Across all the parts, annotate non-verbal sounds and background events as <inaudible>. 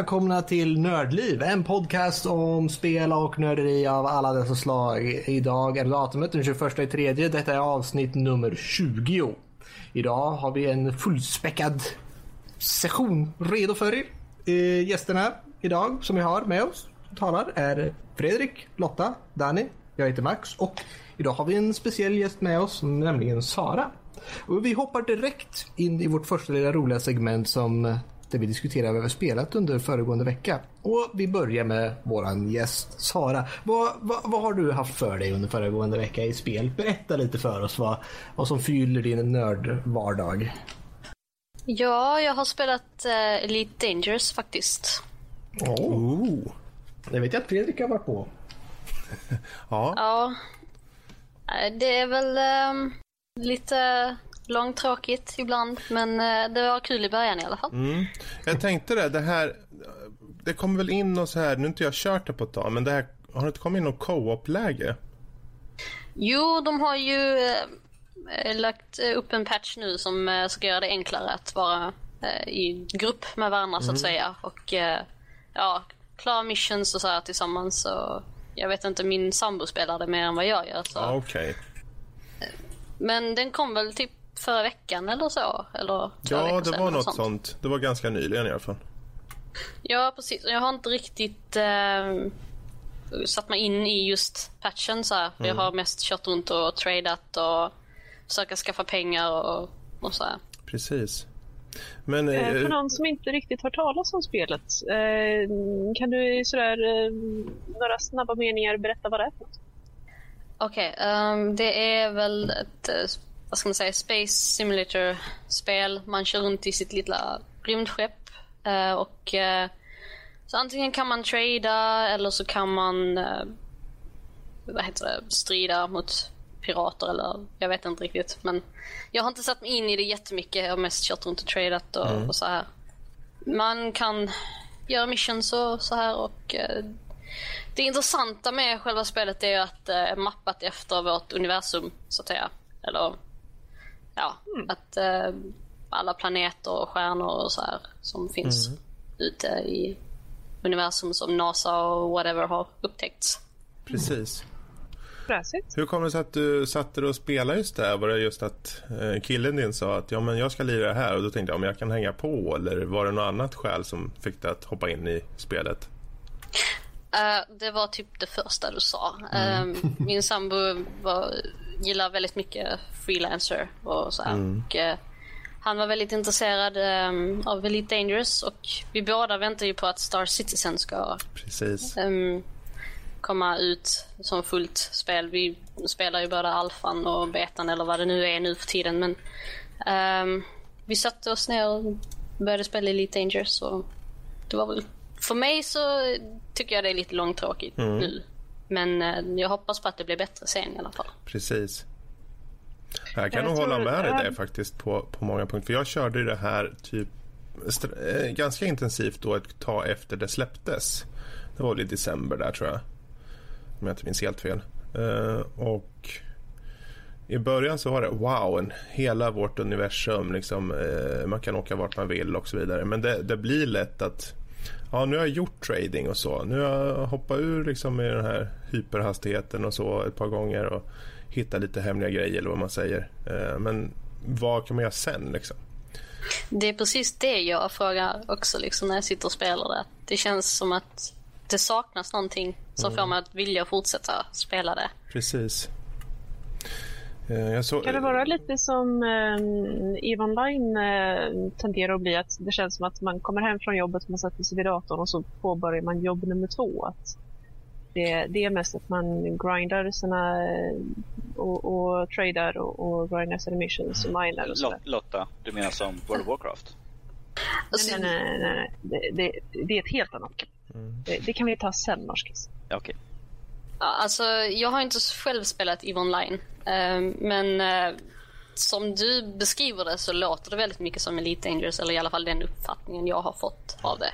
välkomna till Nördliv, en podcast om spel och nörderi av alla dessa slag. Idag är datumet den 21 i tredje. Detta är avsnitt nummer 20. Idag har vi en fullspäckad session redo för er. Eh, gästerna idag som vi har med oss talar är Fredrik, Lotta, Danny, jag heter Max och idag har vi en speciell gäst med oss, nämligen Sara. Och vi hoppar direkt in i vårt första lilla roliga segment som där vi diskuterar vad vi har spelat under föregående vecka. Och vi börjar med våran gäst Sara. Vad, vad, vad har du haft för dig under föregående vecka i spel? Berätta lite för oss vad, vad som fyller din nördvardag. Ja, jag har spelat uh, Elite Dangerous faktiskt. Oh. Det vet jag att Fredrik har varit på. <laughs> ja. Ja. Eh, det är väl um, lite långtråkigt ibland, men uh, det var kul i början i alla fall. Mm. Jag tänkte det, det här, det kommer väl in och så här, nu har inte jag kört det på ett tag, men det här, har det inte kommit in något co-op-läge? Jo, de har ju uh, lagt upp en patch nu som uh, ska göra det enklare att vara i grupp med varandra mm. så att mm. säga. Och ja, klara missions och så här tillsammans. Och jag vet inte, min sambo spelar det mer än vad jag gör. Så. Ah, okay. Men den kom väl typ förra veckan eller så? Eller ja, det var något sånt. sånt. Det var ganska nyligen i alla fall. Ja, precis. Jag har inte riktigt eh, satt mig in i just patchen så här. Mm. Jag har mest kört runt och tradat och försöka skaffa pengar och, och så här. Precis. Men, eh, för någon som inte riktigt har talas om spelet, eh, kan du sådär eh, några snabba meningar berätta vad det är för något? Okej, okay, um, ehm, det är väl ett eh, vad ska man säga, Space Simulator-spel. Man kör runt i sitt lilla rymdskepp uh, och uh, så antingen kan man trada eller så kan man uh, vad heter det, strida mot pirater eller jag vet inte riktigt. Men jag har inte satt mig in i det jättemycket. Jag har mest kört runt och tradat och, mm. och så här. Man kan göra missions och så här och det intressanta med själva spelet är att det är mappat efter vårt universum så att säga. Eller ja, mm. att eh, alla planeter och stjärnor och så här som finns mm. ute i universum som NASA och whatever har upptäckts. Precis fräsigt. Hur kommer det sig att du satte dig och spelade just det här? Var det just att eh, killen din sa att ja, men jag ska lira det här och då tänkte jag om jag kan hänga på eller var det något annat skäl som fick dig att hoppa in i spelet? Uh, det var typ det första du sa. Mm. Uh, min sambo var, gillar väldigt mycket freelancer och så mm. och, uh, han var väldigt intresserad um, av Elite Dangerous och vi båda väntar ju på att Star Citizen ska. Um, komma ut som fullt spel. Vi spelar ju både alfan och betan eller vad det nu är nu för tiden. Men um, vi satte oss ner och började spela Elite Dangerous. Och det var väl, för mig så tycker jag det är lite långtråkigt mm. nu. Men uh, jag hoppas på att det blir bättre sen i alla fall. Precis. Jag kan jag nog hålla med dig där faktiskt på, på många punkter. För jag körde det här typ eh, ganska intensivt då ett tag efter det släpptes. Det var väl i december där tror jag om jag inte minns helt fel. Uh, och i början så var det wow, en, hela vårt universum. Liksom, uh, man kan åka vart man vill och så vidare. Men det, det, blir lätt att ja, nu har jag gjort trading och så. Nu har jag hoppat ur liksom, i den här hyperhastigheten och så ett par gånger och hittat lite hemliga grejer eller vad man säger. Uh, men vad kan man göra sen liksom? Det är precis det jag frågar också liksom, när jag sitter och spelar det. Det känns som att det saknas någonting som mm. får mig att vilja fortsätta spela det. Precis. Eh, så... Kan det vara lite som eh, EVE Online eh, tenderar att bli? Att det känns som att man kommer hem från jobbet, man sätter sig vid datorn och så påbörjar man jobb nummer två. Att det, det är mest att man grindar sina eh, och, och tradar och, och grindar sina missions och minar och så. Lotta, du menar som World of Warcraft? Nej, nej, nej. nej. Det, det, det är ett helt annat Mm. Det, det, kan vi ta sen, Norskis. Okej. Okay. Ja, alltså, jag har inte själv spelat EVE Online. Uh, men uh, som du beskriver det så låter det väldigt mycket som Elite Dangerous. Eller i alla fall den uppfattningen jag har fått av det.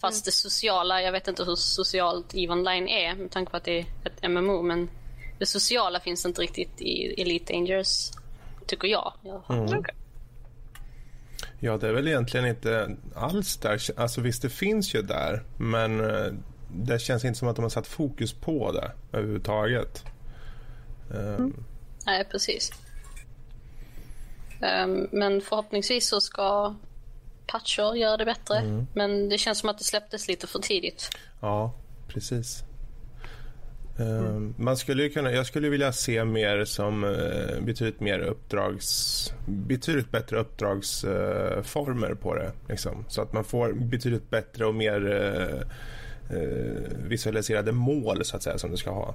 Fast mm. det sociala, jag vet inte hur socialt EVE Online är med tanke på att det är ett MMO. Men det sociala finns inte riktigt i Elite Dangerous, tycker jag. Mm. Ja, det är väl egentligen inte alls där. Alltså visst, det finns ju där, men eh, det känns inte som att de har satt fokus på det överhuvudtaget. Mm. Nej, precis. Um, men förhoppningsvis så ska patcher göra det bättre. Mm. Men det känns som att det släpptes lite för tidigt. Ja, precis. Mm. Man skulle kunna, jag skulle vilja se mer som uh, betydligt mer uppdrags... Betydligt bättre uppdragsformer uh, på det. Liksom. Så att man får betydligt bättre och mer uh, visualiserade mål så att säga som du ska ha.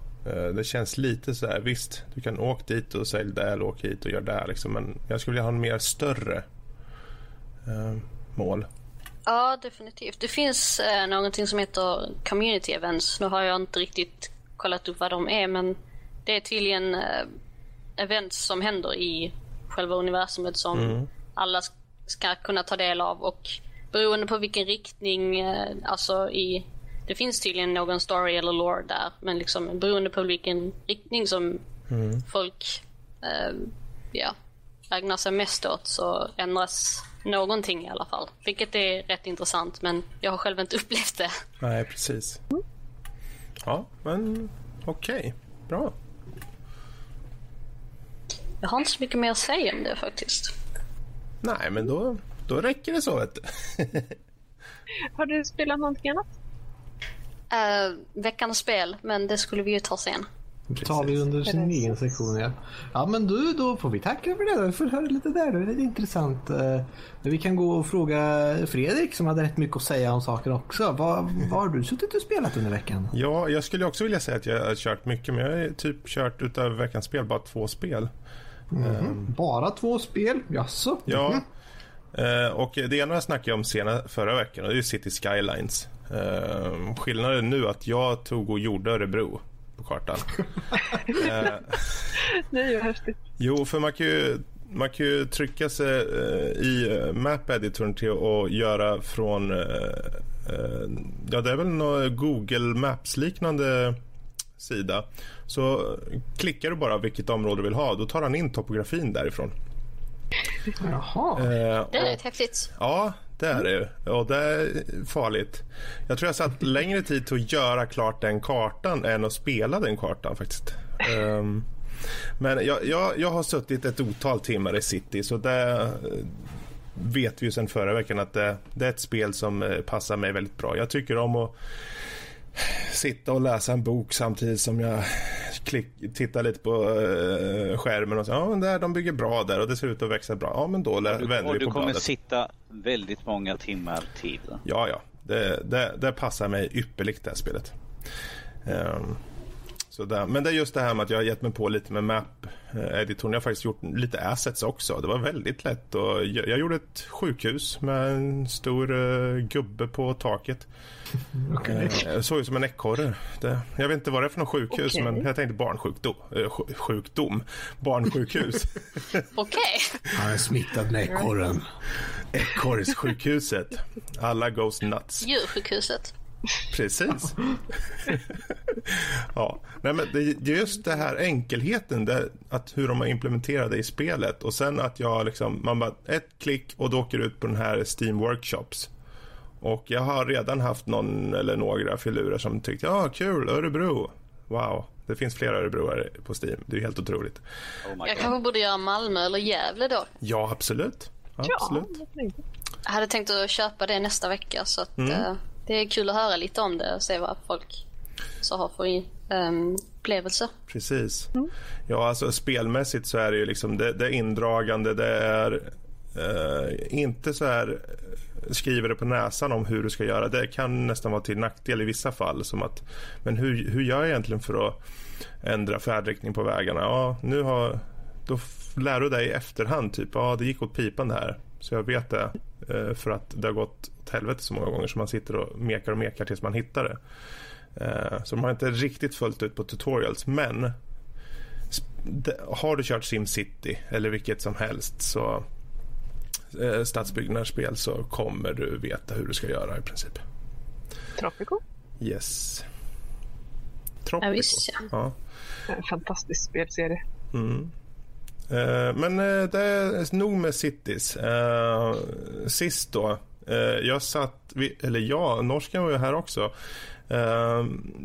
det känns lite så här, visst, du kan åka dit och sälja där eller åka hit och göra det liksom, men jag skulle vilja ha en mer större mål. Ja, definitivt. Det finns eh, någonting som heter community events. Nu har jag inte riktigt kollat upp vad de är, men det är tydligen eh, events som händer i själva universumet som mm. alla ska kunna ta del av och beroende på vilken riktning, eh, alltså i det finns tydligen någon story eller lore där, men liksom beroende på vilken riktning som mm. folk eh, ja, ägnar sig mest åt så ändras någonting i alla fall. Vilket är rätt intressant, men jag har själv inte <laughs> upplevt det. Nej, precis. Ja, men okej. Okay. Bra. Jag har inte så mycket mer att säga om det faktiskt. Nej, men då, då räcker det så. Vet du. <laughs> har du spelat någonting annat? Uh, veckans spel, men det skulle vi ju ta sen. Det tar vi under sin egen sektion. Ja. ja men du, då får vi tacka för det. Vi får höra lite där. Det är lite intressant. Uh, vi kan gå och fråga Fredrik som hade rätt mycket att säga om saker också. Vad, vad har du suttit och spelat under veckan? Ja, jag skulle också vilja säga att jag har kört mycket. Men jag har typ kört utöver veckans spel bara två spel. Mm um, bara två spel? Jaså? Ja. Mm -hmm. uh, och det ena snackade jag om sena, förra veckan och det är City Skylines. Uh, skillnaden nu är att jag tog och gjorde Örebro på kartan. <laughs> eh, det är ju häftigt. Jo, för man kan ju, man kan ju trycka sig eh, i eh, map-editorn till att göra från... Eh, eh, ja, det är väl någon Google Maps-liknande sida. Så klickar du bara vilket område du vill ha, då tar han in topografin därifrån. Jaha. Eh, det är rätt häftigt. Ja, det är det Och det är farligt. Jag tror jag satt längre tid till att göra klart den kartan än att spela den kartan faktiskt. Um, men jag, jag, jag har suttit ett otal timmar i City så det vet vi ju sen förra veckan att det, det, är ett spel som eh, passar mig väldigt bra. Jag tycker om att sitta och läsa en bok samtidigt som jag klick, tittar lite på uh, skärmen och säger ja, där, de bygger bra där och det ser ut att växa bra. Ja, men då vänder vi på bladet. Och du kommer sitta väldigt många timmar till. Ja, ja. Det, det, det passar mig ypperligt det här spelet. Um, så där. Men det är just det här med att jag har gett mig på lite med map-editorn. Jag har faktiskt gjort lite assets också. Det var väldigt lätt. Och jag gjorde ett sjukhus med en stor uh, gubbe på taket. <laughs> Okay. Uh, såg ut som en ekorre. jag vet inte vad det är för något sjukhus, okay. men jag tänkte barnsjukdom. Uh, sjukdom. Barnsjukhus. <laughs> Okej. Okay. Han är smittad med ekorren. Ekorrssjukhuset. Alla goes nuts. Djursjukhuset. Precis. <laughs> ja. Nej, men det är just det här enkelheten, det, att hur de har implementerat det i spelet och sen att jag liksom, man bara ett klick och då åker ut på den här Steam Workshops. Och jag har redan haft någon eller några filurer som tyckt, ja kul, Örebro. Wow, det finns flera Örebroare på Steam. Det är helt otroligt. Oh jag kanske borde göra Malmö eller Gävle då? Ja, absolut. absolut. Ja, jag hade tänkt att köpa det nästa vecka så att mm det är kul att höra lite om det och se vad folk så har för um. Precis. Mm. Ja, alltså spelmässigt så är det ju liksom det, det är indragande. Det är uh, inte så här skriver det på näsan om hur du ska göra. Det kan nästan vara till nackdel i vissa fall. Som att, men hur, hur gör jag egentligen för att ändra färdriktning på vägarna? Ja, nu har, då lär du dig i efterhand. Typ, ja, det gick åt pipan det här. Så jag vet det. Eh, för att det har gått åt helvete så många gånger så man sitter och mekar och mekar tills man hittar det. Eh, så de har inte riktigt följt ut på tutorials men har du kört SimCity eller vilket som helst så eh, stadsbyggnadsspel så kommer du veta hur du ska göra i princip. Tropico? Yes. Tropico. Ja, visst, ja. ja. En fantastisk spelserie. Mm. Uh, men uh, det är nog med cities. Uh, sist då. jag satt, eller ja, norskan var ju här också.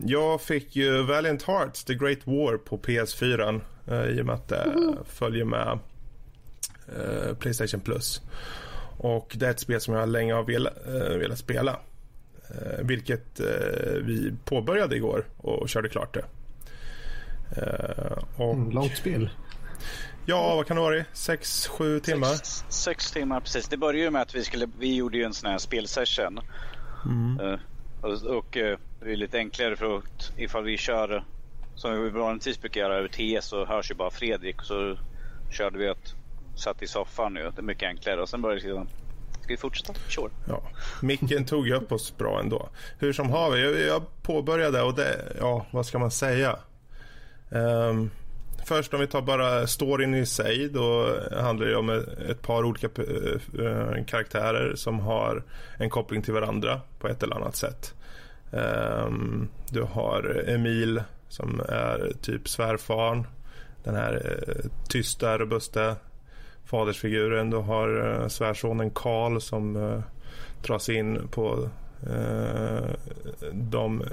jag fick ju Valiant Hearts, The Great War på PS4 i och med att det följer med Playstation Plus. Och det är ett spel som jag länge har velat, velat spela. vilket vi påbörjade igår och körde klart det. och... Mm, långt spel. Ja, vad kan det vara? Sex, sju timmar? Sex, sex, timmar, precis. Det började ju med att vi, skulle, vi gjorde ju en sån här spelsession. Mm. Uh, och, och uh, det är lite enklare för att ifall vi kör som vi vanligtvis brukar göra över TS så hörs ju bara Fredrik. Och så körde vi att satt i soffan nu. Det är mycket enklare. Och sen började liksom Ska vi fortsätta? Sure. Ja. Micken tog ju upp oss bra ändå. Hur som haver, jag, jag påbörjade och det, ja vad ska man säga? Um, Först om vi tar bara storyn i sig. Då handlar det om ett par olika eh, eh, karaktärer som har en koppling till varandra på ett eller annat sätt. Ehm, du har Emil som är typ svärfarn. Den här eh, tysta, robusta fadersfiguren. Du har svärsonen Karl som dras in på Eh, de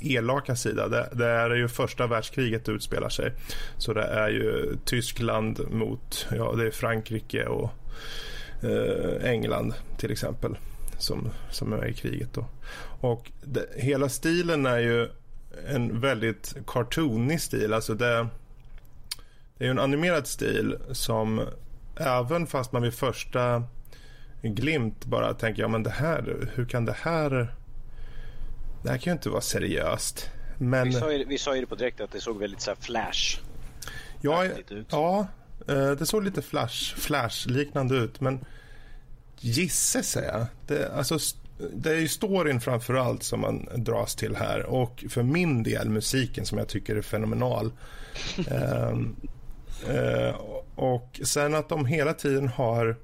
elaka sida. Det, det, är ju första världskriget utspelar sig. Så det är ju Tyskland mot ja, det är Frankrike och eh, England till exempel som, som är i kriget. Då. Och det, hela stilen är ju en väldigt cartoonig stil. Alltså det, det är en animerad stil som även fast man vid första glimt bara tänker ja men det här, hur kan det här... Det här kan ju inte vara seriöst. Men... Vi sa ju, vi sa ju det på direkt att det såg väldigt så här flash Ja, ut. ja eh, det såg lite flash, flash-liknande ut. Men gisse säger jag. Det, alltså, det är ju storyn framför allt som man dras till här. Och för min del musiken som jag tycker är fenomenal. um, <laughs> uh, och sen att de hela tiden har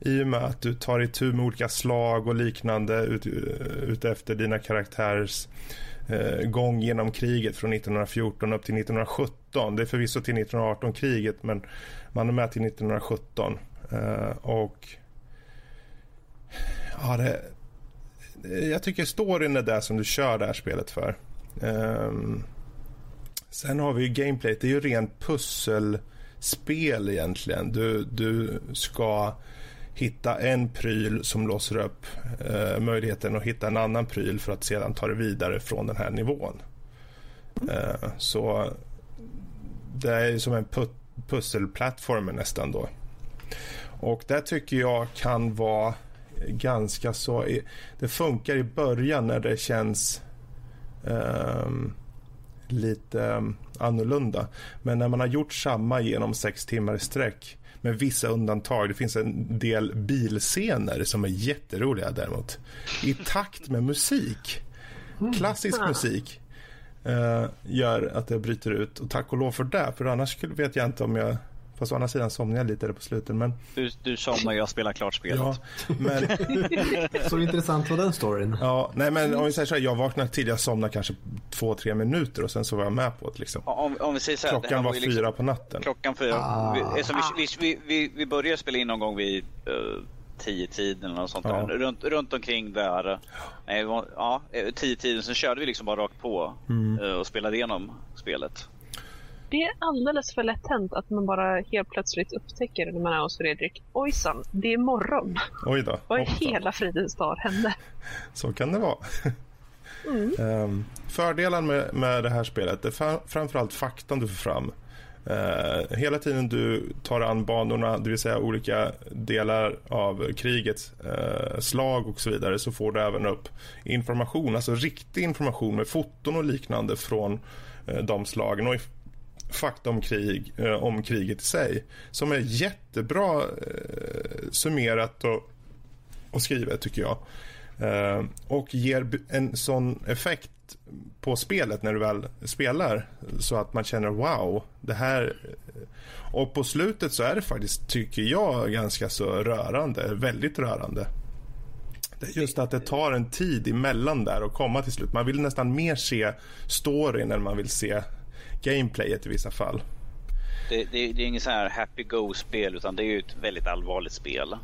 i och med att du tar itu med olika slag och liknande ut, ut efter dina karaktärers eh, gång genom kriget från 1914 upp till 1917. Det är förvisso till 1918-kriget men man är med till 1917. Eh, och ja, det, jag tycker storyn är det som du kör det här spelet för. Eh, sen har vi ju gameplay. Det är ju rent pusselspel egentligen. Du, du ska hitta en pryl som låser upp eh, möjligheten att hitta en annan pryl för att sedan ta det vidare från den här nivån. Eh, så det är som en put pusselplattform nästan då. Och det tycker jag kan vara ganska så... Det funkar i början när det känns eh, lite annorlunda. Men när man har gjort samma genom sex timmar i sträck med vissa undantag. Det finns en del bilscener som är jätteroliga däremot. I takt med musik. Klassisk musik uh, gör att det bryter ut. Och tack och lov för det. För annars vet jag inte om jag Fast å andra sidan somnade jag lite där på slutet. Men... Du, du somnar jag spelar klart spelet. Ja, men... <laughs> så intressant var den storyn. Ja, nej men om vi säger så här, jag vaknade till, jag somnade kanske två, tre minuter och sen så var jag med på det. Liksom. Om, om vi säger så här, klockan var, var liksom, fyra på natten. Klockan fyra. Ah. Vi, alltså, vi, vi, vi, vi började spela in någon gång vid uh, tio tiden eller något sånt ja. där. Runt, runt omkring där. Nej, ja, tio tiden. Sen körde vi liksom bara rakt på mm. uh, och spelade igenom spelet. Det är alldeles för lätt hänt att man bara helt plötsligt upptäcker när man är hos Fredrik. Ojsan, det är morgon. Oj då. Vad i hela fridens dag hände? Så kan det vara. Mm. um, fördelen med, med det här spelet är framförallt faktan du får fram. Uh, hela tiden du tar an banorna, det vill säga olika delar av krigets uh, slag och så vidare, så får du även upp information, alltså riktig information med foton och liknande från uh, de slagen. Och fakta om, krig, eh, om kriget i sig som är jättebra eh, summerat och, och skrivet tycker jag. Eh, och ger en sån effekt på spelet när du väl spelar så att man känner wow, det här... Eh, och på slutet så är det faktiskt, tycker jag, ganska så rörande, väldigt rörande. Det är just att det tar en tid emellan där och komma till slut. Man vill nästan mer se storyn än man vill se gameplayet i vissa fall. Det, det, det är inget så här happy go-spel utan det är ju ett väldigt allvarligt spel.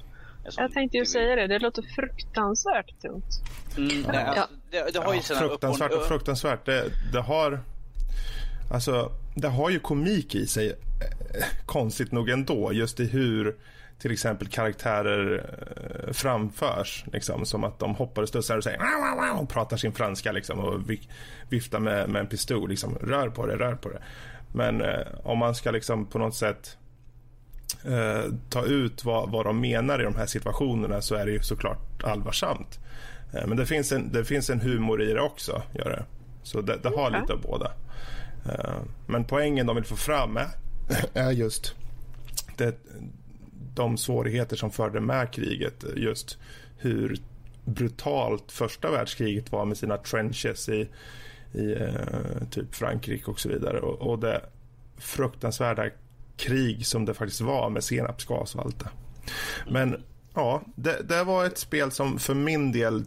Jag tänkte ju säga det, det låter fruktansvärt tungt. Mm, nej, alltså, det, det, har ju ja, fruktansvärt och, och fruktansvärt. Det, det, har... Alltså, det har ju komik i sig, eh, konstigt nog ändå, just i hur till exempel karaktärer eh, framförs. Liksom, som att de hoppar och studsar och säger och pratar sin franska liksom, och viftar med, med en pistol. Liksom, rör på det, rör på det. Men eh, om man ska liksom på något sätt eh, ta ut vad, vad de menar i de här situationerna så är det ju såklart allvarsamt. Eh, men det finns, en, det finns en humor i det också. Gör det. Så det, det har lite av båda. Eh, men poängen de vill få fram är, <clears throat> är just det, de svårigheter som förde med kriget. Just hur brutalt första världskriget var med sina trenches i, i eh, typ Frankrike och så vidare. Och, och det fruktansvärda krig som det faktiskt var med senapsgas och allt det. Men ja, det, det var ett spel som för min del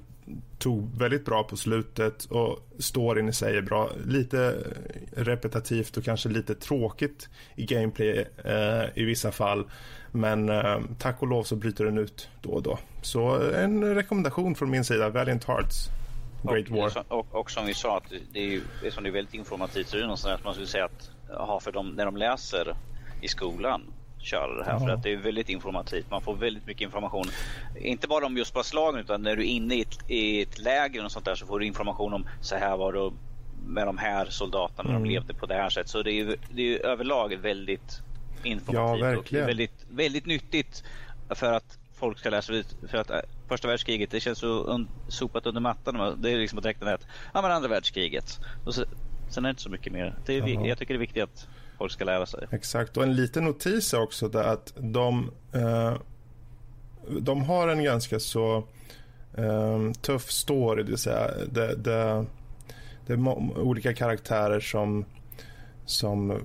tog väldigt bra på slutet och storyn i sig är bra. Lite repetitivt och kanske lite tråkigt i gameplay eh, i vissa fall. Men eh, tack och lov så bryter den ut då och då. Så en rekommendation från min sida, Valiant Hearts. Great och, War. Och, och, som vi sa, att det är ju det är väldigt informativt. Så det är någonstans att man skulle säga att ha för dem när de läser i skolan köra det här ja. för att det är väldigt informativt. Man får väldigt mycket information. Inte bara om just bara slagen utan när du är inne i ett, i ett läger och sånt där så får du information om så här var det med de här soldaterna mm. de levde på det här sättet. Så det är ju, det är överlag väldigt informativt ja, verkligen. och väldigt, väldigt nyttigt för att folk ska läsa ut. För att äh, första världskriget det känns så un, sopat under mattan. Det är liksom att räkna det ja men andra världskriget. Och så, sen är det inte så mycket mer. Det är, jag tycker det är viktigt att folk ska lära sig. Exakt, och en liten notis är också där att de, eh, de har en ganska så eh, tuff story, det vill säga det, det, det är olika karaktärer som som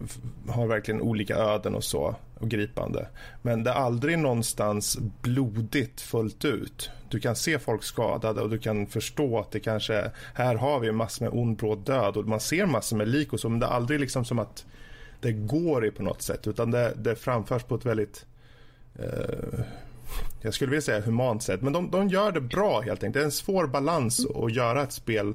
har verkligen olika öden och så och gripande. Men det är aldrig någonstans blodigt fullt ut. Du kan se folk skadade och du kan förstå att det kanske är, här har vi massor med ond bråd död och man ser massor med lik och så men det är aldrig liksom som att det går i på något sätt utan det, det framförs på ett väldigt eh, jag skulle vilja säga humant sätt. Men de, de gör det bra helt enkelt. Det är en svår balans att göra ett spel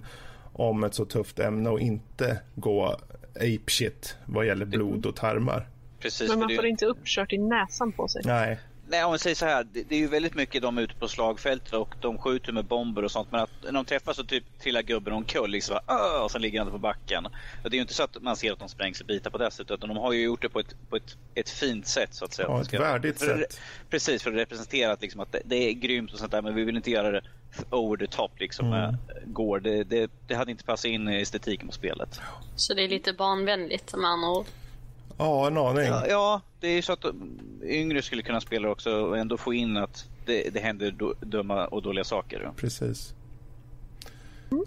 om ett så tufft ämne och inte gå ape shit vad gäller blod och tarmar. Precis, men man får inte uppkört i näsan på sig. Nej. Nej, om vi säger så här. Det, det, är ju väldigt mycket de ute på slagfältet och de skjuter med bomber och sånt. Men att när de träffas så typ trillar gubben omkull liksom, och sen ligger han på backen. Och det är ju inte så att man ser att de sprängs i bitar på det sättet. Utan de har ju gjort det på ett, på ett, ett fint sätt så att säga. Ja, ett värdigt för, sätt. Precis, för att representera att, liksom, att det, det, är grymt och sånt där. Men vi vill inte göra det over the top liksom mm. med går. Det, det, det hade inte passat in i estetiken på spelet. Så det är lite barnvänligt med andra ord? Ja, en aning. Ja, ja, det är så att yngre skulle kunna spela också och ändå få in att det, det händer dumma och dåliga saker. Precis.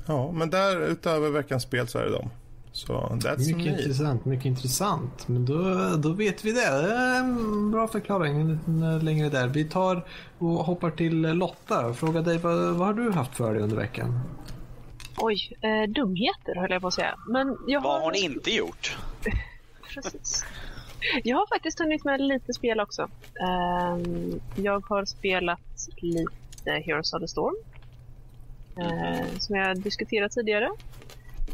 Ja, men där utöver veckans spel så är det dem. Så that's mycket me. intressant, mycket intressant. Men då, då vet vi det. en bra förklaring längre där. Vi tar och hoppar till Lotta. Fråga dig, vad, vad har du haft för dig under veckan? Oj, eh, dumheter höll jag på att säga. Men jag har... Vad har ni inte gjort? <laughs> precis. Jag har faktiskt hunnit med lite spel också. Um, jag har spelat lite Heroes of the Storm. Uh, som jag diskuterat tidigare.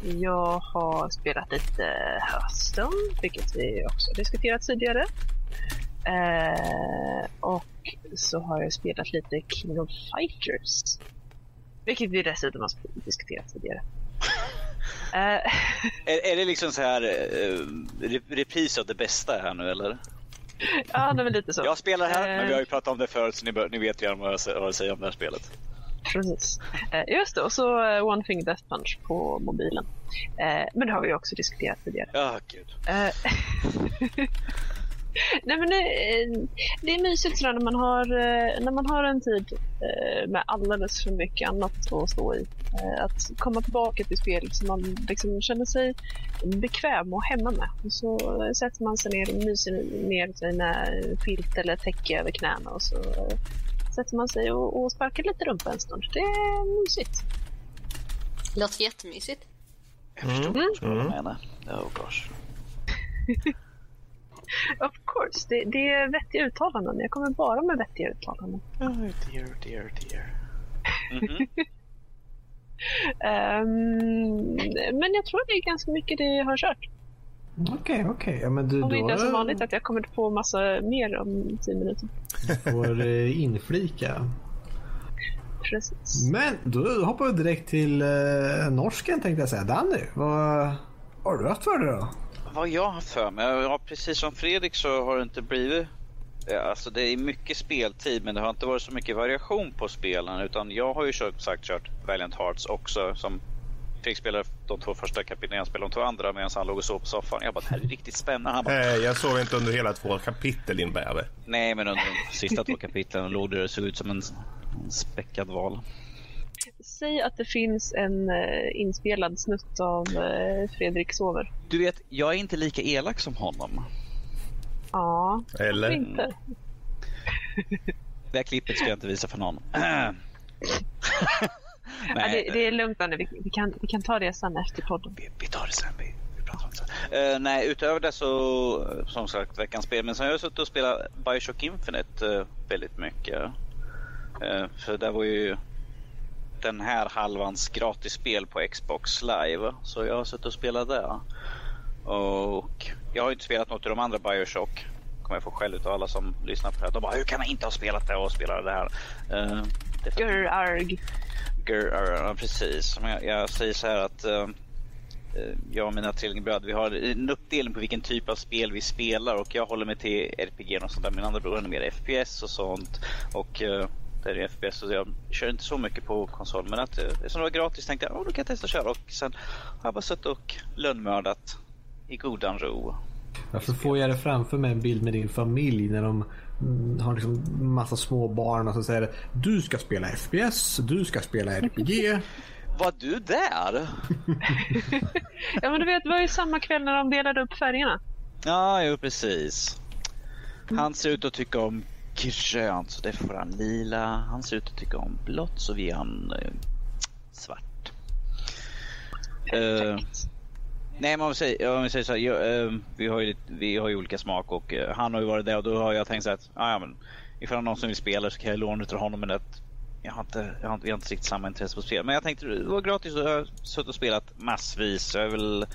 Jag har spelat lite Hearthstone, vilket vi också diskuterat tidigare. Uh, och så har jag spelat lite King of Fighters. Vilket vi dessutom har diskuterat tidigare. Uh, <laughs> <laughs> är, är det liksom så här uh, repris av det bästa här nu eller? Ja, det är lite så. Jag spelar här, men vi har ju pratat om det förut så ni, bör, ni vet redan vad jag säga om det här spelet. Precis. Just det, och så One Thing Death Punch på mobilen. Men det har vi också diskuterat tidigare. Ja, oh, gud. <laughs> Nej, men det, det, är mysigt sådär när man har, när man har en tid med alldeles för mycket annat att stå i. Att komma tillbaka till spel som man liksom känner sig bekväm och hemma med. Och så sätter man sig ner och myser ner sig med filt eller täcke över knäna och så sätter man sig och, och sparkar lite rumpa en stund. Det är mysigt. Låter jättemysigt. Jag förstår mm. vad du menar. Oh <laughs> gosh. Of course, det, det är vettiga uttalanden. Jag kommer bara med vettiga uttalanden. Oh dear, dear, dear. Mm -hmm. um, <laughs> men jag tror det är ganska mycket det jag har kört. Okej, okay, okej. Okay. Ja, men du, Om det inte är så vanligt att jag kommer få massa mer om tio minuter. Får eh, inflika. Precis. Men då hoppar vi direkt till eh, norsken tänkte jag säga. Danny, vad har du haft för dig då? Vad jag har för mig? Ja, precis som Fredrik så har det inte blivit Ja, alltså det är mycket speltid men det har inte varit så mycket variation på spelen utan jag har ju kört, sagt kört Valiant Hearts också som fick spela de två första kapitlen, jag spelade de två andra medan han låg och sov på soffan. Jag bara, det här är riktigt spännande. Han bara, jag sov inte under hela två kapitel din bäver. Nej, men under de sista två kapitlen låg det och såg ut som en, en späckad val. Säg att det finns en uh, inspelad snutt av uh, Fredrik sover. Du vet, jag är inte lika elak som honom. Ja, Eller? inte. Det här klippet ska jag inte visa för någon. <clears throat> <laughs> <laughs> Ja, det, det, är lugnt Anne, vi, vi, kan, vi kan ta det sen efter podden. Vi, vi tar det sen. Vi, vi pratar om det sen. Uh, nej, utöver det så som sagt veckans spel. Men sen har jag suttit och spelat Bioshock Infinite uh, väldigt mycket. Uh, för det var ju den här halvans gratisspel på Xbox live. Så jag har suttit och spelat det. Och jag har inte spelat något av de andra Bioshock. Kommer jag få skäll av alla som lyssnar på det här. De bara, hur kan man inte ha spelat det och spelat det här? Uh, Grr, arg. Grr, precis. Jag, jag säger så här att uh, jag och mina trillingbröder, vi har en uppdelning på vilken typ av spel vi spelar och jag håller mig till RPG och sånt där. Min andra bror är mer FPS och sånt. Och uh, det är FPS så jag kör inte så mycket på konsol. Men att, eftersom det var gratis tänkte jag, oh, då kan jag testa att köra. Och sen har jag bara suttit och lönnmördat i godan ro. Varför får jag det framför mig en bild med din familj när de har liksom massa små barn och så säger du ska spela FPS, du ska spela RPG. <laughs> Var du där? <laughs> ja men du vet, det var ju samma kväll när de delade upp färgerna. Ja, jo precis. Han ser ut att tycka om grönt så det får han lila. Han ser ut att tycka om blått så vi han eh, svart. Uh, Nej, men om vi säger, om vi säger så här, jag, eh, vi, har ju, vi har ju olika smak och eh, han har ju varit där och då har jag tänkt så att ah, ja, men, ifall någon som vill spela så kan jag låna av honom men att jag har inte, jag har inte, jag har inte riktigt samma intresse på spel. Men jag tänkte det var gratis och jag har suttit och spelat massvis. Jag är väl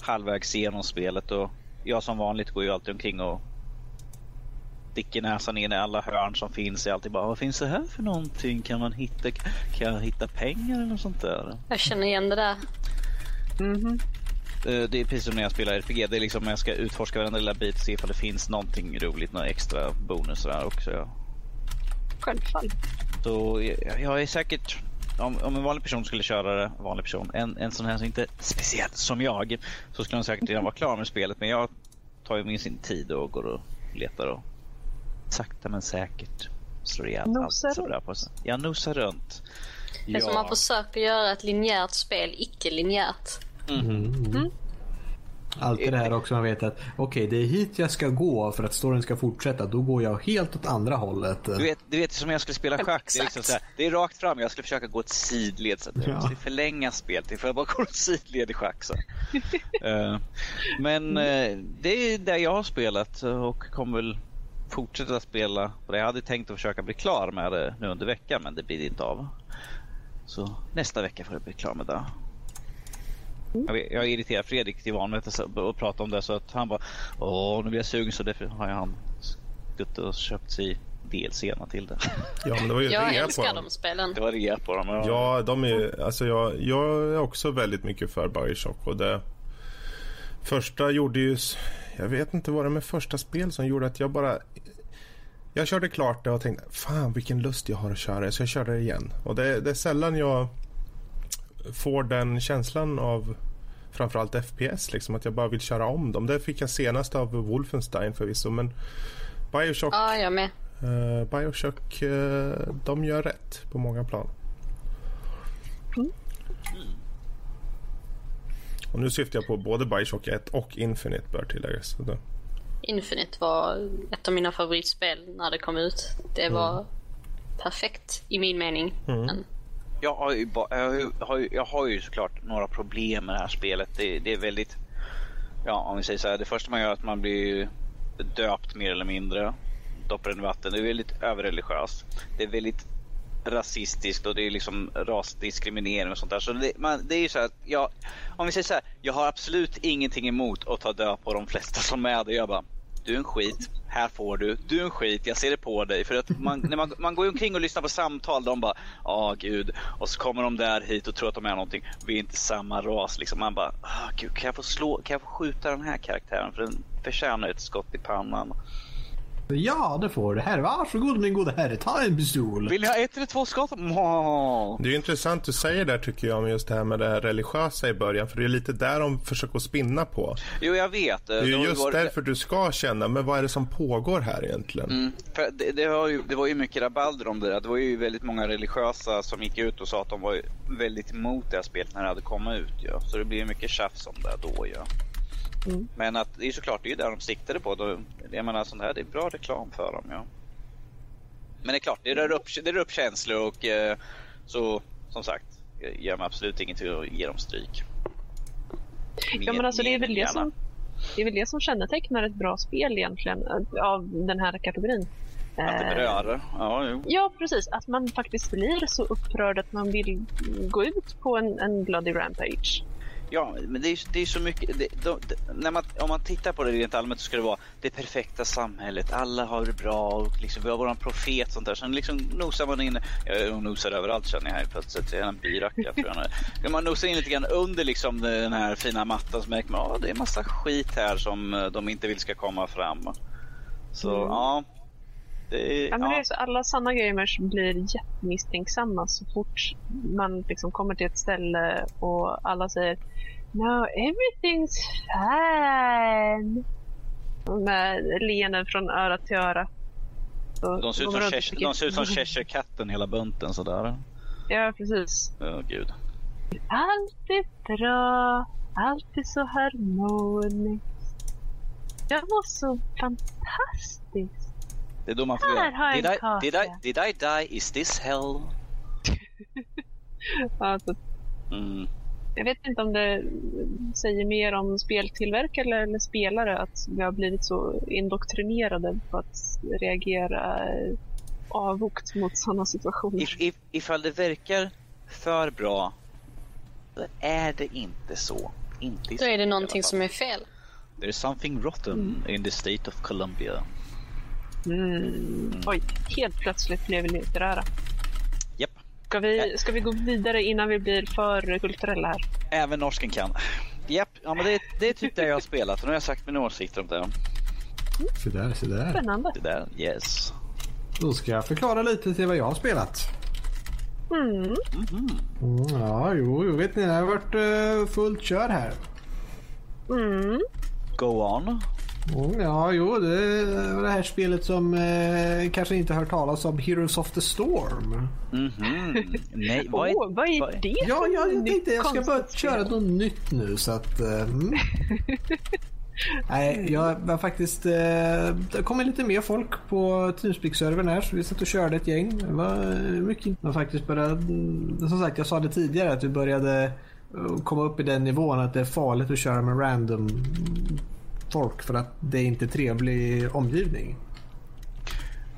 halvvägs igenom spelet och jag som vanligt går ju alltid omkring och sticker näsan in i alla hörn som finns. Jag alltid bara, vad finns det här för någonting? Kan man hitta, kan jag hitta pengar eller något sånt där? Jag känner igen det där. Mm -hmm. Det är precis som när jag spelar RPG. Det är liksom jag ska utforska varenda lilla bit och se ifall det finns någonting roligt, några extra bonusar där också. Ja. Självfallet. Så jag, jag är säkert, om, om, en vanlig person skulle köra det, vanlig person, en, en sån här som inte är speciell som jag, så skulle han säkert redan vara klar med spelet. Men jag tar ju min sin tid och går och letar och sakta men säkert slår ihjäl allt som rör på sig. Jag nosar runt. Det är ja. som man försöker göra ett linjärt spel icke-linjärt. Mm. Mm. Alltid det här också man vet att okej okay, det är hit jag ska gå för att storyn ska fortsätta. Då går jag helt åt andra hållet. Du vet, du vet som jag skulle spela schack. Det är, liksom så här, det är rakt fram. Jag skulle försöka gå ett sidled. Så att jag måste förlänga spelet. Får jag bara gå ett sidled i schack. Så. uh, men uh, det är där jag har spelat och kommer väl fortsätta spela. Jag hade tänkt att försöka bli klar med det nu under veckan men det blir inte av. Så nästa vecka får jag bli klar med det. Jag, jag irriterar Fredrik till vanligt och pratar om det så att han bara Åh, nu blir jag sugen så därför har han gått och köpt sig delscena till det. Ja, men det var ju jag älskar de spelen. Det var rea på dem. Ja, ja de är alltså jag, jag är också väldigt mycket för Bioshock och det första gjorde ju jag vet inte vad det med första spel som gjorde att jag bara jag körde klart det och tänkte fan vilken lust jag har att köra så jag körde det igen. Och det, det är sällan jag får den känslan av framförallt FPS, liksom, att jag bara vill köra om dem. Det fick jag senast av Wolfenstein förvisso, men Bioshock, ja, jag med. Uh, Bioshock uh, de gör rätt på många plan. Mm. Och nu syftar jag på både Bioshock 1 och Infinite bör tilläggas. Infinite var ett av mina favoritspel när det kom ut. Det var mm. perfekt i min mening. Mm. Men jag har, ju, jag, har, jag har ju såklart några problem med det här spelet. Det, det, är väldigt... Ja, om vi säger så här. Det första man gör är att man blir döpt mer eller mindre. Doppar den i vatten. Det är väldigt överreligiöst. Det är väldigt rasistiskt och det är liksom rasdiskriminering och sånt där. Så det, man, det är ju så här, jag, om vi säger så här, jag har absolut ingenting emot att ta död på de flesta som är det. Jag bara, du är en skit, här får du, du är en skit, jag ser det på dig. För att man, när man, man går omkring och lyssnar på samtal, de bara, ja gud. Och så kommer de där hit och tror att de är någonting. Vi är inte samma ras liksom. Man bara, oh, gud kan jag få slå, kan jag få skjuta den här karaktären? För den förtjänar ett skott i pannan. Ja, det får du. Här, varsågod min gode herre. Ta en pistol. Vill ni ha ett eller två skott? Må. Det är intressant du säger där tycker jag om just det här med det religiösa i början. För det är lite där de försöker spinna på. Jo, jag vet. Det är ju just därför du ska känna, men vad är det som pågår här egentligen? Mm, för det, det, var ju, det var ju mycket rabalder om det där. Det var ju väldigt många religiösa som gick ut och sa att de var väldigt emot det här spelet när det hade kommit ut. Ja. Så det blir mycket tjafs om det då. Ja. Mm. Men att det är såklart, det är där de siktade på. Då, jag menar sånt här, det är bra reklam för dem. Ja. Men det är klart, det rör upp, det rör upp känslor och eh, så som sagt, ger mig absolut ingenting att ge dem stryk. ja men alltså det är väl det som det är väl det som kännetecknar ett bra spel egentligen av den här kategorin. Att det berör? Ja, jo. ja, precis. Att man faktiskt blir så upprörd att man vill gå ut på en, en bloody rampage. Ja, men det är, det är så mycket. Det, de, de, när man, om man tittar på det rent allmänt så ska det vara det perfekta samhället. Alla har det bra och liksom, vi har våran profet sånt där. Sen liksom nosar man in. Jag nosar överallt känner jag här plötsligt. Jag är en byracka tror jag. Man nosar in lite grann under liksom den här fina mattan så märker man att det är massa skit här som eh, de inte vill ska komma fram. Så mm. ja. Det är, ja, men ja. Det är så, alla sanna gamers blir jättemisstänksamma så fort man liksom kommer till ett ställe och alla säger No, everything's fine. Med leenden från öra till öra. Så de ser ut som, Cheshire, de ser ut som <laughs> Cheshire-katten hela bunten sådär. Ja, precis. Åh oh, gud. Allt är bra. Allt är så harmoniskt. Jag var så fantastisk. Det är då man får Här did, I, did, I, did I die? Is this hell? <laughs> alltså. mm. Jag vet inte om det säger mer om speltillverkare eller spelare att vi har blivit så indoktrinerade på att reagera avvokt mot sådana situationer. If, if, ifall det verkar för bra, då är det inte så. Inte då är det någonting som är fel. There is something rotten mm. in the state of Colombia. Mm. Oj, helt plötsligt blev vi litterära. Ska vi, ska vi gå vidare innan vi blir för kulturella här? Även norsken kan. Japp, ja, men det, det är typ det jag har spelat. Nu har jag sagt mina åsikter om det. Se där, se där. Spännande. Se där, yes. Då ska jag förklara lite till vad jag har spelat. Mm. Mm -hmm. Ja, jo, jo, vet ni, det har varit uh, fullt kör här. Mm. Go on. Mm, ja, jo, det var det här spelet som eh, kanske inte hört talas om, Heroes of the Storm. Mm -hmm. Nej, <laughs> vad är, oh, vad är det Ja, ja jag tänkte jag ska bara köra något nytt nu så att... Eh, mm. <laughs> Nej, jag var faktiskt... Eh, det kom lite mer folk på Teamspeak-servern här så vi satt och körde ett gäng. Det var mycket. Man faktiskt började... Som sagt, jag sa det tidigare att vi började eh, komma upp i den nivån att det är farligt att köra med random folk för att det är inte trevlig omgivning.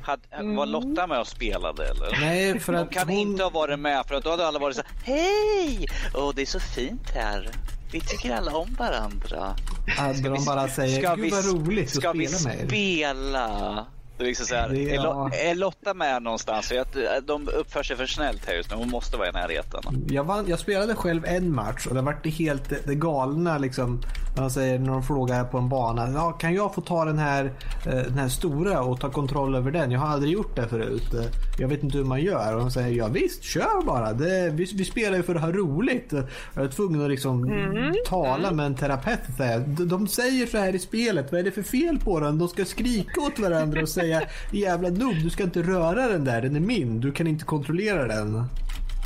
Had, mm. Var Lotta med och spelade eller? Nej, för att hon kan hon... inte ha varit med för att då hade alla varit så Hej! Åh, det är så fint här. Vi tycker alla om varandra. Hade de bara säger, gud vad roligt att spela med Ska vi spela? Det är, liksom så här, är, Lotta, är Lotta med någonstans? För att de uppför sig för snällt här just nu. Hon måste vara i närheten. Jag, vann, jag spelade själv en match och det var det helt det galna liksom. När de säger när de frågar på en bana. Ja, kan jag få ta den här, eh, den här stora och ta kontroll över den? Jag har aldrig gjort det förut. Eh, jag vet inte hur man gör. Och de säger ja visst, kör bara. Det, vi, vi spelar ju för att ha roligt. Jag är tvungen att liksom mm. tala med en terapeut. De, de säger så här i spelet. Vad är det för fel på den? De ska skrika åt varandra och säga jävla noob, du ska inte röra den där, den är min, du kan inte kontrollera den.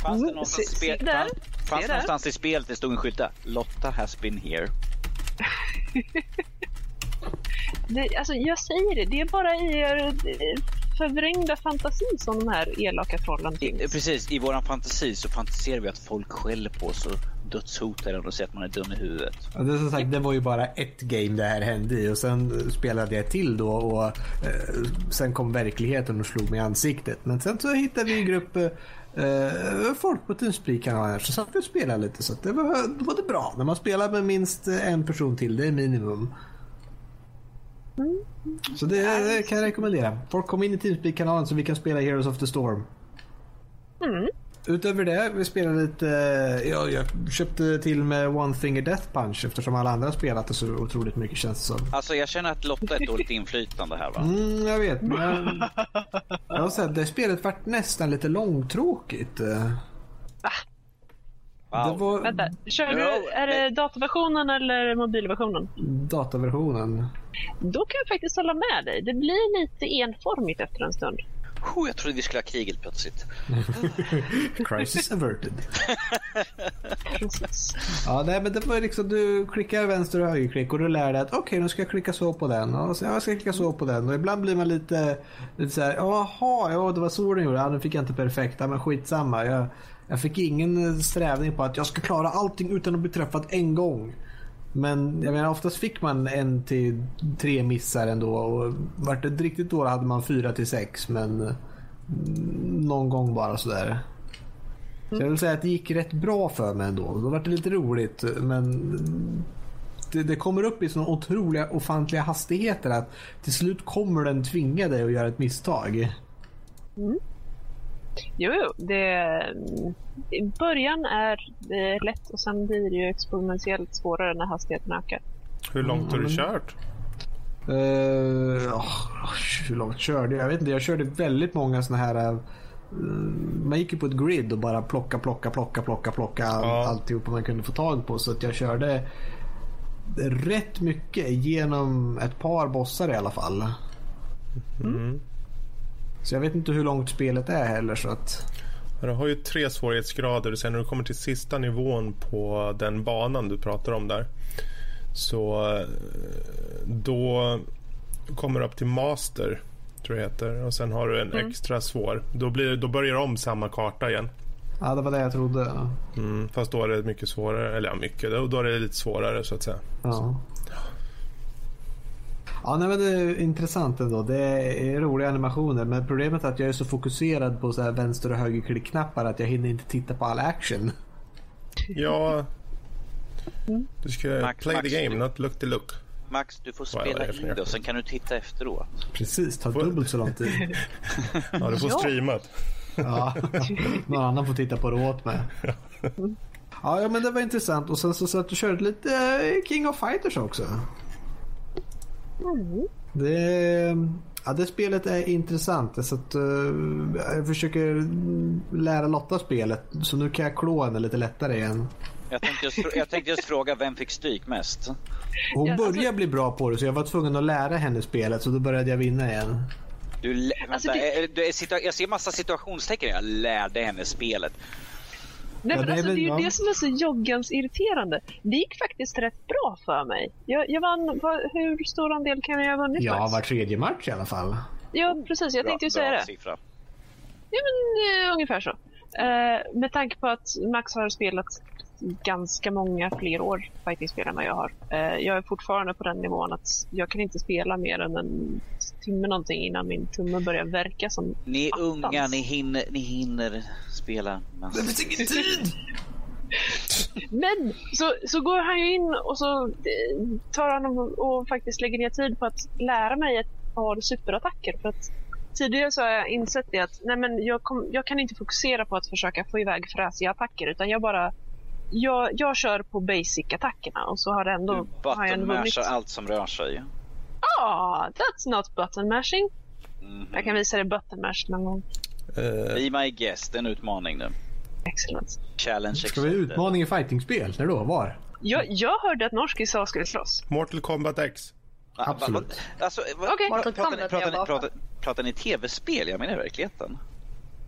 Fanns det någonstans, se, spel, fanns, fanns någonstans i spelet det stod en skylt där? Lotta has been here. Det, alltså jag säger det, det är bara i er förvrängda fantasi som de här elaka trollen finns. Precis, i våran fantasi så fantiserar vi att folk skäller på oss och dödshotad än att säga att man är dum i huvudet. Ja, det, som sagt, det var ju bara ett game det här hände i och sen spelade jag till då och eh, sen kom verkligheten och slog mig i ansiktet. Men sen så hittade vi en grupp eh, folk på Teamspeak-kanalen så satt vi och spelade lite så det var, det var det bra. När man spelar med minst en person till, det är minimum. Så det, det kan jag rekommendera. Folk kom in i Teamspeak-kanalen så vi kan spela Heroes of the Storm. Mm. Utöver det, vi spelade lite... Ja, jag köpte till med One Finger Death Punch eftersom alla andra har spelat det så otroligt mycket känns det som. Alltså jag känner att Lotta är ett dåligt inflytande här va? Mm, jag vet, men... <laughs> Jag har sett, det spelet vart nästan lite långtråkigt. Wow. Det var Vänta, kör du, är det dataversionen eller mobilversionen? dataversionen. Då kan jag faktiskt hålla med dig. Det blir lite enformigt efter en stund. Oh, jag trodde vi skulle ha kriget plötsligt. <laughs> Crisis averted. <laughs> Ja, nej, men det var liksom du klickar vänster och högerklick och du lär dig att okej, nu ska jag klicka så på den och så, ja, jag ska klicka så på den och ibland blir man lite, lite så här, jaha, ja, det var så den gjorde, ja, nu fick jag inte perfekt, ja, men skitsamma. Jag, jag fick ingen strävning på att jag ska klara allting utan att bli träffad en gång. Men jag menar oftast fick man en till tre missar ändå och vart det riktigt dåligt hade man fyra till sex men mm, någon gång bara sådär. Så jag vill säga att det gick rätt bra för mig ändå. Då vart det lite roligt men det, det kommer upp i såna otroliga ofantliga hastigheter att till slut kommer den tvinga dig att göra ett misstag. Mm. Jo, jo. Det, I början är det lätt och sen blir det ju exponentiellt svårare när hastigheten ökar. Hur långt har du Mm. kört? Uh, hur långt körde jag? Jag vet inte. Jag körde väldigt många såna här... eh, man gick ju på ett grid och bara plocka, plocka, plocka, plocka, plocka Ja. alltihopa man kunde få tag på. Så att jag körde rätt mycket genom ett par bossar i alla fall. Mm. Så jag vet inte hur långt spelet är heller så att... Du har ju tre svårighetsgrader. Sen när du kommer till sista nivån på den banan du pratar om där. Så eh, då kommer du upp till master. Tror jag det heter. Och sen har du en extra svår. Då, blir, då börjar du om samma karta igen. Ja, det var det jag trodde. Mm, fast då är det mycket svårare. Eller ja, mycket. Då, då är det lite svårare så att säga. Ja. Ja, nej, men det är intressant ändå. Det är roliga animationer. Men problemet är att jag är så fokuserad på så här vänster och högerklickknappar att jag hinner inte titta på all action. Ja. Du ska Max- play Max, the game, du- not look the look. Max, du får spela in det och sen kan du titta efteråt. Precis, tar Får- dubbelt så lång tid. <laughs> Ja, du får Ja. streamat. Ja. Någon annan får titta på det åt mig. <laughs> Ja, ja, men det var intressant. Och sen så satt du körde lite eh, King of Fighters också. Det, ja, det spelet är intressant. Så att, eh, jag försöker lära Lotta spelet. Så nu kan jag klå henne lite lättare igen. Jag tänkte just, jag tänkte just fråga vem fick stryk mest? Hon Ja, alltså- börjar bli bra på det så jag var tvungen att lära henne spelet så då började jag vinna igen. Du, Alltså, vänta, det- eh, du, situa- jag ser massa situationstecken. Jag lärde henne spelet. Nej, Ja, men det är alltså, väl- det är ju ja. det som är så joggans irriterande. Det gick faktiskt rätt bra för mig. Jag, jag vann, vad, hur stor andel kan jag ha vunnit Ja, var tredje match i alla fall. Ja, precis. Jag tänkte ju säga bra det. siffra. Ja, men eh, ungefär så. Eh, med tanke på att Max har spelat ganska många fler år fightingspel än vad jag har. Eh, jag är fortfarande på den nivån att jag kan inte spela mer än en timme någonting innan min tumme börjar verka som Ni är attans. unga, ni hinner, ni hinner spela. massa. finns ingen tid! <laughs> Men så, så går han ju in och så eh, tar han och, och faktiskt lägger ner tid på att lära mig ett par superattacker. För att tidigare så har jag insett det att nej men jag, kom, jag kan inte fokusera på att försöka få iväg fräsiga attacker utan jag bara jag, jag kör på basic-attackerna och så har det ändå Du har jag vunnit. allt som rör sig. Ah, that's not button mashing. Mhm. Jag kan visa dig button mash någon gång. Eh, Be my guest, en utmaning nu. Excellent. Challenge Ska vi utmaning i fightingspel? När då? Var? Jag, jag hörde att Norski sa skulle slåss. Mortal Kombat X. Va- Absolut. Alltså, va- Okej. pra- Mortal pratar, ni, pratar, ni, pratar, pratar ni tv-spel? Jag menar i verkligheten.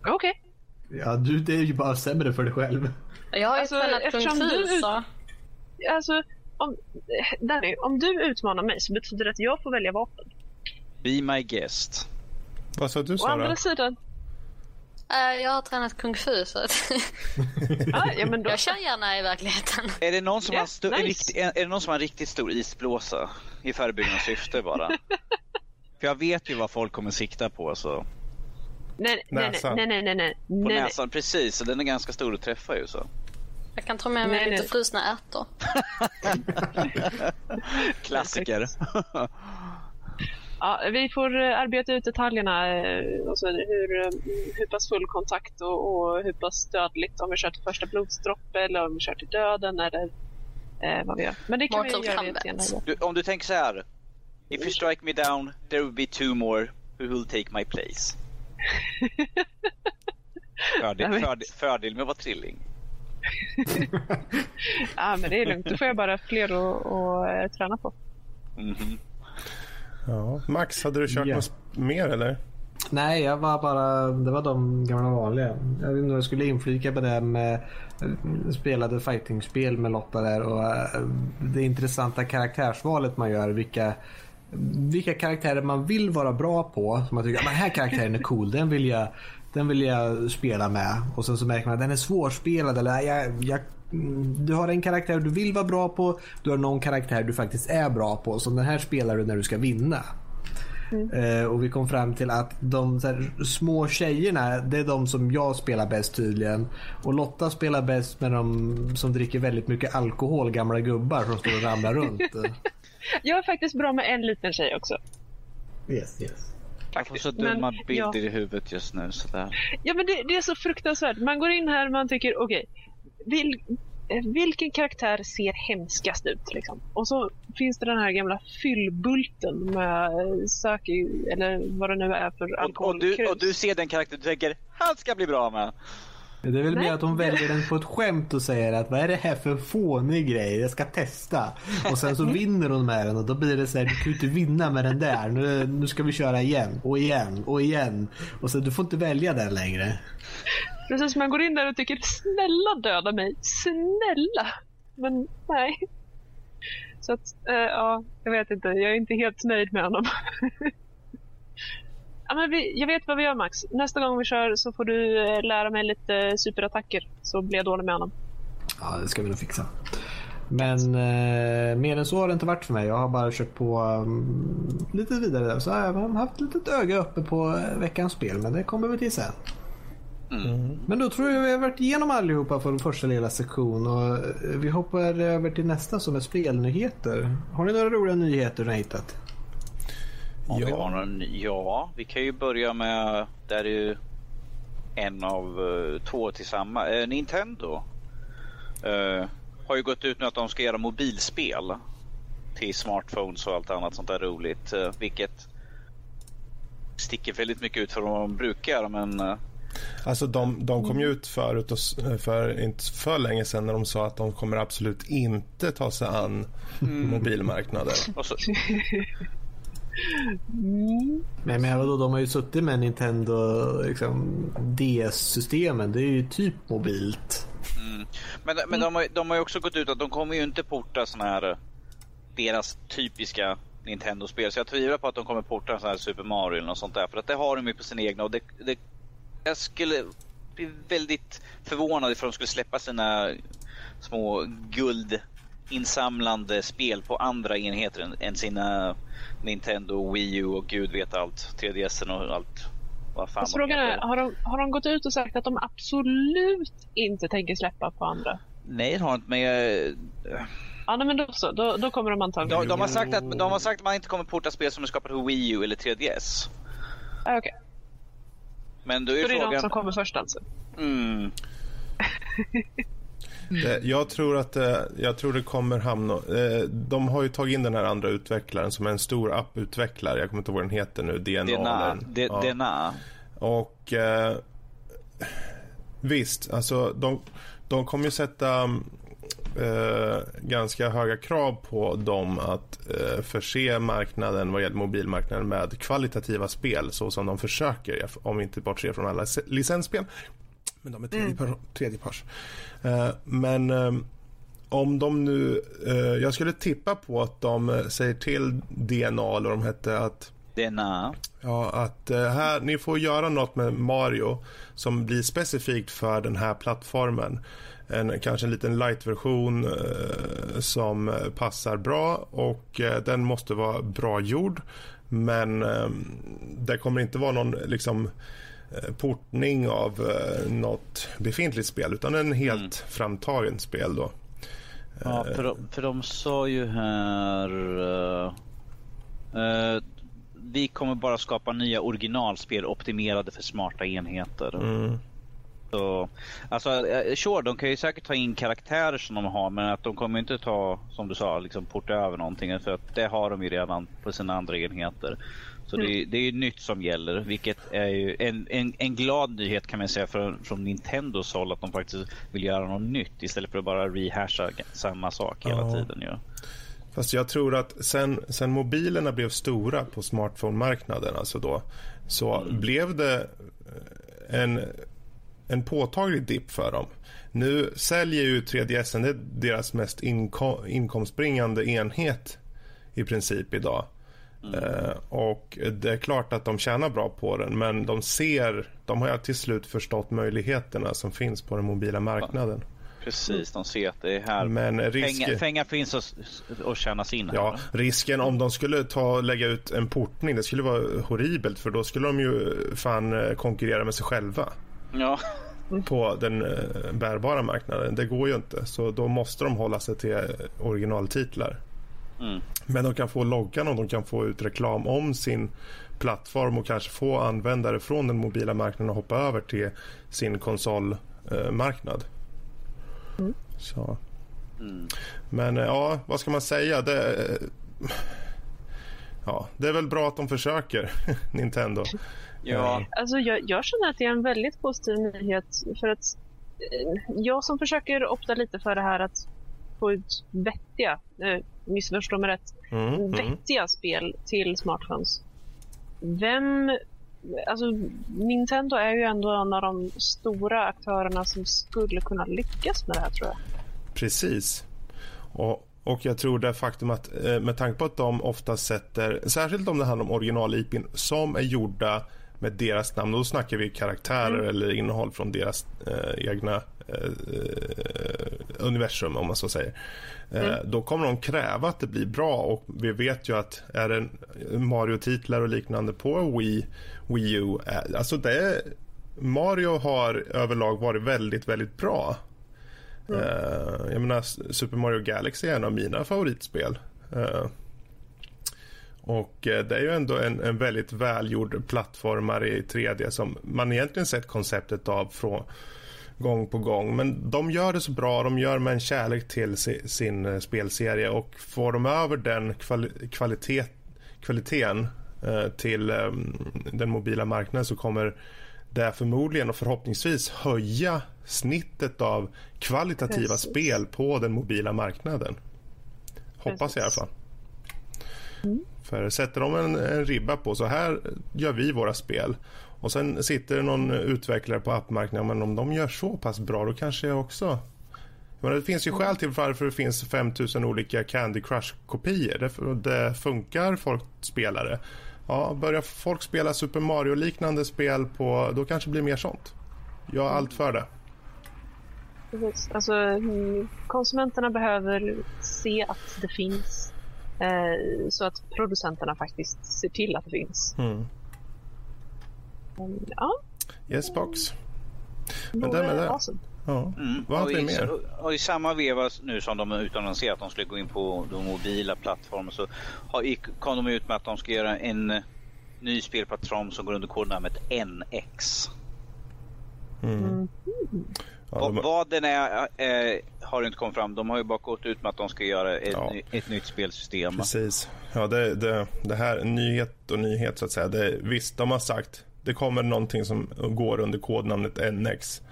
Okej. Ja, du, det är ju bara sämre för dig själv. Jag har ju Alltså, spelat Kung Fu du- så... Alltså, om, eh, Danny, om du utmanar mig så betyder det att jag får välja vapen. Be my guest. Vad sa du Å Sara? andra sidan, Uh, jag har tränat kung fu så att <laughs> ah, ja, men då... jag kör gärna i verkligheten. Är det någon som, yeah, har, sto- nice. rikt- är, är det någon som har en riktigt stor isblåsa i förebyggande syfte bara? <laughs> För jag vet ju vad folk kommer sikta på så. Nej, nej, nej, nej, nej, nej. På näsan, precis. Den är ganska stor att träffa ju så. Jag kan ta med mig nej, lite nej. frusna ärtor. <laughs> Klassiker. Ja, vi får eh, arbeta ut detaljerna. Alltså hur, eh, hur pass full kontakt och, och hur pass dödligt. Om vi kör till första blodsdropp eller om vi kör till döden eller eh, vad vi gör. Men det kan Mortal vi göra senare. Du, om du tänker så här. If you strike me down, there will be two more who will take my place. <laughs> fördel, fördel, fördel med att vara trilling. <laughs> ja, men det är lugnt. Då får jag bara fler att träna på. Mm -hmm. Ja. Max, hade du kört yeah. något mer eller? Nej, jag var bara, det var de gamla vanliga. Jag vet inte jag skulle inflika på det med spelade fightingspel med Lotta där och eh, det intressanta karaktärsvalet man gör. Vilka, vilka karaktärer man vill vara bra på. Som man tycker, den här karaktären är cool, den vill jag den vill jag spela med. Och sen så märker man att den är svårspelad. Eller jag, jag du har en karaktär du vill vara bra på. Du har någon karaktär du faktiskt är bra på. Så den här spelar du när du ska vinna. Mm. Uh, och vi kom fram till att de här, små tjejerna, det är de som jag spelar bäst tydligen. Och Lotta spelar bäst med de som dricker väldigt mycket alkohol, gamla gubbar som står och ramlar runt. <laughs> jag är faktiskt bra med en liten tjej också. Yes, yes. Jag får så dumma men, bilder ja. i huvudet just nu. Sådär. Ja men det, det, är så fruktansvärt. Man går in här och man tycker okej, okay, vil, vilken karaktär ser hemskast ut? Liksom? Och så finns det den här gamla fyllbulten med Saki, eller vad det nu är för alkohol. Och, och, du, och du ser den karaktär du tänker, han ska bli bra med. Det är väl mer att hon väljer den på ett skämt och säger att vad är det här för fånig grej? Jag ska testa. Och sen så <laughs> vinner hon med den och då blir det så här, du kan ju inte vinna med den där. Nu, nu ska vi köra igen och igen och igen. Och så du får inte välja den längre. Precis, man går in där och tycker snälla döda mig, snälla. Men nej. Så att, äh, ja, jag vet inte. Jag är inte helt nöjd med honom. <laughs> ja, men vi, jag vet vad vi gör Max. Nästa gång vi kör så får du eh, lära mig lite superattacker. Så blir jag dålig med honom. Ja, det ska vi nog fixa. Men eh, mer än så har det inte varit för mig. Jag har bara kört på um, lite vidare. Så jag har haft ett litet öga uppe på veckans spel. Men det kommer vi till sen. Mm. Men då tror jag vi har varit igenom allihopa för den första lilla sektion och vi hoppar över till nästa som är spelnyheter. Har ni några roliga nyheter ni har hittat? Om ja. Vi har någon, ja, vi kan ju börja med där är ju en av uh, två tillsammans. Uh, Nintendo uh, har ju gått ut nu att de ska göra mobilspel till smartphones och allt annat sånt där roligt. vilket sticker väldigt mycket ut från vad de brukar men Alltså de, de kom ju ut förut och, för inte för länge sedan när de sa att de kommer absolut inte ta sig an mm. mobilmarknaden. <laughs> Mm. Men, men vadå, de har ju suttit med Nintendo liksom, DS-systemen. Det är ju typ mobilt. Mm. Men, men de, har, de har ju också gått ut att de kommer ju inte porta såna här deras typiska Nintendo-spel. Så jag tvivlar på att de kommer porta sån här Super Mario eller något sånt där. För att det har de ju på sina egna och det, det jag skulle bli väldigt förvånad ifall de skulle släppa sina små guldinsamlande spel på andra enheter än, än sina Nintendo, Wii U och gud vet allt. 3DS och allt. Vad fan frågan är, har de, har de gått ut och sagt att de absolut inte tänker släppa på andra? Nej, det har de inte. Men jag... Ja, men då så. Då, då kommer de antagligen... De, de, har sagt att, de har sagt att man inte kommer porta spel som är skapade på Wii U eller 3DS. Ah, Okej. Okay. Men då är Så det är frågan... de som kommer först alltså? Mm. <laughs> Det, jag tror att eh, jag tror det kommer hamna... Eh, de har ju tagit in den här andra utvecklaren som är en stor apputvecklare. Jag kommer inte ihåg vad den heter nu. DNA. DNA. Ja. DNA. Och eh, visst, alltså de, de kommer ju sätta eh, ganska höga krav på dem att eh, förse marknaden vad gäller mobilmarknaden med kvalitativa spel så som de försöker om vi inte bortser från alla licensspel. Men de är tredjepars. Mm. tredjepars. Eh, men eh, om de nu, eh, jag skulle tippa på att de säger till DNA eller de hette att Denna? Ja, att uh, här, ni får göra något med Mario som blir specifikt för den här plattformen. En, kanske en liten light-version uh, som passar bra och uh, den måste vara bra gjord. Men det kommer inte vara någon liksom portning av något befintligt spel utan en helt mm. framtagen spel då. Ja, för de, för de sa ju här... Uh, vi kommer bara skapa nya originalspel optimerade för smarta enheter. Mm. Så, alltså, eh, sure, de kan ju säkert ta in karaktärer som de har men att de kommer inte ta, som du sa, liksom porta över någonting för att det har de ju redan på sina andra enheter. Så mm. det, det, är ju nytt som gäller, vilket är ju en, en, en glad nyhet kan man säga från, från Nintendos håll att de faktiskt vill göra något nytt istället för att bara rehasha samma sak hela ja. tiden. Ja. Fast jag tror att sen, sen mobilerna blev stora på smartphone-marknaden alltså då, så mm. blev det en, en påtaglig dipp för dem. Nu säljer ju 3DSen, det är deras mest inkom, inkomstbringande enhet i princip idag. Mm. Uh, och det är klart att de tjänar bra på den men de ser, de har till slut förstått möjligheterna som finns på den mobila marknaden. Precis, de ser att det är här men risk... pengar, pengar finns att, att tjänas in. Ja, här. risken om de skulle ta lägga ut en portning, det skulle vara horribelt för då skulle de ju fan eh, konkurrera med sig själva. Ja. På den uh, bärbara marknaden. Det går ju inte. Så då måste de hålla sig till originaltitlar. Mm. Men de kan få loggan och de kan få ut reklam om sin plattform och kanske få användare från den mobila marknaden att hoppa över till sin konsolmarknad. Mm. Så. Mm. Men eh, ja, vad ska man säga? Det, ja, det är väl bra att de försöker, <laughs> Nintendo. Ja. Eh. Alltså jag, jag känner att det är en väldigt positiv nyhet för att eh, jag som försöker opta lite för det här att ut vettiga, eh, missförstå mig rätt, mm, mm. vettiga mm. spel till smartphones. Vem alltså, Nintendo är ju ändå en av de stora aktörerna som skulle kunna lyckas med det här tror jag. Precis. Och, och jag tror det faktum att eh, med tanke på att de ofta sätter, särskilt om det handlar om original-IPn som är gjorda med deras namn. Då snackar vi karaktärer mm. eller innehåll från deras eh, egna eh, universum om man så säger. Eh, mm. Då kommer de kräva att det blir bra och vi vet ju att är det Mario-titlar och liknande på Wii, Wii U, eh, alltså det Mario har överlag varit väldigt, väldigt bra. Mm. Uh, jag menar Super Mario Galaxy är en av mina favoritspel. Och eh, det är ju ändå en, en väldigt välgjord plattformare i 3D som man egentligen sett konceptet av från gång på gång. Men de gör det så bra, de gör med en kärlek till sin, sin eh, spelserie och får de över den kvali kvalitet, kvaliteten eh, till eh, den mobila marknaden så kommer det förmodligen och förhoppningsvis höja snittet av kvalitativa Precis. spel på den mobila marknaden. Hoppas Precis. jag i alla fall. Mm. För sätter de en, en, ribba på så här gör vi våra spel och sen sitter det någon utvecklare på appmarknaden men om de gör så pass bra då kanske jag också men det finns ju skäl till varför det finns 5000 olika Candy Crush-kopior. Det, det, funkar, folk spelare. Ja, börjar folk spela Super Mario-liknande spel på, då kanske det blir mer sånt. Jag är allt för det. Precis. Alltså, mm, konsumenterna behöver se att det finns så att producenterna faktiskt ser till att det finns. Mm. ja. Yes box. Men det med det. Awesome. Ja. Mm. Vad har vi mer? Och i samma veva nu som de utannonserade att de skulle gå in på de mobila plattformarna så kom de ut med att de ska göra en ny spelplattform som går under kodnamnet NX. Mm. Mm. Ja, de... Vad den är eh, har inte kommit fram. De har ju bara gått ut med att de ska göra ett, ja. ett nytt spelsystem. Precis. Ja, det, det, det här nyhet och nyhet så att säga. Det, visst, de har sagt det kommer någonting som går under kodnamnet NX.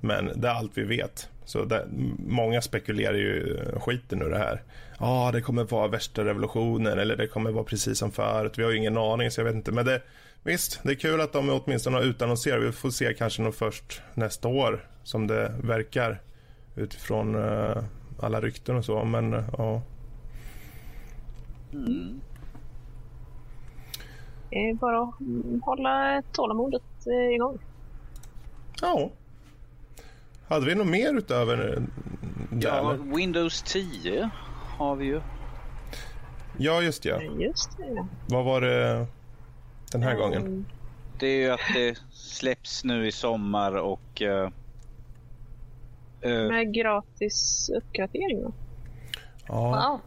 Men det är allt vi vet. Så det, många spekulerar ju skiten ur det här. Ja, ah, det kommer vara värsta revolutionen eller det kommer vara precis som förut. Vi har ju ingen aning så jag vet inte. Men det, visst, det är kul att de åtminstone har utannonserat. Vi får se kanske nog först nästa år som det verkar utifrån uh, alla rykten och så. Men uh, ja. Mm. Det är bara att hålla tålamodet eh, igång. Ja. Hade vi något mer utöver det? Ja, Windows 10 har vi ju. Ja, just ja. Just det. Vad var det den här um, gången? Det är ju att det släpps nu i sommar och... Uh, Med gratis uppgradering då? Ja.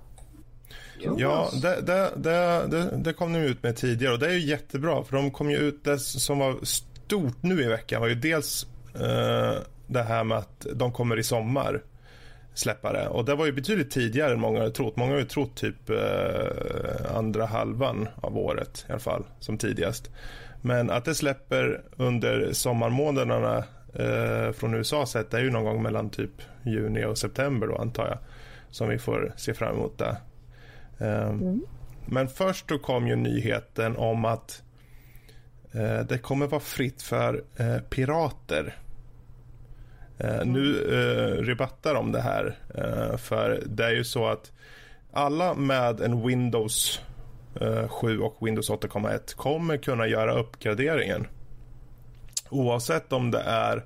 Wow. Ja, det, det, det, det, kom de ut med tidigare och det är ju jättebra för de kom ju ut, det som var stort nu i veckan var ju dels uh, det här med att de kommer i sommar släppa det. Och det var ju betydligt tidigare än många hade trott. Många har ju trott typ eh, andra halvan av året i alla fall, som tidigast. Men att det släpper under sommarmånaderna eh, från USA sett är ju någon gång mellan typ juni och september då antar jag. Som vi får se fram emot det. Eh, mm. Men först då kom ju nyheten om att eh, det kommer vara fritt för eh, pirater Eh, nu eh, rebattar de det här. Eh, för det är ju så att alla med en Windows 7 och Windows 8,1 kommer kunna göra uppgraderingen. Oavsett om det är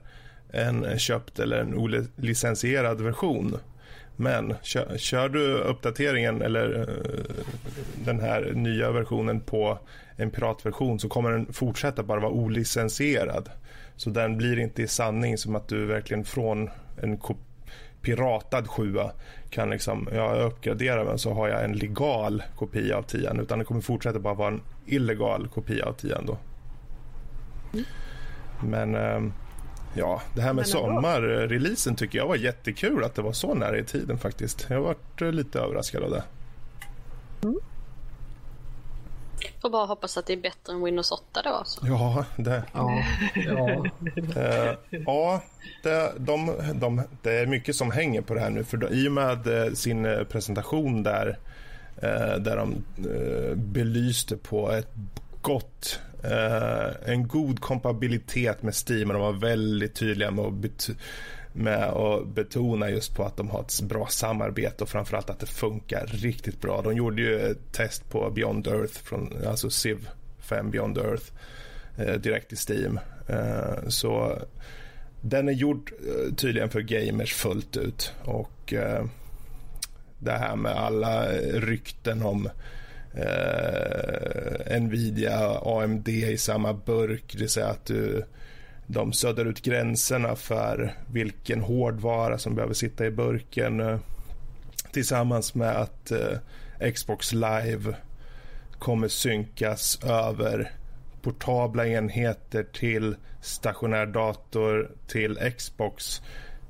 en köpt eller en olicensierad version. Men kör, kör, du uppdateringen eller eh, den här nya versionen på en piratversion så kommer den fortsätta bara vara olicensierad. Så den blir inte i sanning som att du verkligen från en piratad sjua kan liksom, jag uppgraderar men så har jag en legal kopia av tian utan det kommer fortsätta bara vara en illegal kopia av tian då. Mm. Men ehm, ja, det här med sommarreleasen tycker jag var jättekul att det var så nära i tiden faktiskt. Jag har varit eh, lite överraskad av det. Mm. Får bara hoppas att det är bättre än Windows 8 då. Så. Ja, det, ja, ja. uh, ja det, de, de, det är mycket som hänger på det här nu. För de, I och med uh, sin presentation där, uh, där de belyste på ett gott eh, en god kompabilitet med Steam och de var väldigt tydliga med att med att betona just på att de har ett bra samarbete och framförallt att det funkar riktigt bra. De gjorde ju ett test på Beyond Earth, från, alltså Civ 5 Beyond Earth, eh, direkt i Steam. Eh, så den är gjord eh, tydligen för gamers fullt ut och eh, det här med alla rykten om eh, Nvidia, AMD i samma burk, det vill säga att du de suddar ut gränserna för vilken hårdvara som behöver sitta i burken eh, tillsammans med att eh, Xbox Live kommer synkas över portabla enheter till stationär dator till Xbox.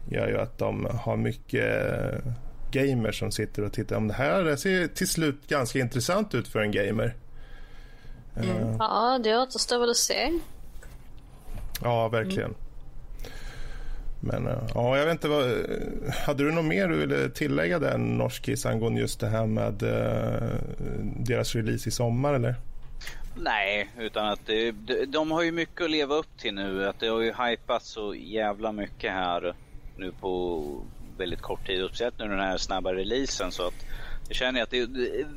Gör ju att de har mycket eh, eh, gamers som sitter och tittar. Om det här ser till slut ganska intressant ut för en gamer. Mm. Ja, det återstår väl att se. Ja, verkligen. Mm. Men eh, ja, jag vet inte vad... Hade du något mer du ville tillägga den Norskis angående just det här med uh, deras release i sommar eller? Nej, utan att det, de har ju mycket att leva upp till nu. Att det har ju hypats så jävla mycket här nu på väldigt kort tid. Och speciellt nu den här snabba releasen så att jag känner att det, det,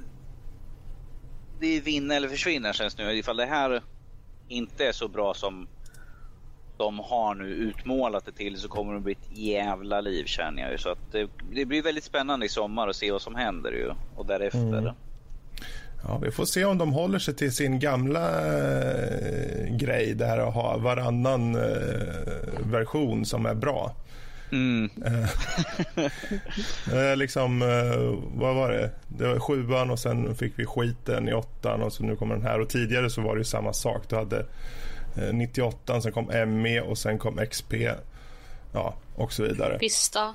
det är vinna eller försvinna känns nu. Ifall det här inte är så bra som de har nu utmålat det till så kommer det bli ett jävla liv känner jag ju. Så att det, det blir väldigt spännande i sommar att se vad som händer ju och därefter. Mm. Ja, vi får se om de håller sig till sin gamla eh, grej där att ha varannan eh, version som är bra. Mm. äh, <laughs> liksom, vad var det? Det var sjuan och sen fick vi skiten i åttan och så nu kommer den här. Och tidigare så var det samma sak. Du hade 98, eh, sen kom ME och sen kom XP. Ja, och så vidare. Vista.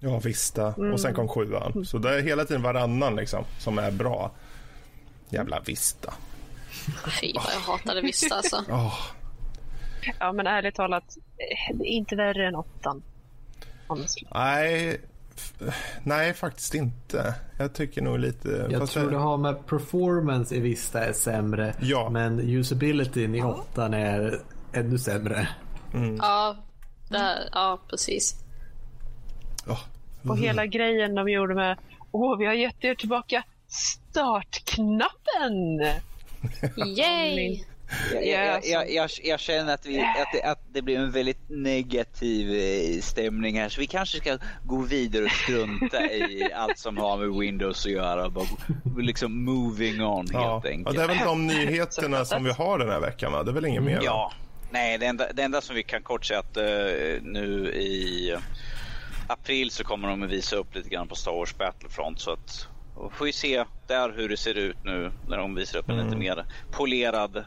Ja, Vista. Mm. Och sen kom sjuan. Så det är hela tiden varannan liksom som är bra. Jävla Vista. Fy vad jag hatade Vista alltså. <laughs> Oh. Ja, men ärligt talat, eh, det är inte värre än åttan. Nej, Nej, faktiskt inte. Jag tycker nog lite... Jag tror det har med performance i Vista är sämre. Ja. Men usabilityn i åttan är ännu sämre. Mm. Ja, det, ja, precis. Oh. Mm. Och hela grejen de gjorde med Åh, vi har gett er tillbaka startknappen. <laughs> Yay! Jag, jag, jag, jag, känner att, vi, att, det, att det blir en väldigt negativ eh, stämning här så vi kanske ska gå vidare och strunta i <laughs> allt som har med Windows att göra. Bara, liksom moving on ja. helt enkelt. Och det är väl de nyheterna som vi har den här veckan va? Det är väl inget mer? Ja. Nej, det enda, det enda som vi kan kort säga att uh, nu i april så kommer de att visa upp lite grann på Star Wars Battlefront så att och får vi se där hur det ser ut nu när de visar upp en mm. lite mer polerad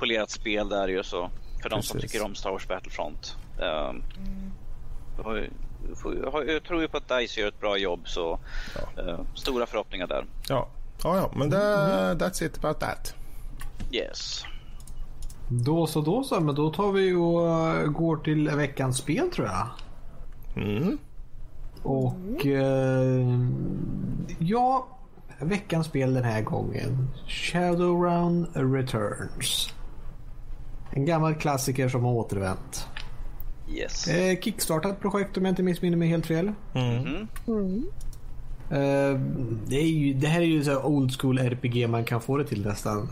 polerat spel där ju så. För de som tycker om Star Wars Battlefront. Um, jag tror ju på att DICE gör ett bra jobb så ja. uh, stora förhoppningar där. Ja, ja, ja men det, mm. that's it about that. Yes. Då så, då så. Men då tar vi och uh, går till veckans spel tror jag. Mm. Och uh, ja, veckans spel den här gången. Shadowrun Returns. En gammal klassiker som har återvänt. Yes. Eh, kickstartat projekt om jag inte missminner mig helt fel. Mm. Mm. Eh, det, är ju, det här är ju så old school RPG man kan få det till nästan.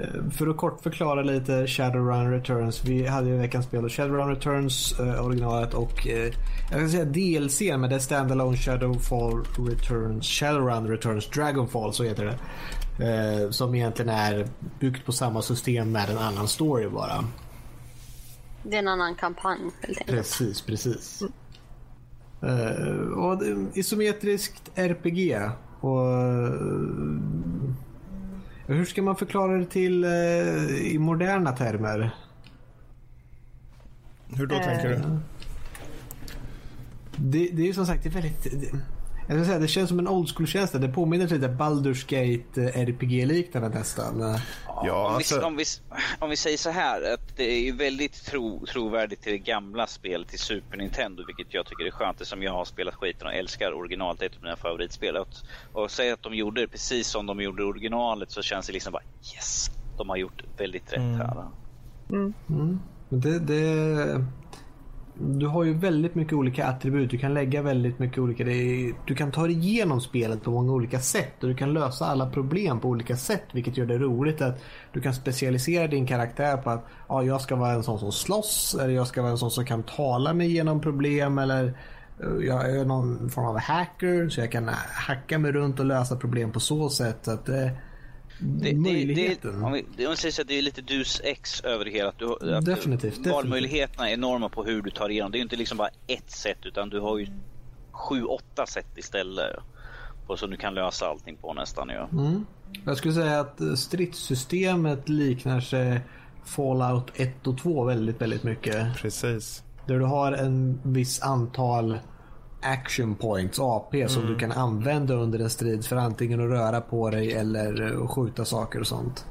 Eh, för att kort förklara lite Shadowrun Returns. Vi hade ju veckans spel Shadowrun Returns eh, originalet och eh, jag kan säga DLC men det är Standalone Shadowfall Returns Shadowrun Returns Dragonfall så heter det. Eh, som egentligen är byggt på samma system med en annan story bara. Det är en annan kampanj helt enkelt. Precis, precis. Mm. Uh, och isometriskt RPG. Och, uh, hur ska man förklara det till uh, i moderna termer? Hur då tänker du? Det, det är som sagt det är väldigt... Det, jag ska säga, det känns som en old school-känsla. Det påminner lite Baldur's Gate eh, RPG-liknande nästan. Ja, om, vi, om, vi, om vi säger så här, att det är ju väldigt tro, trovärdigt till det gamla spelet till Super Nintendo, vilket jag tycker är skönt som jag har spelat skiten och älskar originalet, det är ett av mina favoritspel. Och, och säga att de gjorde det precis som de gjorde originalet så känns det liksom bara yes, de har gjort väldigt rätt mm. här. Mm. Mm. Det, det, du har ju väldigt mycket olika attribut. Du kan lägga väldigt mycket olika... Du kan ta dig igenom spelet på många olika sätt och du kan lösa alla problem på olika sätt vilket gör det roligt att du kan specialisera din karaktär på att ja, jag ska vara en sån som slåss eller jag ska vara en sån som kan tala mig igenom problem eller eh, jag är någon form av hacker så jag kan hacka mig runt och lösa problem på så sätt. att eh, det, möjligheten. Det, det, om vi, om vi säger så att det är lite dus ex över det hela. Att du, att definitivt. Valmöjligheterna är enorma på hur du tar igenom. Det är inte liksom bara ett sätt utan du har ju sju, åtta sätt istället. På som du kan lösa allting på nästan. Ja. Mm. Jag skulle säga att stridssystemet liknar sig Fallout 1 och 2 väldigt, väldigt mycket. Precis. Där du har en viss antal action points, AP, mm. som du kan använda under en strid för antingen att röra på dig eller att skjuta saker och sånt.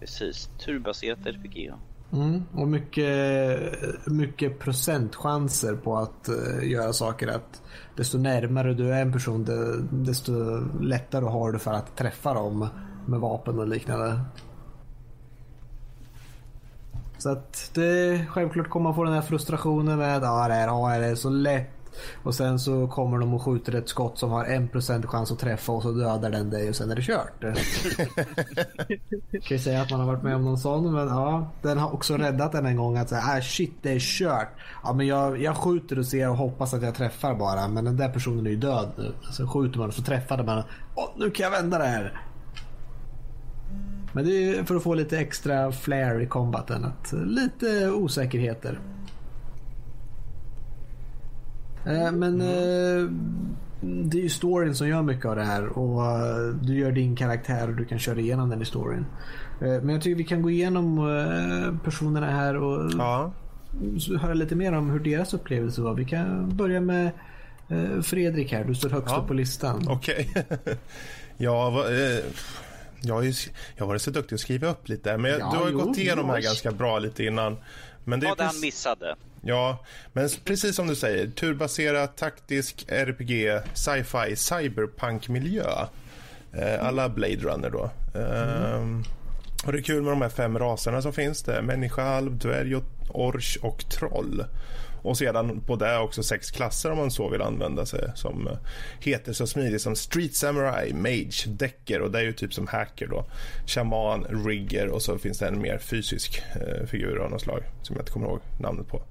Precis, turbaserat RPG. Mm, och mycket, mycket procentchanser på att uh, göra saker. Att desto närmare du är en person desto lättare har du för att träffa dem med vapen och liknande. Så att det självklart kommer man få den här frustrationen med att ah, det här ah, är så lätt och sen så kommer de och skjuter ett skott som har en procent chans att träffa och så dödar den dig och sen är det kört. <laughs> kan ju säga att man har varit med om någon sån men ja, den har också räddat en en gång att säga ah, shit det är kört. Ja men jag, jag skjuter och ser och hoppas att jag träffar bara men den där personen är ju död nu. Sen skjuter man och så träffar man. Åh, nu kan jag vända det här. Men det är för att få lite extra flair i combaten. Att lite osäkerheter. Eh, men eh, det är ju storyn som gör mycket av det här och eh, du gör din karaktär och du kan köra igenom den i storyn. Men jag tycker vi kan gå igenom personerna här och ja. höra lite mer om hur deras upplevelse var. Vi kan börja med Fredrik här, du står högst ja. upp på listan. Okej. Okay. <laughs> ja, jag har, ju, jag har varit så duktig att skriva upp lite men ja, du har ju jo, gått igenom jo. här ganska bra lite innan. Men det Vad han missade. Ja, men precis som du säger, turbaserad, taktisk, RPG, sci-fi, cyberpunk-miljö. Eh, alla Blade Runner då. Mm. och det är kul med de här fem raserna som finns. Det människa, alv, dvärg, orch och troll. Och sedan på det också sex klasser om man så vill använda sig som eh, heter så smidigt som Street Samurai, Mage, Decker och det är ju typ som hacker då. Shaman, Rigger och så finns det en mer fysisk eh, figur av något slag som jag inte kommer ihåg namnet på.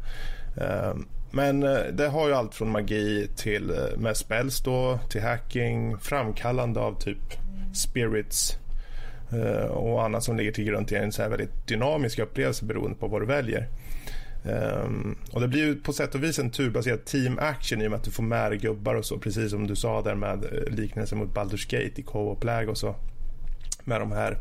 Um, men eh, det har ju allt från magi till med spells då, till hacking, framkallande av typ spirits och annat som ligger till grund till en så här väldigt dynamisk upplevelse beroende på vad du väljer. Um, och Det blir ju på sätt och vis en turbaserad team action i och med att du får med dig gubbar och så precis som du sa där med eh, liknelsen mot Baldur's Gate i co-op-läge och så med de här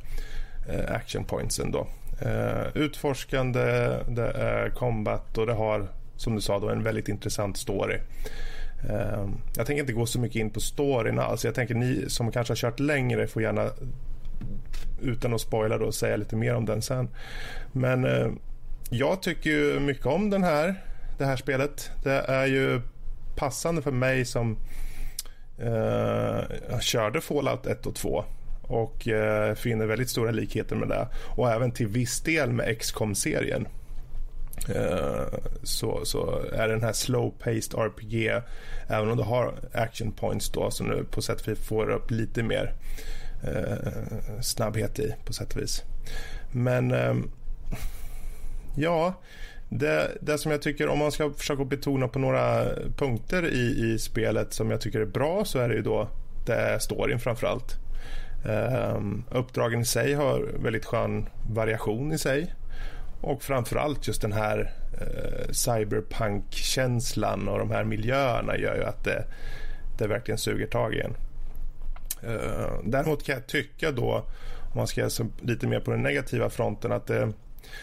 uh, action pointsen då. Uh, utforskande, det är combat och det har som du sa då en väldigt intressant story. Uh, jag tänker inte gå så mycket in på storyn alls. Jag tänker ni som kanske har kört längre får gärna utan att spoila då säga lite mer om den sen. Men uh, jag tycker ju mycket om den här, det här spelet. Det är ju passande för mig som uh, körde Fallout 1 och 2 och eh, finner väldigt stora likheter med det och även till viss del med XCOM serien eh, så, så är den här slow-paced RPG även om du har action points då som du på sätt och vis får upp lite mer eh, snabbhet i på sätt och vis. Men ehm, Ja, det, det som jag tycker, om man ska försöka betona på några punkter i, i spelet som jag tycker är bra så är det ju då det storyn framför allt. Um, ehm, uppdragen i sig har väldigt skön variation i sig. Och framförallt just den här uh, cyberpunk-känslan och de här miljöerna gör ju att det, det verkligen suger tag i en. Uh, däremot kan jag tycka då, om man ska se lite mer på den negativa fronten, att det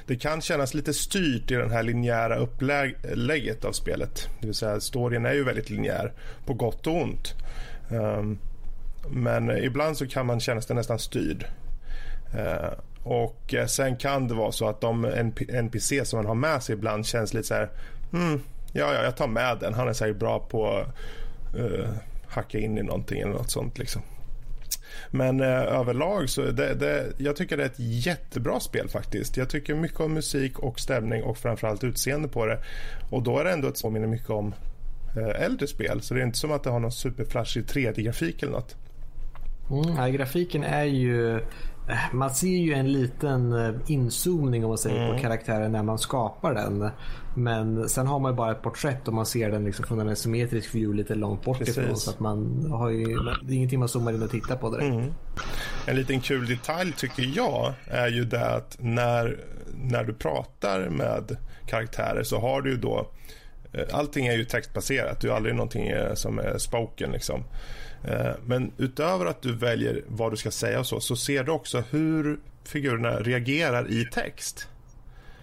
det kan kännas lite styrt i det här linjära upplägget av spelet. Det vill säga storyn är ju väldigt linjär på gott och ont. Um, men ibland så kan man känna sig nästan styrd. Uh, och eh, sen kan det vara så att de NPC som man har med sig ibland känns lite så här. Mm, ja, ja, jag tar med den. Han är säkert bra på att uh, hacka in i någonting eller något sånt liksom. Men eh, överlag så det, det, jag tycker det är ett jättebra spel faktiskt. Jag tycker mycket om musik och stämning och framförallt utseende på det. Och då är det ändå ett som påminner mycket om eh, äldre spel. Så det är inte som att det har någon superflashig 3D-grafik eller något. Mm, grafiken är ju man ser ju en liten eh, inzoomning om man säger mm. på karaktären när man skapar den. Men sen har man ju bara ett porträtt och man ser den liksom från en symmetrisk view lite långt bort Precis. ifrån. Så att man har ju, det är ingenting man zoomar in och tittar på direkt. Mm. En liten kul detalj tycker jag är ju det att när, när du pratar med karaktärer så har du ju då eh, Allting är ju textbaserat. Du har aldrig någonting som är spoken liksom. Eh, men utöver att du väljer vad du ska säga och så, så ser du också hur figurerna reagerar i text.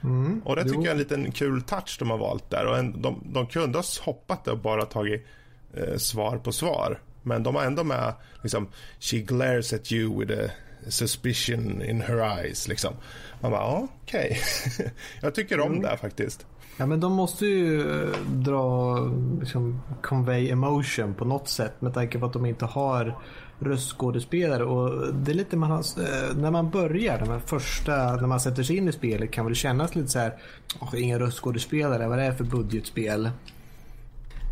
Mm, och det tycker jo. jag är en liten kul touch de har valt där. Och en, de, de kunde ha hoppat det och bara tagit eh, svar på svar. Men de har ändå med liksom She glares at you with a suspicion in her eyes. Liksom. Man bara, okej. Okay. <laughs> jag tycker om mm. det faktiskt. Ja men de måste ju eh, dra, liksom convey emotion på något sätt med tanke på att de inte har röstskådespelare och det är lite man har, eh, när man börjar, de första, när man sätter sig in i spelet kan väl kännas lite så här, oh, inga röstskådespelare, vad är det för budgetspel?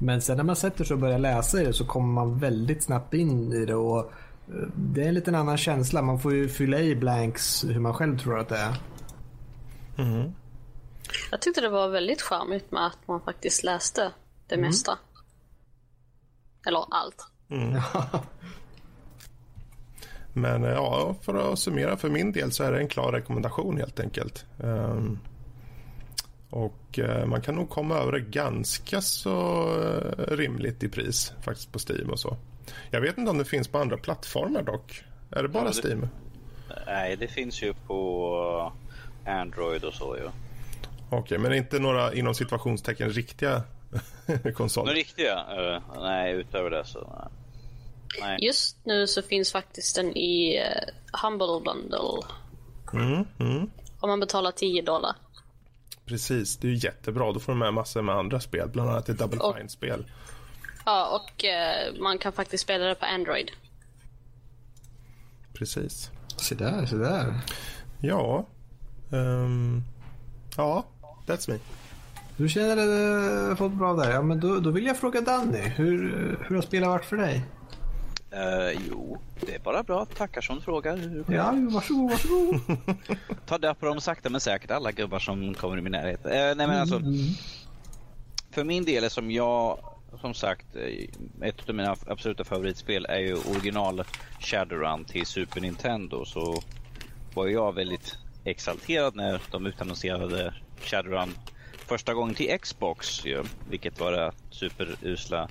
Men sen när man sätter sig och börjar läsa i det så kommer man väldigt snabbt in i det och eh, det är en liten annan känsla. Man får ju fylla i blanks hur man själv tror att det är. Mm. Jag tyckte det var väldigt charmigt med att man faktiskt läste det mm. mesta. Eller allt. Mm. <laughs> Men eh, ja, för att summera för min del så är det en klar rekommendation helt enkelt. Um, och uh, man kan nog komma över det ganska så uh, rimligt i pris faktiskt på Steam och så. Jag vet inte om det finns på andra plattformar dock. Är det bara ja, det, Steam? Nej, det finns ju på Android och så ju. Ja. Okej, okay, men inte några inom situationstecken riktiga <laughs> konsoler? Några riktiga? Uh, nej, utöver det så nej. Just nu så finns faktiskt den i uh, Humble Bundle. Mm, mm. Om man betalar 10 dollar. Precis, det är ju jättebra. Då får du med massor med andra spel, bland annat ett Double Fine-spel. Ja, och uh, man kan faktiskt spela det på Android. Precis. Se där, se där. Ja. Um, ja, That's me. Du känner dig fått bra där. Ja, men då, då vill jag fråga Danny. Hur, hur har spelet varit för dig? Uh, jo, det är bara bra. Tackar som frågar. Ja, varsågod, varsågod. <laughs> Ta på dem sakta men säkert, alla gubbar som kommer i min närhet. Uh, nej, men alltså, mm. För min del är som jag, som sagt, ett av mina absoluta favoritspel är ju original Shadowrun till Super Nintendo. Så var jag väldigt exalterad när de utannonserade Shadowrun första gången till Xbox ju, vilket var det superusla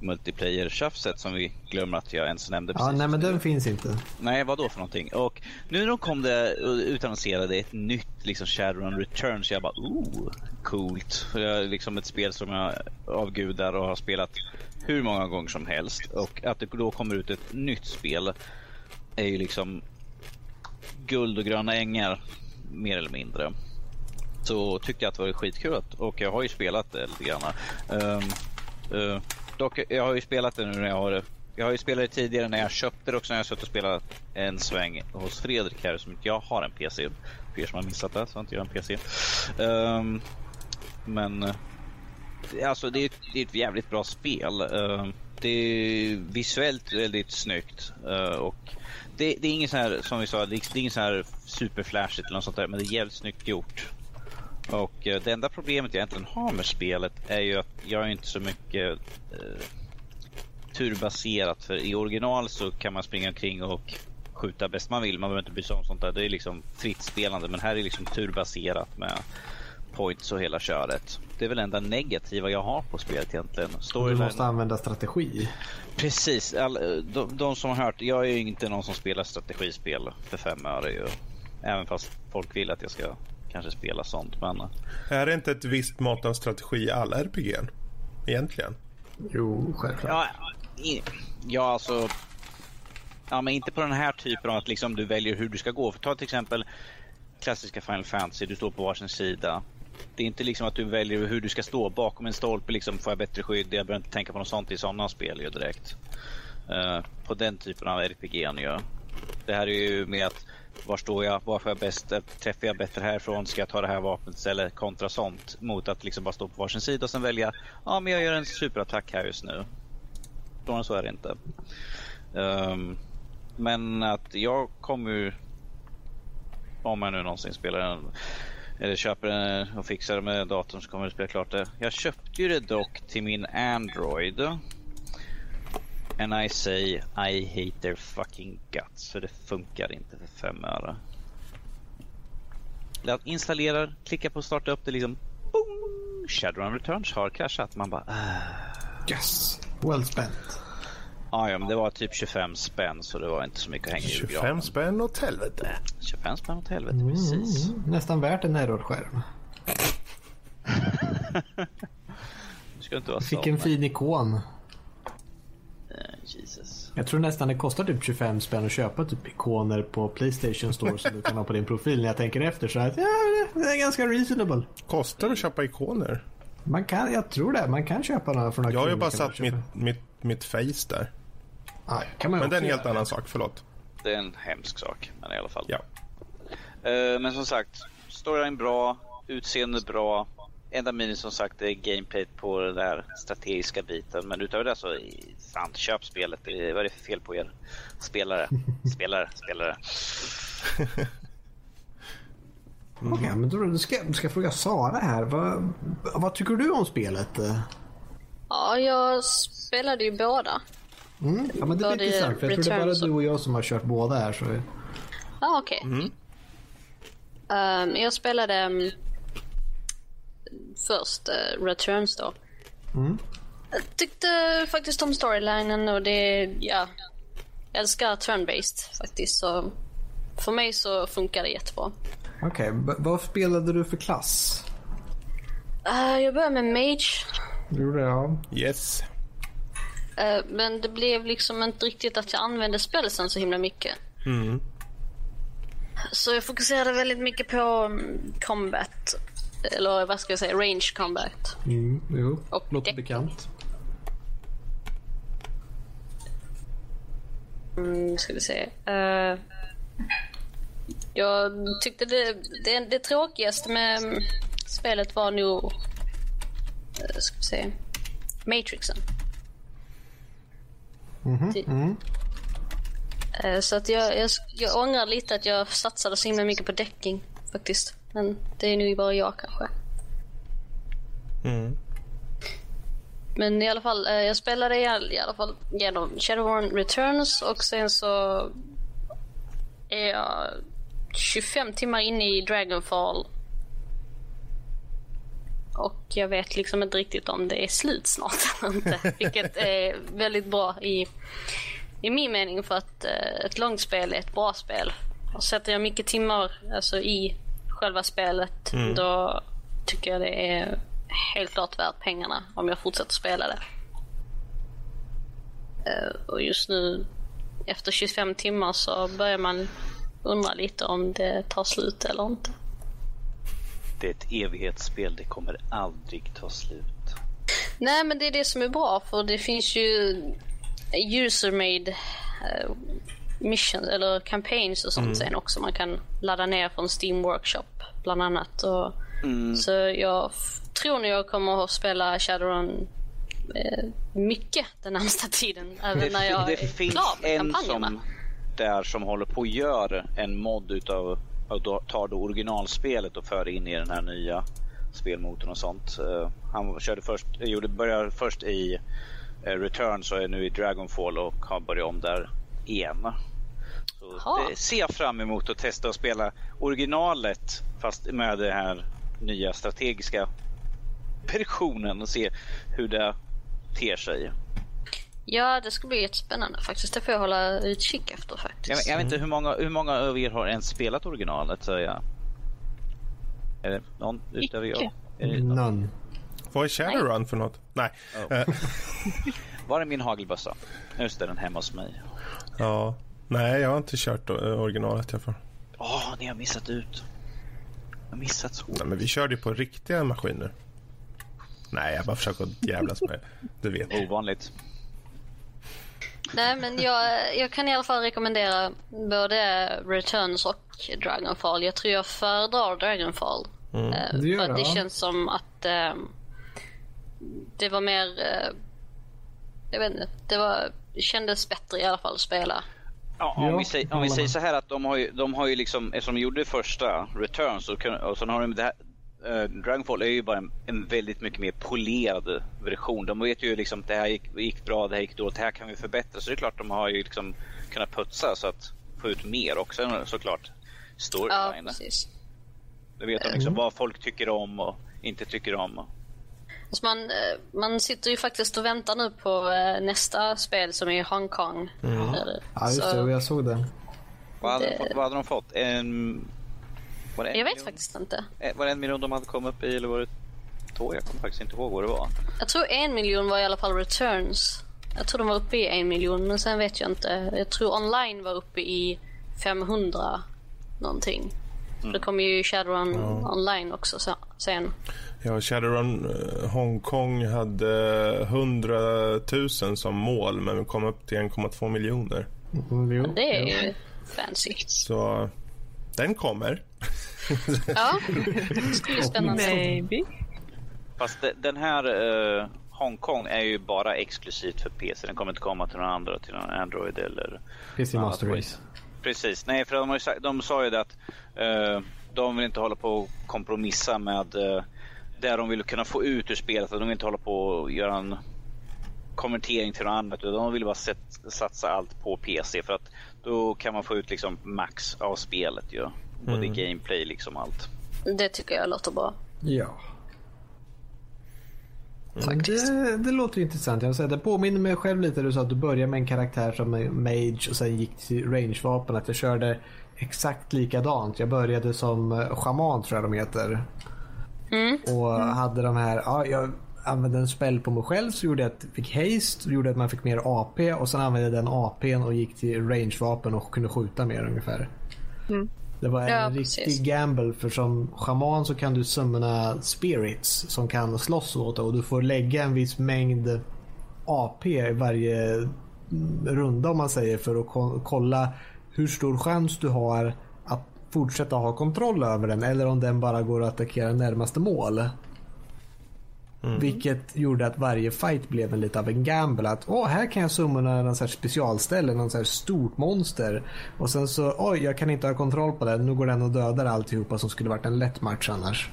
multiplayer-tjafset som vi glömmer att jag ens nämnde. Ja, nej men den finns inte. Nej, vad då för någonting? Och nu när de kom det utannonserade ett nytt liksom Shadowrun Return så jag bara oh, coolt. För det är liksom ett spel som jag avgudar och har spelat hur många gånger som helst. Och att det då kommer ut ett nytt spel är ju liksom guld och gröna ängar mer eller mindre. Så tyckte jag att det var skitkul och jag har ju spelat det lite grann. Um, uh, dock, jag har ju spelat det nu när jag har jag har ju spelat det tidigare när jag köpte det också när jag suttit och spelat en sväng hos Fredrik här som inte jag har en PC. För er som har missat det så har inte jag en PC. Um, ehm, men eh, alltså det är, det är ett jävligt bra spel. Uh, det är visuellt väldigt snyggt uh, och det, det, är inget så här som vi sa, det är inget så här superflashigt eller något sånt där, men det är jävligt snyggt gjort. Och uh, det enda problemet jag egentligen har med spelet är ju att jag är inte så mycket uh, turbaserat. För i original så kan man springa omkring och skjuta bäst man vill. Man behöver inte bry sig om sånt där. Det är liksom fritt spelande. Men här är liksom turbaserat med points och hela köret. Det är väl enda negativa jag har på spelet egentligen. Storyline... Du måste använda strategi. Precis. All, de, de, som har hört, jag är ju inte någon som spelar strategispel för fem öre ju. Även fast folk vill att jag ska kanske spela sånt. Men... Är det inte ett visst mått av strategi i alla RPG? Egentligen? Jo, självklart. Ja, ja alltså. Ja, men inte på den här typen av att liksom du väljer hur du ska gå. För ta till exempel klassiska Final Fantasy. Du står på varsin sida. Det är inte liksom att du väljer hur du ska stå bakom en stolpe. Liksom, får jag bättre skydd? Jag behöver inte tänka på något sånt i sådana spel ju direkt. Uh, på den typen av RPG ju. Det här är ju med att var står jag? Varför jag bäst? Eh, träffar jag bättre härifrån? Ska jag ta det här vapnet eller kontra sånt? Mot att liksom bara stå på varsin sida och sen välja. Ja, men jag gör en superattack här just nu. Så är det inte. Um, men att jag kommer ju om jag nu någonsin spelar en eller köper den och fixar det med datorn så kommer jag spela klart det. Jag köpte ju det dock till min Android. And I say I hate their fucking guts. För det funkar inte för fem öre. Jag installerar, klickar på starta upp det liksom. Boom! Shadowrun Returns har kraschat. Man bara... Uh. Yes! Well spent. Ja, ja, men det var typ 25 spänn så det var inte så mycket att hänga i 25 spänn åt helvete. 25 spänn åt helvete, mm, precis. Nästan värt en errorskärm. <laughs> du ska inte vara Fick en fin ikon. Jesus. Jag tror nästan det kostar typ 25 spänn att köpa typ ikoner på Playstation Store som du kan ha på din profil. När jag tänker efter så att ja, det är ganska reasonable. Kostar det att köpa ikoner? Man kan, jag tror det. Man kan köpa några från Jag har ju bara satt mitt, mitt, mitt face där. Ah, kan man men det är en helt annan sak, förlåt. Det är en hemsk sak, men i alla fall. Ja. Uh, men som sagt, storyline bra, utseende bra. Enda minus som sagt är gameplay på den där strategiska biten. Men utöver det så, fan, köp spelet. Vad är det för fel på er? <laughs> Spelare, spelare, spelare. Mm. Okej, okay, men då ska, ska jag fråga Sara här. Vad, vad tycker du om spelet? Ja, jag spelade ju båda. Mm. Ja, men det är intressant. För jag tror det är bara du och jag som har kört båda här. Så... Ja, okej. Okay. Mm. Um, jag spelade um, först uh, Returns då. Mm. Jag tyckte faktiskt om storylinen och det, ja. Jag älskar turn-based faktiskt. Så för mig så funkar det jättebra. Okej, okay. vad spelade du för klass? Uh, jag började med Mage. Du gjorde det, ja. Yes. Uh, men det blev liksom inte riktigt att jag använde spelsen så himla mycket. Mm. Så jag fokuserade väldigt mycket på um, combat. Eller vad ska jag säga, range combat. Mm, jo, och låter bekant. Mm, ska vi se. Uh, jag tyckte det, det, det tråkigaste med spelet var nog... Uh, ska vi se. Matrixen. Mm -hmm. mm. Uh, så att jag, jag, jag ångrar lite att jag satsade så himla mycket på däcking faktiskt. Men det är nog bara jag kanske. Mm. Men i alla fall, uh, jag spelade i alla fall genom Shadowrun Returns och sen så är jag 25 timmar inne i Dragonfall. Och jag vet liksom inte riktigt om det är slut snart eller inte. <laughs> Vilket är väldigt bra i, i min mening för att eh, ett långt spel är ett bra spel. Och sätter jag mycket timmar alltså, i själva spelet mm. då tycker jag det är helt klart värt pengarna om jag fortsätter spela det. Uh, och just nu efter 25 timmar så börjar man undra lite om det tar slut eller inte. Det är ett evighetsspel, det kommer aldrig ta slut. Nej, men det är det som är bra för det finns ju user-made uh, missions eller campaigns och sånt mm. sen också. Man kan ladda ner från Steam Workshop bland annat. Och, mm. Så jag tror nog jag kommer att spela Shadowrun eh, mycket den närmsta tiden. Även det, när jag det är klar med kampanjerna. Som där som håller på att göra en mod utav och tar då originalspelet och för in i den här nya spelmotorn och sånt. Uh, han körde först, gjorde, började först i uh, Returns och är nu i Dragonfall och har börjat om där igen. Så det ser jag fram emot att testa att spela originalet fast med den här nya strategiska versionen och se hur det ter sig. Ja, det ska bli jättespännande faktiskt. Det får jag hålla utkik efter faktiskt. Jag, jag vet inte hur många, hur många av er har ens spelat originalet? Så jag... Är det någon utöver jag? None. Vad är Shadowrun för något? Nej. Oh. Var är min hagelbössa? Just det, den hemma hos mig. Ja. Nej, jag har inte kört originalet jag får. Åh, oh, ni har missat ut. Jag har missat så. Nej, men vi körde ju på riktiga maskiner. Nej, jag bara försöker jävlas med Du vet. Ovanligt. Nej, men jag, jag kan i alla fall rekommendera både Returns och Dragonfall. Jag tror jag föredrar Dragonfall. Mm. Eh, det för det känns som att eh, det var mer... Eh, jag vet inte. Det, var, kändes bättre i alla fall att spela. Ja, om, ja, vi säger, om vi säger så här att de har ju, de har ju liksom, eftersom de gjorde första Returns och, och sen har de det här, uh, Dragonfall är ju bara en, en, väldigt mycket mer polerad version. De vet ju liksom att det här gick, gick, bra, det här gick dåligt, det här kan vi förbättra. Så det är klart de har ju liksom kunnat putsa så att få ut mer också såklart. Storyline. Ja, precis. Då vet de liksom mm. vad folk tycker om och inte tycker om. Alltså man, eh, man sitter ju faktiskt och väntar nu på eh, nästa spel som är Hongkong. Mm. Ja, just det. Jag såg det. Vad hade, det... Vad hade de fått? En jag vet miljon? faktiskt inte. Eh, var det en miljon de hade kommit upp i eller var det två? Jag kommer faktiskt inte ihåg vad det var. Jag tror en miljon var i alla fall returns. Jag tror de var uppe i en miljon men sen vet jag inte. Jag tror online var uppe i 500 någonting. Mm. Det kommer ju Shadowrun ja. online också sen. Ja, Shadowrun eh, Hongkong hade 100 000 som mål men kom upp till 1,2 miljoner. Mm, ja, det är ju fancy. Så den kommer. ja, det skulle bli spännande. Maybe. Fast den här uh, Hongkong är ju bara exklusivt för PC. Den kommer inte komma till några andra, till någon Android eller... PC Master Race. Precis. Nej, för de, sagt, de sa ju det att uh, de vill inte hålla på och kompromissa med uh, det de vill kunna få ut ur spelet. De vill inte hålla på och göra en konvertering till något annat. De vill bara satsa allt på PC för att då kan man få ut liksom max av spelet ju. Ja. Både mm. gameplay liksom allt. Det tycker jag låter bra. Ja. Det, det, låter intressant. Jag säga, det påminner mig själv lite. Du sa att du började med en karaktär som mage och sen gick till rangevapen. Att jag körde exakt likadant. Jag började som eh, shaman tror jag de heter. Mm. Och mm. hade de här, ja, jag använde en spell på mig själv så gjorde jag att jag fick haste, gjorde att man fick mer AP och sen använde jag den APn och gick till rangevapen och kunde skjuta mer ungefär. Mm. Det var en ja, riktig precis. gamble för som shaman så kan du summona spirits som kan slåss åt dig och du får lägga en viss mängd AP i varje runda om man säger för att kolla hur stor chans du har att fortsätta ha kontroll över den eller om den bara går att attackera närmaste mål. Mm. Vilket gjorde att varje fight blev en lite av en gamble. Att åh, här kan jag summona någon sorts specialställe, någon sorts stort monster. Och sen så, oj, jag kan inte ha kontroll på den. Nu går den och dödar alltihopa som skulle varit en lätt match annars.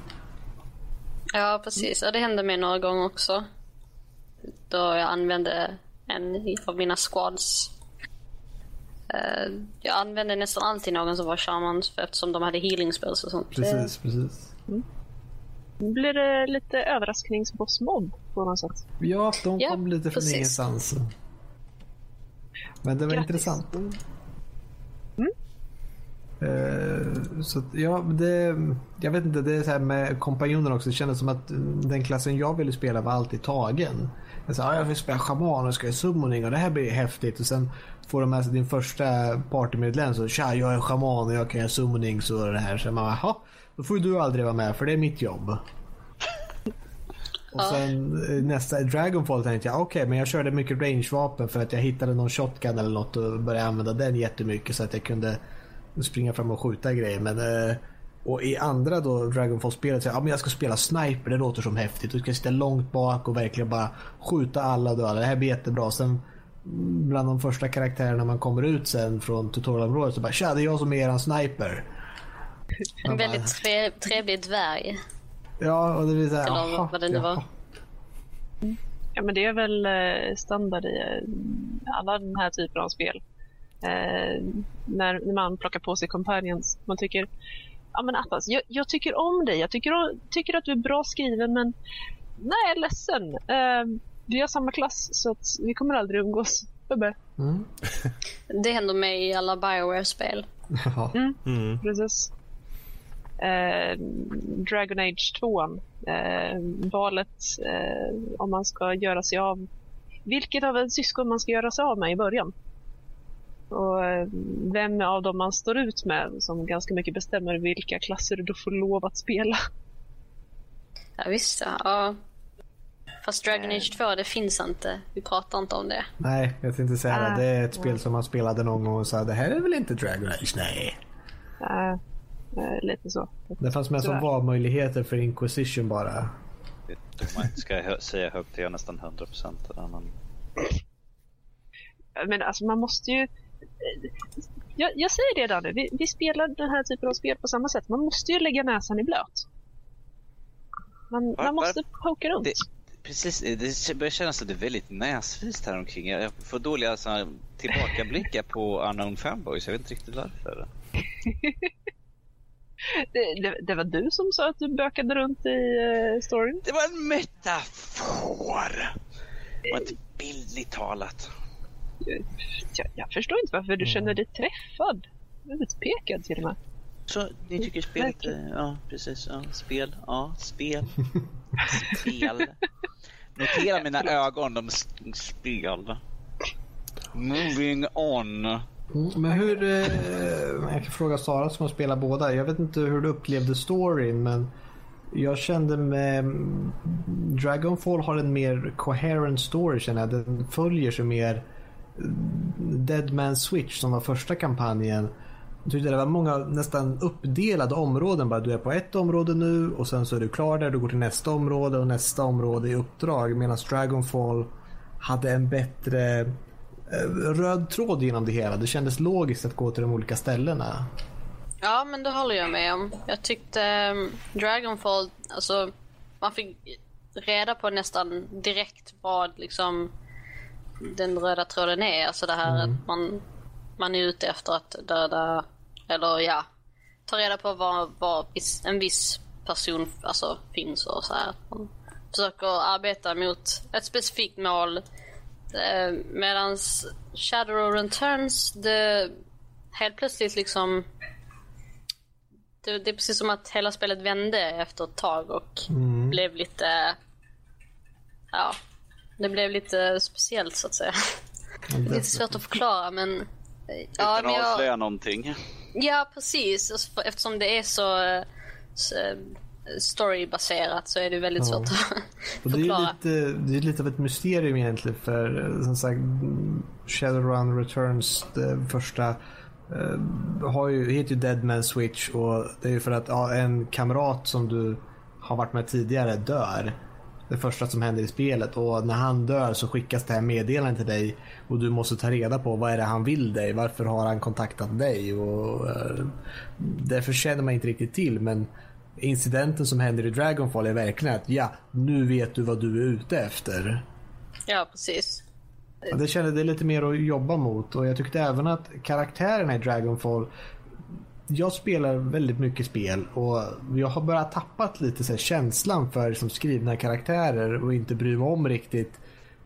Ja, precis. Ja, det hände mig några gånger också. Då jag använde en av mina squads. Uh, jag använde nästan alltid någon som var shaman eftersom de hade healing spells och sånt. Precis, precis. Mm. Blir det lite överraskningsbossmobb på något sätt? Ja, de ja, kom lite från ingenstans. Men det var Grattis. intressant. Mm. Uh, så ja, det, jag vet inte, det är så här med kompanjonen också. Det kändes som att den klassen jag ville spela var alltid tagen. Jag sa, jag vill spela shaman och ska i summoning och det här blir häftigt. Och sen får de med sig din första partymedlem så tja, jag är shaman och jag kan göra summoning så det här. Så man bara, då får du aldrig vara med för det är mitt jobb. Och sen eh, nästa Dragonfall tänkte jag, okej okay, men jag körde mycket rangevapen för att jag hittade någon shotgun eller något och började använda den jättemycket så att jag kunde springa fram och skjuta grejer. Men, eh, och i andra då Dragonfall-spelet så jag, ja, men jag ska spela sniper, det låter som häftigt. Du ska sitta långt bak och verkligen bara skjuta alla och döda. Det här blir jättebra. Sen bland de första karaktärerna man kommer ut sen från tutorialområdet så bara tja det är jag som är eran sniper. En väldigt tre, trevlig dvärg. Ja, och det blir så här, Eller vad det nu var. Ja, men det är väl eh, standard i eh, alla den här typen av spel. Eh, när, när man plockar på sig companions. Man tycker, ja men Atlas, jag, jag tycker om dig. Jag tycker, tycker att du är bra skriven men nej, jag är ledsen. Eh, vi har samma klass så att vi kommer aldrig umgås. Mm. det händer mig i alla Bioware-spel. <laughs> Mm, mm. Precis eh, Dragon Age 2. Eh, valet eh, om man ska göra sig av vilket av en syskon man ska göra sig av med i början. Och eh, vem av dem man står ut med som ganska mycket bestämmer vilka klasser du får lov att spela. Ja, visst, ja. Fast Dragon Age 2, det finns inte. Vi pratar inte om det. Nej, jag tänkte säga det. Det är ett spel som man spelade någon gång och sa det här är väl inte Dragon Age? Nej. Uh, Eh, lite så. Det fanns med som valmöjligheter för Inquisition bara. Det ska säga högt, jag är nästan 100 procent. Men... men alltså man måste ju... Jag, jag säger det Danne, vi, vi spelar den här typen av spel på samma sätt. Man måste ju lägga näsan i blöt. Man, var, man måste var, poka runt. Det, precis, det börjar kännas som det är väldigt näsvist här omkring. Jag får dåliga tillbakablickar på Unknown Fanboys. Jag vet inte riktigt varför. <laughs> Det, det, det, var du som sa att du bökade runt i uh, storyn. Det var en metafor. Det var inte bildligt talat. Jag, jag, förstår inte varför du känner dig träffad. Utpekad till och med. Så ni tycker spelet är, ja precis, ja, spel, ja, spel, <laughs> spel. Notera mina ögon, de spel. Moving on. Mm, men hur, eh, jag kan fråga Sara som har spelat båda. Jag vet inte hur du upplevde storyn men jag kände med mm, Dragonfall har en mer coherent story känner jag. Den följer sig mer mm, Dead Man Switch som var första kampanjen. Jag tyckte det var många nästan uppdelade områden. Bara du är på ett område nu och sen så är du klar där. Du går till nästa område och nästa område i uppdrag. Medan Dragonfall hade en bättre röd tråd genom det hela. Det kändes logiskt att gå till de olika ställena. Ja, men det håller jag med om. Jag tyckte um, Dragonfall, alltså man fick reda på nästan direkt vad liksom den röda tråden är. Alltså det här mm. att man, man är ute efter att döda, eller ja, ta reda på var, var en viss person alltså, finns och så här. Man försöker arbeta mot ett specifikt mål Eh, Medan Shadow Returns, det helt plötsligt liksom... Det, det, är precis som att hela spelet vände efter ett tag och mm. blev lite... Ja, det blev lite speciellt så att säga. Det är lite svårt att förklara men... Ja, Utan att avslöja någonting. Ja, precis. Eftersom det är så, så storybaserat så är det väldigt ja. svårt att förklara. Det är, lite, det är lite av ett mysterium egentligen för som sagt Shadowrun Returns, det första uh, har ju, heter ju Deadman Switch och det är ju för att ja, en kamrat som du har varit med tidigare dör. Det första som händer i spelet och när han dör så skickas det här meddelandet till dig och du måste ta reda på vad är det han vill dig, varför har han kontaktat dig och uh, därför känner man inte riktigt till men incidenten som händer i Dragonfall är verkligen att ja, nu vet du vad du är ute efter. Ja, precis. Ja, det kände det lite mer att jobba mot och jag tyckte även att karaktärerna i Dragonfall jag spelar väldigt mycket spel och jag har börjat tappat lite så känslan för som skrivna karaktärer och inte bry mig om riktigt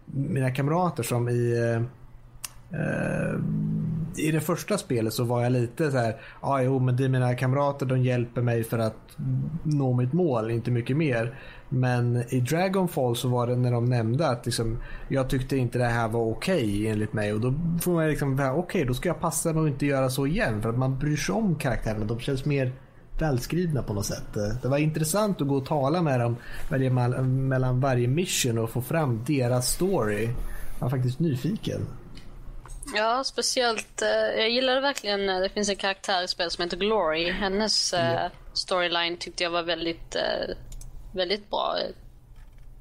mina kamrater som i eh, Eh, i det första spelet så var jag lite så här, ja ah, jo men det är mina kamrater, de hjälper mig för att nå mitt mål, inte mycket mer. Men i Dragonfall så var det när de nämnde att liksom, jag tyckte inte det här var okej okay, enligt mig och då får man liksom, okej okay, då ska jag passa mig och inte göra så igen för att man bryr sig om karaktärerna, de känns mer välskrivna på något sätt. Eh, det var intressant att gå och tala med dem mellan varje mission och få fram deras story. Jag var faktiskt nyfiken. Ja, speciellt. Eh, jag gillade verkligen, när det finns en karaktär i spelet som heter Glory. Hennes mm. storyline tyckte jag var väldigt, eh, väldigt bra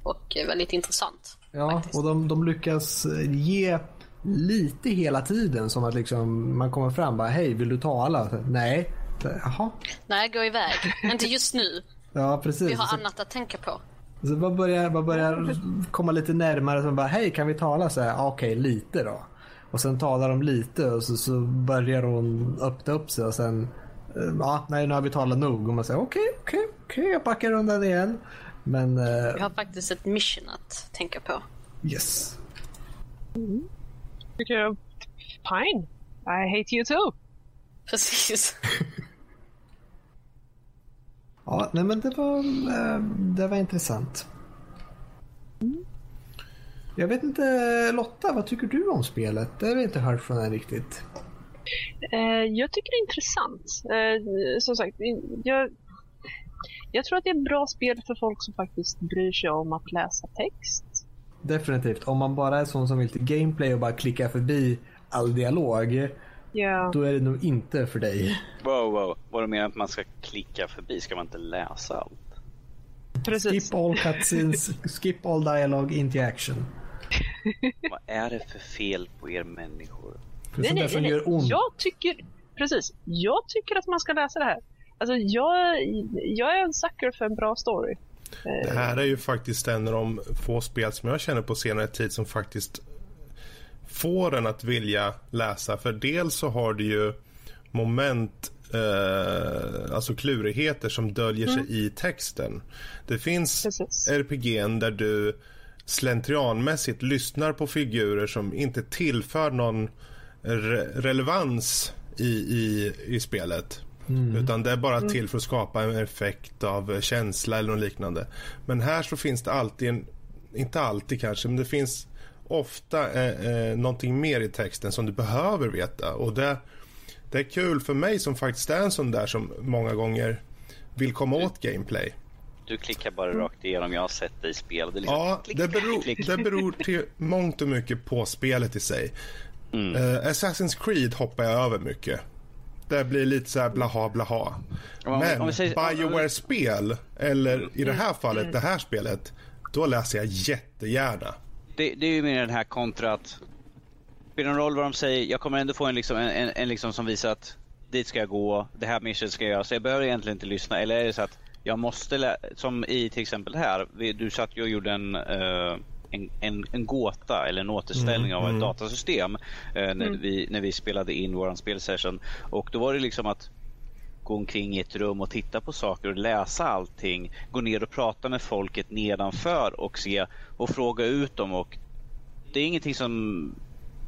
och väldigt intressant. Ja, faktiskt. och de, de lyckas ge lite hela tiden som att liksom man kommer fram bara hej vill du tala? Nej. Jaha. Nej, gå iväg. Inte just nu. Ja, precis. Vi har annat att tänka på. Så man börjar, man börjar komma lite närmare och bara hej kan vi tala? Så här, okej lite då. Och sen talar de lite och så, så börjar hon öppna upp sig och sen eh, Ja, nej nu har vi talat nog och man säger okej, okay, okej, okay, okej, okay, jag backar undan igen. Men... Uh, vi har faktiskt ett mission att tänka på. Yes. Mm. Tycker jag, fine. I hate you too. Precis. ja, nej men det var, uh, det var intressant. Mm. Jag vet inte, Lotta, vad tycker du om spelet? Det har vi inte hört från dig riktigt. Uh, jag tycker det är intressant. Uh, som sagt, jag, jag tror att det är ett bra spel för folk som faktiskt bryr sig om att läsa text. Definitivt. Om man bara är sån som vill till gameplay och bara klicka förbi all dialog. Yeah. Då är det nog inte för dig. Wow, wow. Vad du menar att man ska klicka förbi? Ska man inte läsa allt? Precis. Skip all cutscenes, skip all dialogue, into action. <laughs> Vad är det för fel på er människor? Nej, nej, nej, nej. Jag tycker, precis. Jag tycker att man ska läsa det här. Alltså, jag, jag är en sucker för en bra story. Det här är ju faktiskt en av de få spel som jag känner på senare tid som faktiskt får en att vilja läsa. För dels så har du ju moment, eh, alltså klurigheter som döljer mm. sig i texten. Det finns Precis. RPG där du slentrianmässigt lyssnar på figurer som inte tillför någon re relevans i, i, i spelet. Mm. Utan det är bara mm. till för att skapa en effekt av känsla eller något liknande. Men här så finns det alltid, en, inte alltid kanske, men det finns ofta eh, eh, någonting mer i texten som du behöver veta. Och det, det är kul för mig som faktiskt är en sån där som många gånger vill komma åt gameplay. Du klickar bara rakt igenom. Jag har sett dig spela. Det liksom ja, klick, det, beror, klick. det beror till mångt och mycket på spelet i sig. Mm. Uh, Assassin's Creed hoppar jag över mycket. Det blir lite så här blaha blaha. Men Bioware-spel, eller i det här fallet mm. det här spelet, då läser jag jättegärna. Det, det är ju mer den här kontra att spelar någon roll vad de säger, jag kommer ändå få en, liksom, en, en, en liksom som visar att dit ska jag gå, det här mission ska jag göra, så jag behöver egentligen inte lyssna. Eller är det så att jag måste, som i till exempel här, du satt ju och gjorde en, uh, en, en, en, gåta eller en återställning mm, av ett mm. datasystem uh, när, mm. vi, när vi spelade in våran spelsession. Och då var det liksom att gå omkring i ett rum och titta på saker och läsa allting. Gå ner och prata med folket nedanför och se och fråga ut dem. Och det är ingenting som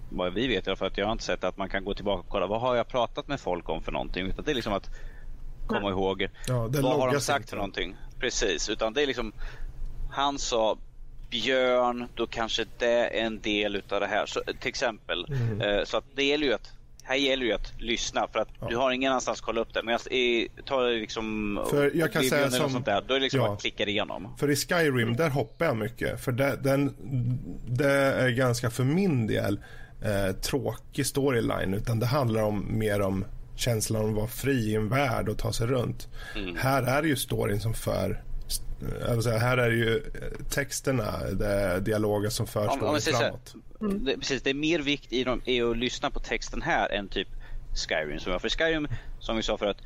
vad vi vet, för att jag har inte sett att man kan gå tillbaka och kolla vad har jag pratat med folk om för någonting. Utan det är liksom att komma Nej. ihåg. Ja, vad har de sagt för någonting? Precis, utan det är liksom han sa björn, då kanske det är en del utav det här. Så, till exempel. Mm. Eh, så att det gäller ju att här gäller ju att lyssna för att ja. du har ingen annanstans att kolla upp det. Men jag tar liksom... För jag kan säga som... Sånt där, då är det liksom ja. att klicka igenom. För i Skyrim, där hoppar jag mycket. För det, den, det är ganska för min del eh, tråkig storyline utan det handlar om mer om känslan av att vara fri i en värld och ta sig runt. Mm. Här är det ju storyn som för Säga, här är det ju texterna, det dialoger som för storyn framåt. Mm. Det, precis, det är mer vikt i dem, i att lyssna på texten här än typ Skyrim. Som jag, för Skyrim, som vi sa för att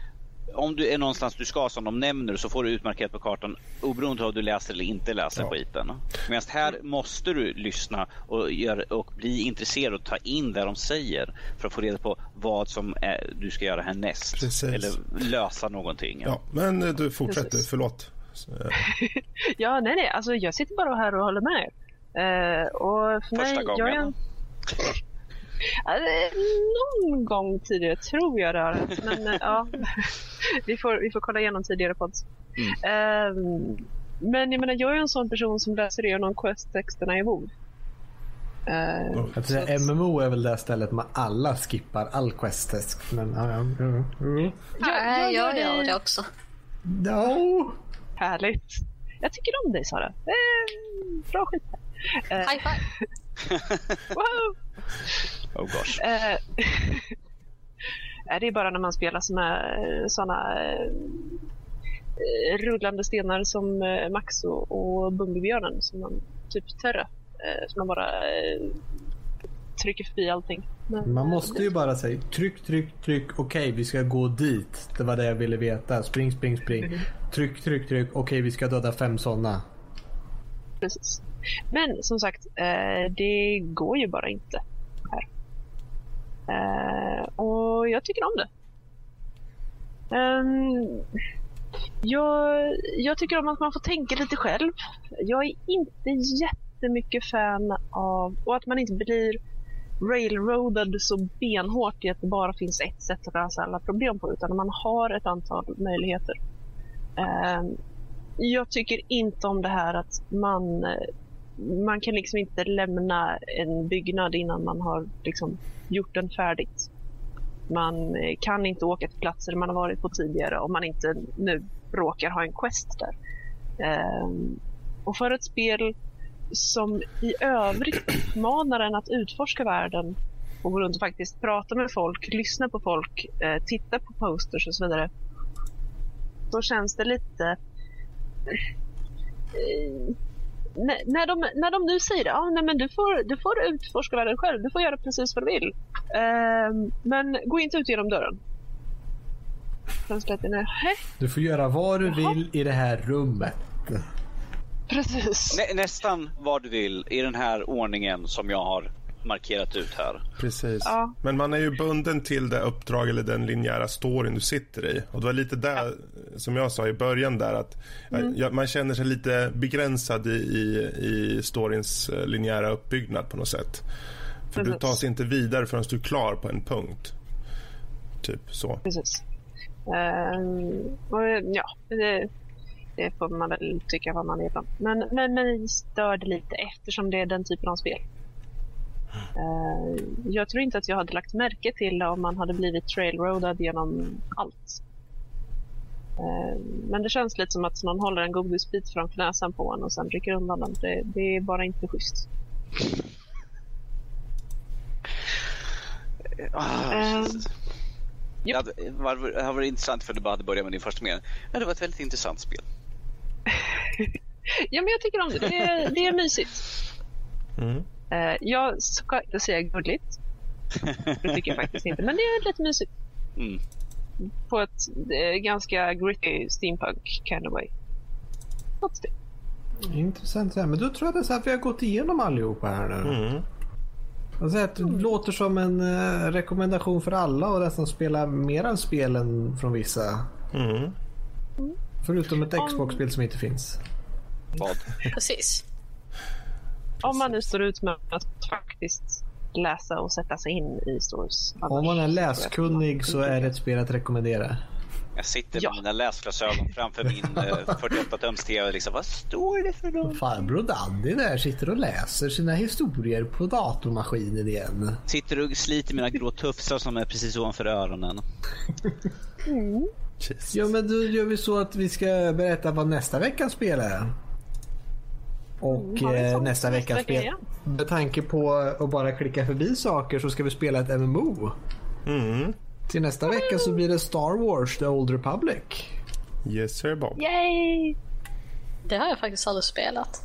om du är någonstans du ska som de nämner så får du utmarkerat på kartan oberoende av om du läser eller inte läser ja. skiten. Medan här måste du lyssna och, gör, och bli intresserad och ta in det de säger för att få reda på vad som är, du ska göra härnäst. Precis. Eller lösa någonting. Ja, men eh, du fortsätter, Precis. förlåt. <laughs> ja, nej, nej, alltså jag sitter bara här och håller med. Uh, och för Första mig, gången? Jag är en... <laughs> någon gång tidigare tror jag det har Men uh, ja, <laughs> <laughs> vi får, vi får kolla igenom tidigare pods. Mm. Uh, men jag menar, jag är en sån person som läser igenom quest-texterna i WoW. Uh, att MMO är väl det stället man alla skippar all quest-text. Men ja, ja, ja, ja. Jag, jag gör det också. No. Härligt. Jag tycker om dig Sara. Eh, bra skit. Eh, High five. <laughs> wow. Oh gosh. <laughs> Eh, det är bara när man spelar såna, såna eh, rullande stenar som eh, Max och, och Bumbibjörnen som man typ Terra. Eh, som man bara eh, trycker förbi allting. Men, man måste ju bara säga tryck, tryck, tryck. Okej, okay, vi ska gå dit. Det var det jag ville veta. Spring, spring, spring. Mm. Tryck, tryck, tryck. Okej, okay, vi ska döda fem sådana. Precis. Men som sagt, eh, det går ju bara inte. Eh, Eh, och jag tycker om det. Um, jag, jag tycker om att man får tänka lite själv. Jag är inte jättemycket fan av, och att man inte blir railroadad så benhårt i att det bara finns ett sätt att lösa alla problem på, utan man har ett antal möjligheter. Ehm, jag tycker inte om det här att man, man kan liksom inte lämna en byggnad innan man har liksom gjort den färdigt. Man eh, kan inte åka till platser man har varit på tidigare om man inte nu råkar ha en quest där. Ehm, och för ett spel som i övrigt uppmanar en att utforska världen och gå runt och faktiskt prata med folk, lyssna på folk, eh, titta på posters och så vidare. Då känns det lite... Eh, när, de, när de nu säger ah, nej, men du, får, du får utforska världen själv, du får göra precis vad du vill. Eh, men gå inte ut genom dörren. Du får göra vad du Jaha. vill i det här rummet. Precis. Nä, nästan vad du vill i den här ordningen som jag har markerat ut här. Precis. Ja. Men man är ju bunden till det uppdrag eller den linjära storyn du sitter i. Och det var lite där, ja. som jag sa i början där, att mm. ja, man känner sig lite begränsad i, i, i storyns eh, linjära uppbyggnad på något sätt. För Precis. du tas inte vidare förrän du är klar på en punkt. Typ så. Precis. Um, och, ja, det det får man väl tycka vad man vill om. Men, men mig stör det lite eftersom det är den typen av spel. Uh, jag tror inte att jag hade lagt märke till det om man hade blivit trailroadad genom allt. Uh, men det känns lite som att någon håller en godisbit framför näsan på en och sen rycker undan den. Det, det är bara inte schysst. Uh, Ja, det, har varit intressant för du bara hade börjat med din första mening. Ja, det var ett väldigt intressant spel. <laughs> ja, men jag tycker om det. Det är, det är mysigt. Mm. Uh, jag ska inte säga gulligt. Det tycker jag faktiskt inte. Men det är lite mysigt. Mm. På ett uh, ganska gritty steampunk kind of way. Trots det. Intressant. Men då tror jag det att vi har gått igenom allihopa här nu. Mm. Alltså, det låter som en uh, rekommendation för alla och nästan spela mer än spelen från vissa. Mm. Mm. Förutom ett Xbox-spel som inte finns. Vad? Precis. Om man nu står ut med att faktiskt läsa och sätta sig in i stories. Om man är läskunnig så är det ett spel att rekommendera. Jag sitter med ja. mina läsglasögon framför min 48-tums <laughs> eh, TV. Liksom, vad står det för något? Farbror Danny där sitter och läser sina historier på datormaskinen igen. Sitter och sliter mina grå tufsar som är precis ovanför öronen. Mm. Ja men då gör vi så att vi ska berätta vad nästa veckas spel är. Och mm, nästa vecka, spel, med tanke på att bara klicka förbi saker så ska vi spela ett MMO. Mm. Till nästa vecka så blir det Star Wars The Old Republic. Yes sir Bob. Yay! Det har jag faktiskt aldrig spelat.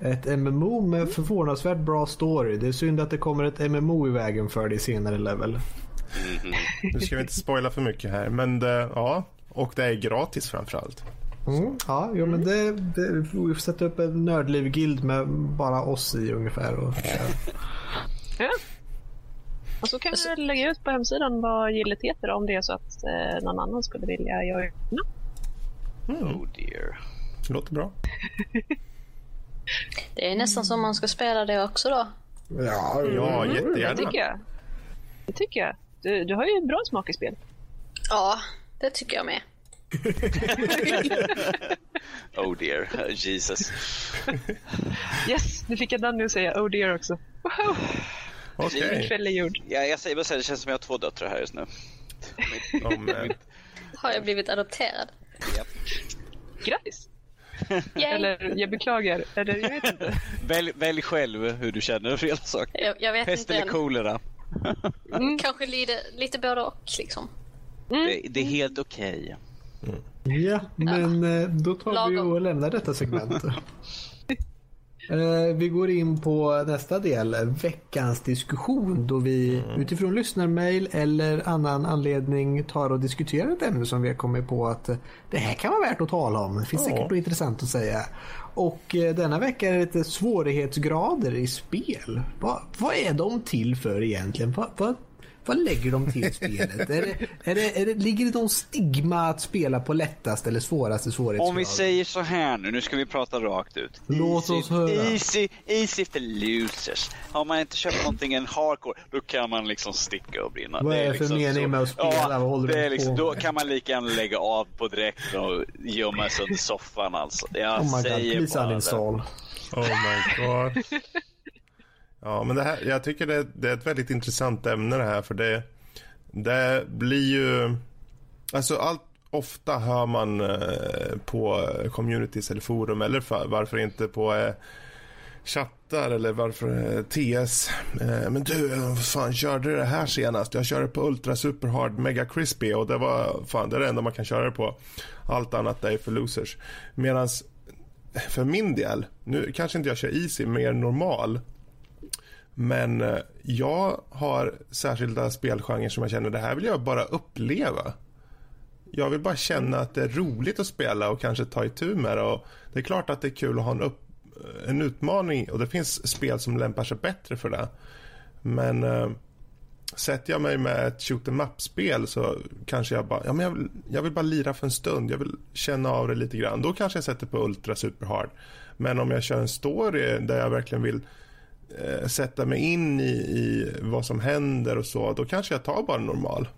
Ett MMO med förvånansvärt bra story. Det är synd att det kommer ett MMO i vägen för det i senare level. Mm. Nu ska vi inte spoila för mycket här, men det, ja. Och det är gratis framförallt. Mm, ja, jo, men det, det, vi får sätta upp en nördliv-guild med bara oss i ungefär. Och, <laughs> ja. och så kan vi lägga ut på hemsidan vad gillet heter om det är så att eh, någon annan skulle vilja göra mm. Oh dear. Det låter bra. <laughs> det är nästan som man ska spela det också då. Ja, ja mm. jättegärna. Det tycker jag. Det tycker jag. Du, du har ju bra smak i spel. Ja, det tycker jag med. <laughs> oh dear, Jesus. Yes, nu fick jag Danny att säga oh dear också. Wow. Okej. Okay. kväll är gjord. Ja, jag säger bara så här, det känns som jag har två döttrar här just nu. oh, har jag blivit adopterad? Yep. Grattis! Eller jag beklagar. Eller jag vet inte. välj, välj själv hur du känner för hela saken. Jag, jag vet Pest inte eller än. kolera? Mm. Kanske lite, lite både och liksom. Mm. Det, det, är helt okej. Okay. Mm. Ja, men. Eh, då tar Lagom. vi och lämnar detta segment. <laughs> Eh, vi går in på nästa del, veckans diskussion då vi mm. utifrån lyssnarmail eller annan anledning tar och diskuterar ett ämne som vi har kommit på att eh, det här kan vara värt att tala om. Det finns ja. säkert något intressant att säga. Och denna vecka är det lite svårighetsgrader i spel. Vad, vad är de till för egentligen? Vad, vad, vad lägger de till spelet? är det, är det, är det, ligger det någon stigma att spela på lättast eller svåraste svårighetsgrad? Om vi säger så här nu, nu ska vi prata rakt ut. Låt easy, oss höra. Easy, easy for losers. Har man inte köpt någonting en hardcore, då kan man liksom sticka och brinna. Vad är det, liksom för mening med att spela? Ja, Vad håller det är liksom, Då kan man lika gärna lägga av på direkt och gömma sig under soffan alltså. Jag oh my säger God, please bara uninstall. Oh my god. Ja, men det här, jag tycker det, det, är ett väldigt intressant ämne det här för det, det blir ju... Alltså allt ofta hör man eh, på communities eller forum eller för, varför inte på eh, chattar eller varför eh, TS. Eh, men du, vad fan körde det här senast? Jag körde på Ultra Super Hard Mega Crispy och det var fan det är det enda man kan köra det på. Allt annat är för losers. Medan för min del, nu kanske inte jag kör easy, mer normal. Men eh, jag har särskilda spelgenrer som jag känner det här vill jag bara uppleva. Jag vill bara känna att det är roligt att spela och kanske ta itu med det. Och det är klart att det är kul att ha en, upp, eh, en utmaning och det finns spel som lämpar sig bättre för det. Men äh, sätter jag mig med ett shoot em up-spel så kanske jag bara, ja men jag vill, jag vill bara lira för en stund. Jag vill känna av det lite grann. Då kanske jag sätter på Ultra Super Hard. Men om jag kör en story där jag verkligen vill eh, sätta mig in i, i, vad som händer och så, då kanske jag tar bara normal.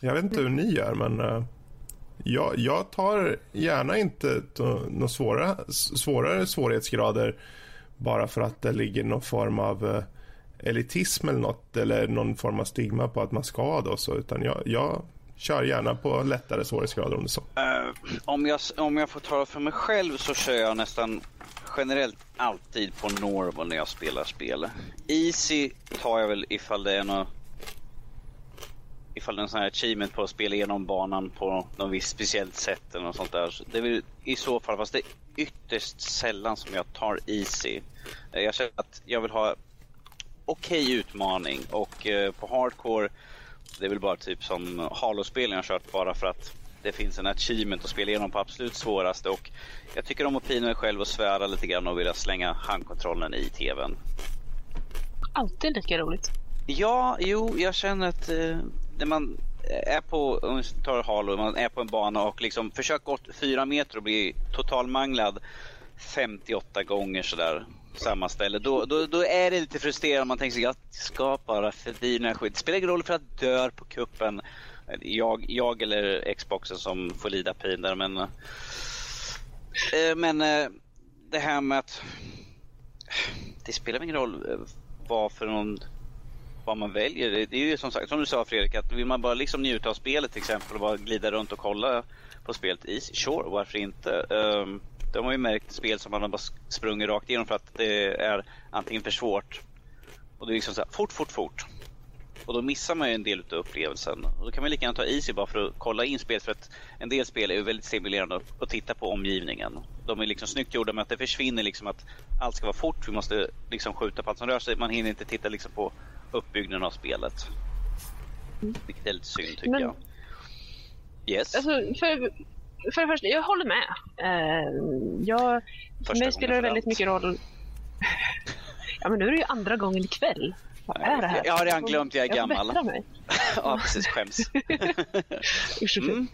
Jag vet inte hur ni gör, men eh, jag, jag, tar gärna inte några svåra, svårare svårighetsgrader bara för att det ligger någon form av eh, elitism eller något eller någon form av stigma på att man ska då, och så, utan jag, jag kör gärna på lättare svårighetsgrader om det så. Uh, om, jag, om jag får tala för mig själv så kör jag nästan generellt alltid på normal när jag spelar spel. Easy tar jag väl ifall det är något ifall det är en sån här achievement på att spela igenom banan på något visst speciellt sätt eller något sånt där. Det är väl i så fall, fast det är ytterst sällan som jag tar easy. Eh, jag känner att jag vill ha okej okay utmaning och eh, på hardcore, det är väl bara typ som Halo-spelen jag kört bara för att det finns en achievement att spela igenom på absolut svåraste och jag tycker om att pina mig själv och svära lite grann och vilja slänga handkontrollen i tvn. Alltid lika roligt. Ja, jo, jag känner att eh, när man är på, om vi tar Halo, man är på en bana och liksom försöker gå fyra meter och bli totalmanglad 58 gånger sådär samma ställe. Då, då, då är det lite frustrerande. Man tänker sig jag ska bara förbi den här skiten. Spelar ingen roll för att dör på kuppen jag, jag eller Xboxen som får lida pin där. Men, eh, men eh, det här med att det spelar ingen roll eh, vad för någon vad man väljer. Det är ju som sagt, som du sa Fredrik, att vill man bara liksom njuta av spelet till exempel och bara glida runt och kolla på spelet, i sure, varför inte? Um, De har ju märkt spel som man har bara sprungit rakt igenom för att det är antingen för svårt och det är liksom så här, fort, fort, fort. Och då missar man ju en del av upplevelsen. Och då kan man lika gärna ta easy bara för att kolla in spelet för att en del spel är väldigt stimulerande att titta på omgivningen. De är liksom snyggt gjorda men att det försvinner liksom att allt ska vara fort. Vi måste liksom skjuta på allt som rör sig. Man hinner inte titta liksom på uppbyggnaden av spelet. Vilket är lite synd tycker men, jag. Yes. Alltså, för, för det första, jag håller med. Uh, jag, för mig spelar det väldigt mycket roll. <laughs> ja men nu är det ju andra gången ikväll. Vad är det här? Jag har redan glömt, jag är jag gammal. Jag mig. <laughs> ja, precis. Skäms. <laughs> Usch mm.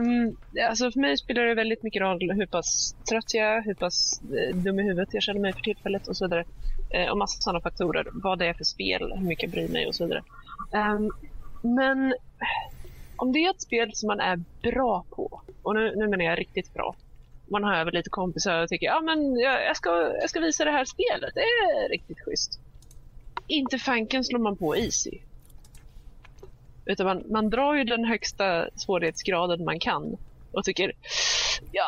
um, alltså för mig spelar det väldigt mycket roll hur pass trött jag är, hur pass eh, dum i huvudet jag känner mig för tillfället och så vidare. Uh, och massa sådana faktorer. Vad det är för spel, hur mycket jag bryr mig och så vidare. Um, men om det är ett spel som man är bra på, och nu, nu menar jag riktigt bra, man har över lite kompisar och tycker ja men jag, jag, ska, jag ska visa det här spelet, det är riktigt schysst inte fanken slår man på easy. Utan man, man drar ju den högsta svårighetsgraden man kan och tycker ja,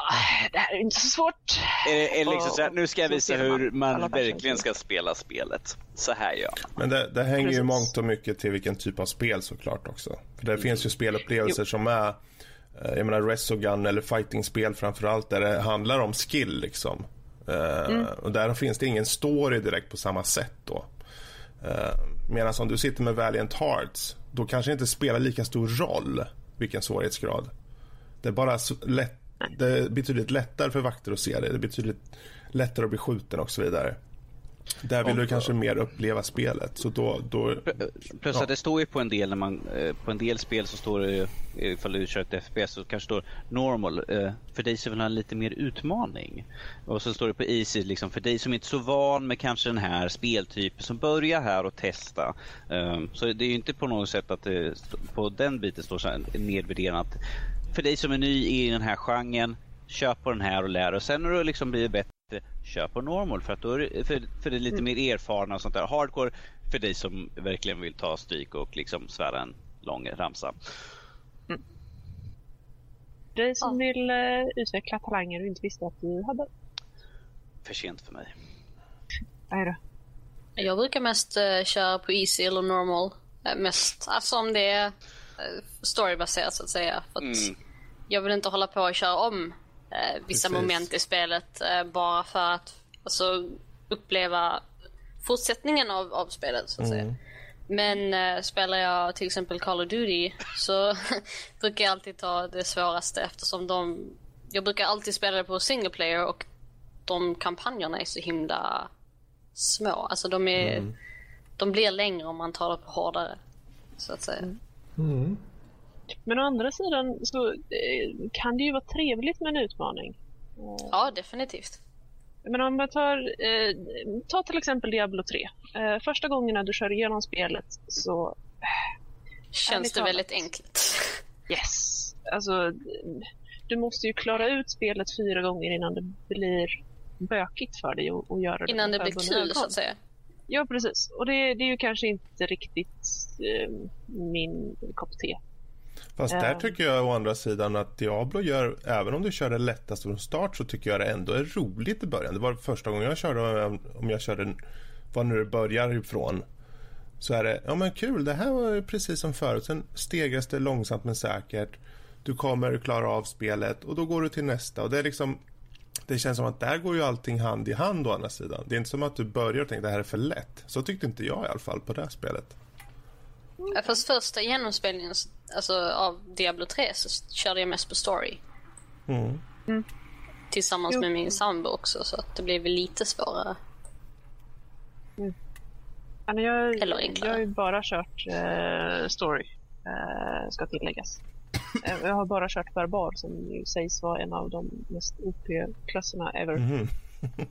det här är inte så svårt. Är det, är liksom så här, nu ska jag visa hur man verkligen ska spela spelet. Så här gör man. Men det, det hänger Precis. ju mångt och mycket till vilken typ av spel såklart också. För det mm. finns ju spelupplevelser jo. som är eh, jag menar Resogun eller fighting-spel framförallt där det handlar om skill liksom. Eh, mm. Och där finns det ingen story direkt på samma sätt då. Eh, medan om du sitter med Valiant Hearts, då kanske det inte spelar lika stor roll vilken svårighetsgrad. Det är bara lätt, det är betydligt lättare för vakter att se det. Det är betydligt lättare att bli skjuten och så vidare. Där vill och, du kanske mer uppleva spelet. Så då, då, Plus ja. att det står ju på en del när man, eh, på en del spel så står det ifall du kör ett FPS så kanske står normal. Eh, för dig som vill ha lite mer utmaning. Och så står det på easy liksom för dig som inte är så van med kanske den här speltypen som börjar här och testa. Eh, så det är ju inte på något sätt att det på den biten står så nedvärderat. För dig som är ny i den här genren, köp på den här och lär och sen när du liksom blir bättre kör på normal för att då är det, för, för det är lite mm. mer erfarna och sånt där. Hardcore för dig som verkligen vill ta stryk och liksom svära en lång ramsa. Mm. Dig som ja. vill uh, utveckla talanger och inte visste att du hade. För sent för mig. Nej då. Jag brukar mest uh, köra på easy eller normal. Uh, mest alltså om det är uh, storybaserat så att säga. För att mm. Jag vill inte hålla på och köra om vissa Precis. moment i spelet eh, bara för att alltså, uppleva fortsättningen av, av spelet så att mm. säga. Men eh, spelar jag till exempel Call of Duty så <laughs> brukar jag alltid ta det svåraste eftersom de... Jag brukar alltid spela det på single player och de kampanjerna är så himla små. Alltså de är... Mm. De blir längre om man tar det på hårdare. Så att säga. Mm. Men å andra sidan så eh, kan det ju vara trevligt med en utmaning. Ja, definitivt. Men om man tar, eh, ta till exempel Diablo 3. Eh, första gångerna du kör igenom spelet så... Eh, Känns det väldigt enkelt. Yes. Alltså, du måste ju klara ut spelet fyra gånger innan det blir bökigt för dig att göra det. Innan det blir kul så att säga. Ja, precis. Och det, det är ju kanske inte riktigt eh, min kopp te. Fast där tycker jag å andra sidan att Diablo gör, även om du kör det lättaste från start så tycker jag det ändå är roligt i början. Det var första gången jag körde, om jag körde, var nu det börjar ifrån. Så är det, ja men kul, det här var precis som förut. Sen stegras det långsamt men säkert. Du kommer klara av spelet och då går du till nästa. Och det är liksom, det känns som att där går ju allting hand i hand å andra sidan. Det är inte som att du börjar och tänker det här är för lätt. Så tyckte inte jag i alla fall på det här spelet. Fast första genomspelningen alltså, av Diablo 3 så körde jag mest på story. Mm. Mm. Tillsammans jo. med min sambo också så att det blev lite svårare. Mm. Alltså jag, Eller enklare. Jag har ju bara kört uh, story, uh, ska tilläggas. Eh, jag har bara kört barbar som ju sägs vara en av de mest OP-klasserna ever. Mm.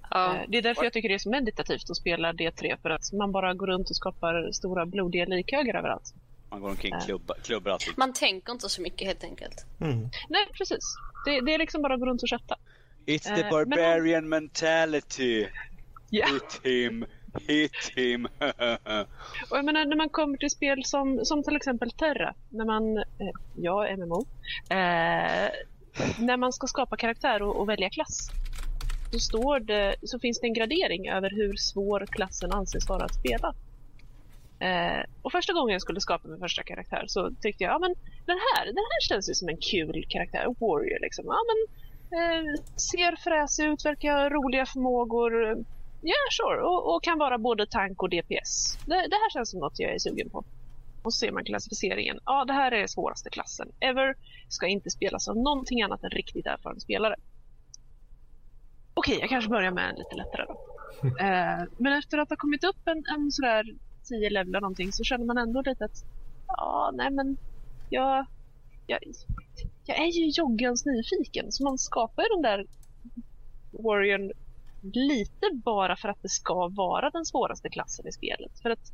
Ja. Det är därför jag tycker det är så meditativt att spela D3 för att man bara går runt och skapar stora blodiga likhögar överallt. Man går omkring och klubbar, klubbar alltid. Man tänker inte så mycket helt enkelt. Mm. Nej, precis. Det, det, är liksom bara att gå runt och chatta. It's the barbarian men... mentality. Yeah. Hit him, hit him. och jag menar när man kommer till spel som, som till exempel Terra, när man, eh, ja MMO, eh, när man ska skapa karaktär och, och välja klass så, står det, så finns det en gradering över hur svår klassen anses vara att spela. Eh, och första gången jag skulle skapa min första karaktär så tyckte jag, ja men den här, den här känns ju som en kul karaktär, warrior liksom. Ja men eh, ser fräsig ut, verkar ha roliga förmågor. Ja, yeah, sure. Och, och, kan vara både tank och DPS. Det, det, här känns som något jag är sugen på. Och så ser man klassificeringen. Ja, det här är svåraste klassen ever. Ska inte spelas av någonting annat än riktigt erfaren spelare. Okej, okay, jag kanske börjar med en lite lättare då. <laughs> eh, men efter att ha kommit upp en, en sådär 10 levlar någonting så känner man ändå lite att ja, nej men jag, jag, jag är ju joggans nyfiken så man skapar ju den där Warriorn lite bara för att det ska vara den svåraste klassen i spelet. För att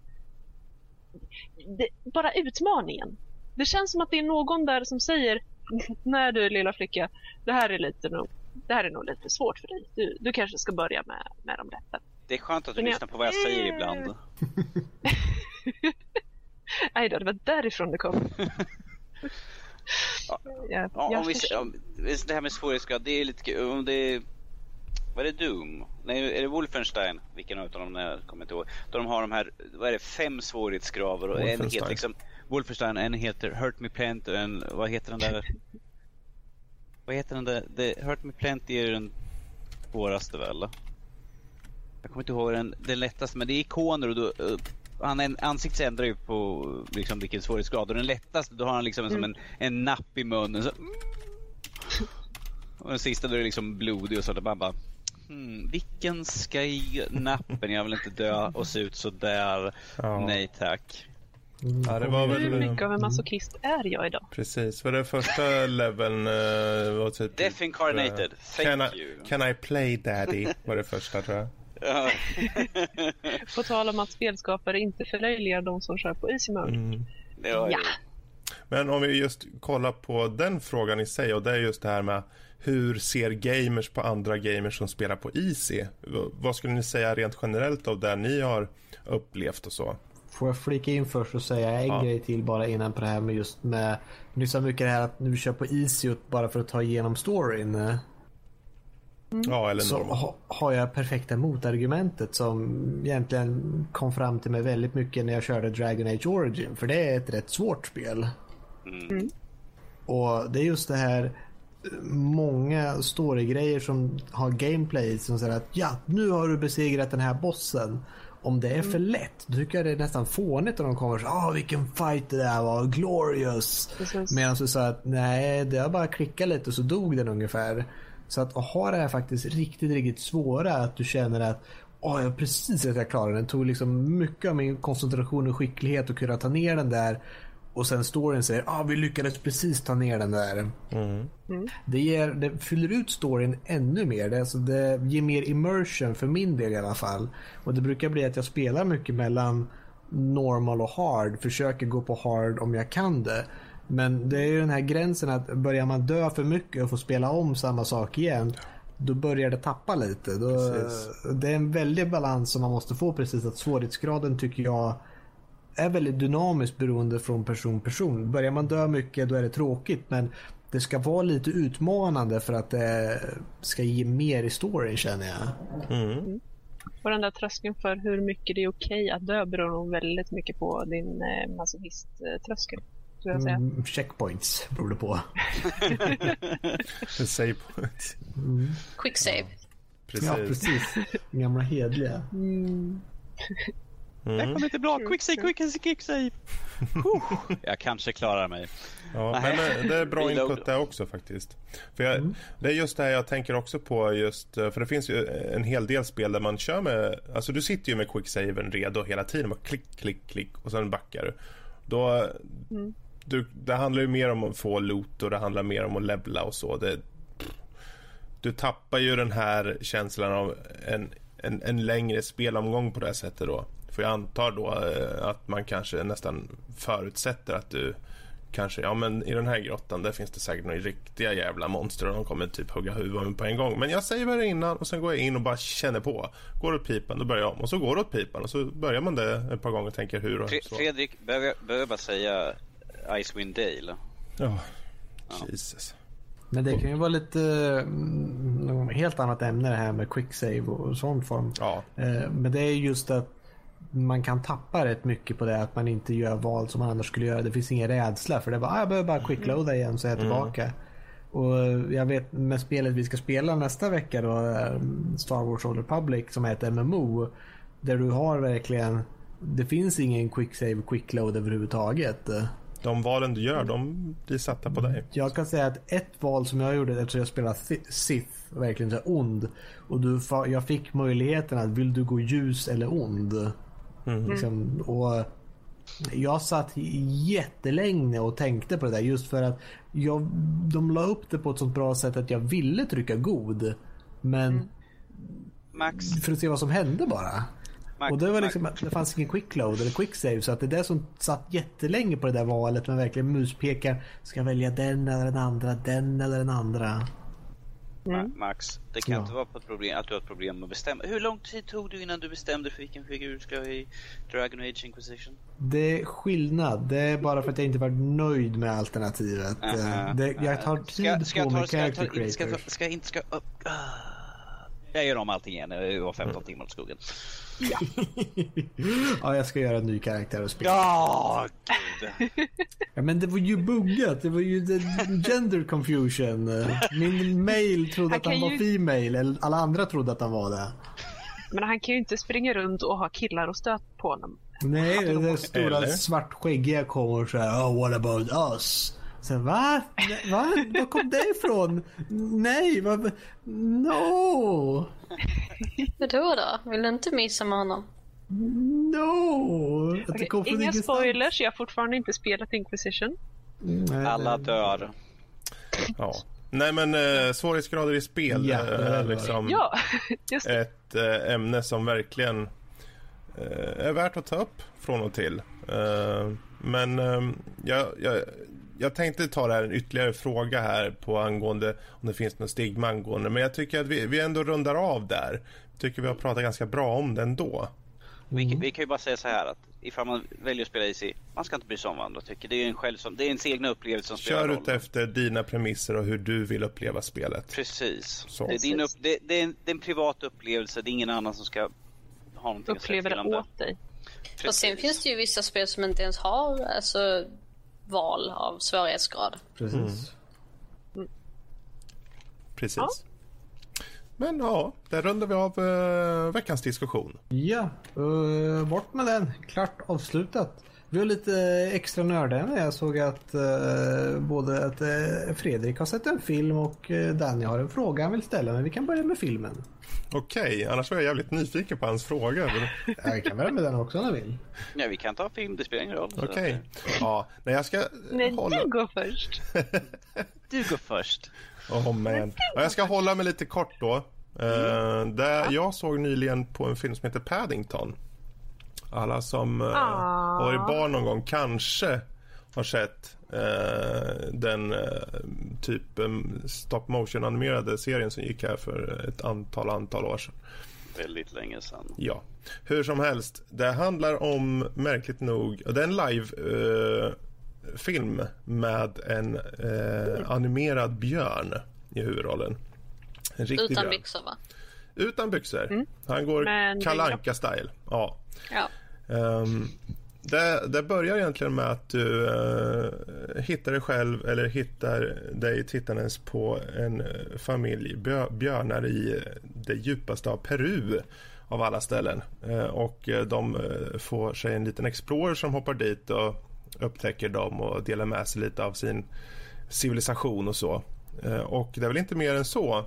det, bara utmaningen. Det känns som att det är någon där som säger <laughs> Nej du lilla flicka, det här är, lite nog, det här är nog lite svårt för dig. Du, du kanske ska börja med, med de lätta. Det är skönt att du lyssnar på vad jag säger ibland. <laughs> Nej då, det var därifrån det kom. ja. <laughs> jag, ja, om vi, om, det här med svårighetsgrad, det är lite om det vad är det Doom? Nej, är det Wolfenstein? Vilken av dem jag kommer inte ihåg. Då de har de här, vad är det, fem svårighetsgraver och en heter liksom Wolfenstein, en heter Hurt Me Plant och en, vad heter den där? <laughs> vad heter den där? Det, Hurt Me Plant är den svåraste väl? Jag kommer inte ihåg den, den lättaste, men det är ikoner och då, uh, han ansiktet ändrar ju på liksom, vilken svårighetsgrad. Och den lättaste, då har han liksom mm. som en, en napp i munnen. Så, och den sista, då är det liksom blodig och så. Där bara, bara hmm, vilken ska jag nappen? Jag vill inte dö och se ut så där. Ja. Nej tack. Mm. Ja, det var väl... Hur mycket av en masochist är jag idag? Precis, var det första leveln uh, var typ... Death incarnated, thank can I, you. Can I play daddy? Var det första tror jag. <laughs> på tal om att spelskapare inte förlöjligar de som kör på easy mode. Mm. ja. Men om vi just kollar på den frågan i sig och det är just det här med hur ser gamers på andra gamers som spelar på Easy? Vad skulle ni säga rent generellt av det ni har upplevt och så? Får jag flika in först och säga en ja. grej till bara innan på det här med just med Ni sa mycket det här att du kör på Easy bara för att ta igenom storyn. Mm. Ja, eller så ha, har jag perfekta motargumentet som egentligen kom fram till mig väldigt mycket när jag körde Dragon Age Origin. För det är ett rätt svårt spel. Mm. Och det är just det här många storygrejer som har gameplay som säger att ja, nu har du besegrat den här bossen. Om det är för lätt, då tycker jag det är nästan fånigt när de kommer så ah vilken fight det där var, glorious. Medan du sa att nej, det har bara klickat lite och så dog den ungefär. Så att ha det här faktiskt riktigt, riktigt svåra, att du känner att oh, jag precis att jag klarade den. Tog liksom mycket av min koncentration och skicklighet att kunna ta ner den där och sen storyn säger ah, vi lyckades precis ta ner den där. Mm. Mm. Det, ger, det fyller ut storyn ännu mer. Det, alltså, det ger mer immersion för min del i alla fall. Och det brukar bli att jag spelar mycket mellan normal och hard. Försöker gå på hard om jag kan det. Men det är ju den här gränsen att börjar man dö för mycket och få spela om samma sak igen då börjar det tappa lite. Då, det är en väldig balans som man måste få precis. Att svårighetsgraden tycker jag är väldigt dynamiskt beroende från person person. Börjar man dö mycket då är det tråkigt men det ska vara lite utmanande för att det ska ge mer i storyn känner jag. Mm. Och den där tröskeln för hur mycket det är okej att dö beror nog väldigt mycket på din eh, masochist-tröskel. Mm, checkpoints beror det på. <laughs> save points. Mm. Quick save. Precis. Ja, precis. Gamla hedliga. Mm. Mm. Det kommer inte bra. Quick save, quick save, quick save. <laughs> jag kanske klarar mig. Ja, men eh, det är bra input där också faktiskt. För jag, mm. Det är just det här jag tänker också på just, eh, för det finns ju en hel del spel där man kör med, alltså du sitter ju med quicksaven redo hela tiden, bara klick, klick, klick och sen backar du. Då, mm. du, det handlar ju mer om att få loot och det handlar mer om att levla och så. Det, du tappar ju den här känslan av en, en, en längre spelomgång på det här sättet då. För jag antar då eh, att man kanske nästan förutsätter att du kanske, ja men i den här grottan där finns det säkert några riktiga jävla monster och de kommer typ hugga huvudet på en gång. Men jag säger det innan och sen går jag in och bara känner på. Går åt pipan, då börjar jag om. Och så går det åt pipan och så börjar man det ett par gånger och tänker hur och så. Fredrik, behöver jag, behöver jag bara säga Icewind Dale? Ja, Jesus. Men det kan ju vara lite... Mm, något helt annat ämne det här med quicksave och sån form. Ja. Eh, men det är just att man kan tappa rätt mycket på det att man inte gör val som man annars skulle göra. Det finns ingen rädsla för det är bara, ah, jag behöver bara quickloada igen så är jag tillbaka. Mm. Och jag vet med spelet vi ska spela nästa vecka då, eh, Star Wars Old Republic som heter MMO. Där du har verkligen, det finns ingen quick save, quick load överhuvudtaget. De valen du gör, de blir satta på dig. Jag kan säga att ett val som jag gjorde eftersom jag spelade Sith, verkligen så ond. Och du, jag fick möjligheten att vill du gå ljus eller ond? Mm. Liksom, och jag satt jättelänge och tänkte på det där just för att jag, de la upp det på ett sånt bra sätt att jag ville trycka god. Men mm. Max. för att se vad som hände bara. Max, och det var liksom, det fanns ingen quick load eller quick save så att det är det som satt jättelänge på det där valet men verkligen muspekar. Ska jag välja den eller den andra, den eller den andra. Mm. Max, det kan ja. inte vara på ett problem, att du har ett problem med att bestämma. Hur lång tid tog du innan du bestämde för vilken figur du ska ha i Dragon Age Inquisition? Det är skillnad. Det är bara för att jag inte varit nöjd med alternativet. Uh -huh. det, jag tar tid ska, ska på mig character creators. Ska, ska, inte ska... Uh, jag gör om allting igen. Jag var 15 mm. timmar åt skogen. Ja. <laughs> ja, jag ska göra en ny karaktär och spela. Ja, gud. Ja, men det var ju buggat. Det var ju gender confusion. Min mail trodde han att han var ju... female. Alla andra trodde att han var det. Men han kan ju inte springa runt och ha killar och stöt på honom. Nej, det är stora Eller? svartskäggiga kommer så här. Oh, what about us? Så, va? Va? Var kom det ifrån? Nej, vad? No! Vadå då? Vill du inte missa med honom? No! Okay, inga spoilers, jag har fortfarande inte spelat Inquisition. Nej, Alla dör. Ja. Nej men eh, svårighetsgrader i spel ja, är liksom ja, <laughs> ett eh, ämne som verkligen eh, är värt att ta upp från och till. Eh, men eh, jag, jag, jag tänkte ta det här en ytterligare fråga här på angående om det finns något stigma angående. Men jag tycker att vi, vi ändå rundar av där. Jag tycker vi har pratat ganska bra om det ändå. Mm. Vi, vi, kan ju bara säga så här att ifall man väljer att spela Easy, man ska inte bry sig om vad andra tycker. Det är en själv som, det är ens egna upplevelse som spelar roll. Kör ut efter dina premisser och hur du vill uppleva spelet. Precis. Så. Det, är din upp, det, det, är en, det är en privat upplevelse, det är ingen annan som ska ha någonting Uppleva att säga till det åt dig. Precis. Och sen finns det ju vissa spel som inte ens har alltså, val av svårighetsgrad. Precis. Mm. Precis. Ja. Men ja, där rundar vi av uh, veckans diskussion. Ja, uh, bort med den. Klart avslutat. Vi har lite extra nördämne. Jag såg att uh, både att uh, Fredrik har sett en film och uh, Danny har en fråga han vill ställa. Men vi kan börja med filmen. Okej, okay, annars var jag jävligt nyfiken på hans fråga. ja, vi kan börja med den också om du vill. Ja, vi kan ta film. Det spelar ingen roll. Okej. Okay. Ja, nej, jag ska Nej, hålla... du går först. <laughs> du går först. Oh man. Ja, jag ska hålla mig lite kort då. Mm. där jag såg nyligen på en film som heter Paddington. Alla som uh, har varit barn någon gång kanske har sett uh, den uh, typ um, stop motion animerade serien som gick här för ett antal antal år sedan. Väldigt länge sedan. Ja. Hur som helst, det handlar om märkligt nog, det är en live film med en animerad björn i huvudrollen. Utan björn. byxor va? Utan byxor. Mm. Han går kalanka style Ja. ja. Um, det, det, börjar egentligen med att du uh, hittar dig själv eller hittar dig tittandes på en uh, familj björnar i det djupaste av Peru av alla ställen. Uh, och de får sig en liten explorer som hoppar dit och upptäcker dem och delar med sig lite av sin civilisation och så. och det är väl inte mer än så.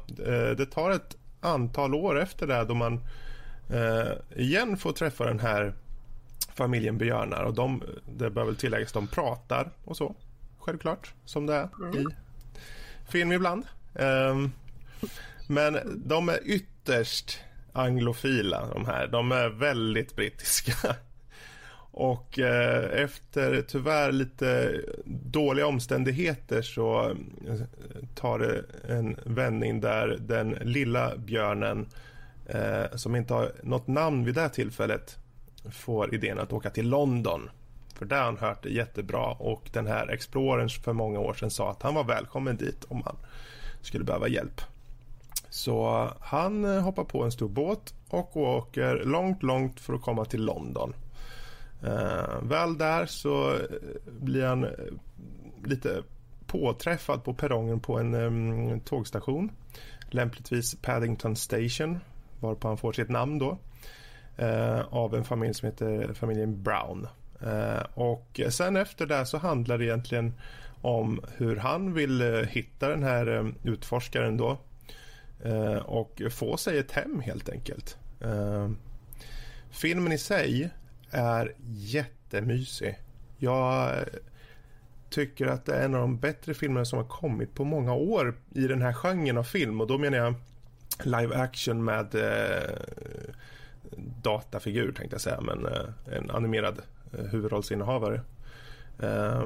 det tar ett antal år efter det då man igen får träffa den här familjen björnar och de, det bör väl tilläggas, de pratar och så. Självklart, som det är mm. i film ibland. Um, men de är ytterst anglofila de här. De är väldigt brittiska. Och eh, efter tyvärr lite dåliga omständigheter så eh, tar det en vändning där den lilla björnen eh, som inte har något namn vid det tillfället får idén att åka till London. För där har han hört det jättebra och den här Explorern för många år sedan sa att han var välkommen dit om han skulle behöva hjälp. Så han eh, hoppar på en stor båt och åker långt, långt för att komma till London. Eh, väl där så eh, blir han eh, lite påträffad på perrongen på en um, tågstation. Lämpligtvis Paddington Station, varpå han får sitt namn då. Eh, av en familj som heter familjen Brown. Eh, och sen efter det så handlar det egentligen om hur han vill eh, hitta den här utforskaren då. och få sig ett hem helt enkelt. filmen i sig är jättemysig. Jag eh, tycker att det är en av de bättre filmerna som har kommit på många år i den här genren av film. Och då menar jag live action med eh, datafigur tänkte jag säga, men eh, en animerad eh, huvudrollsinnehavare. Eh,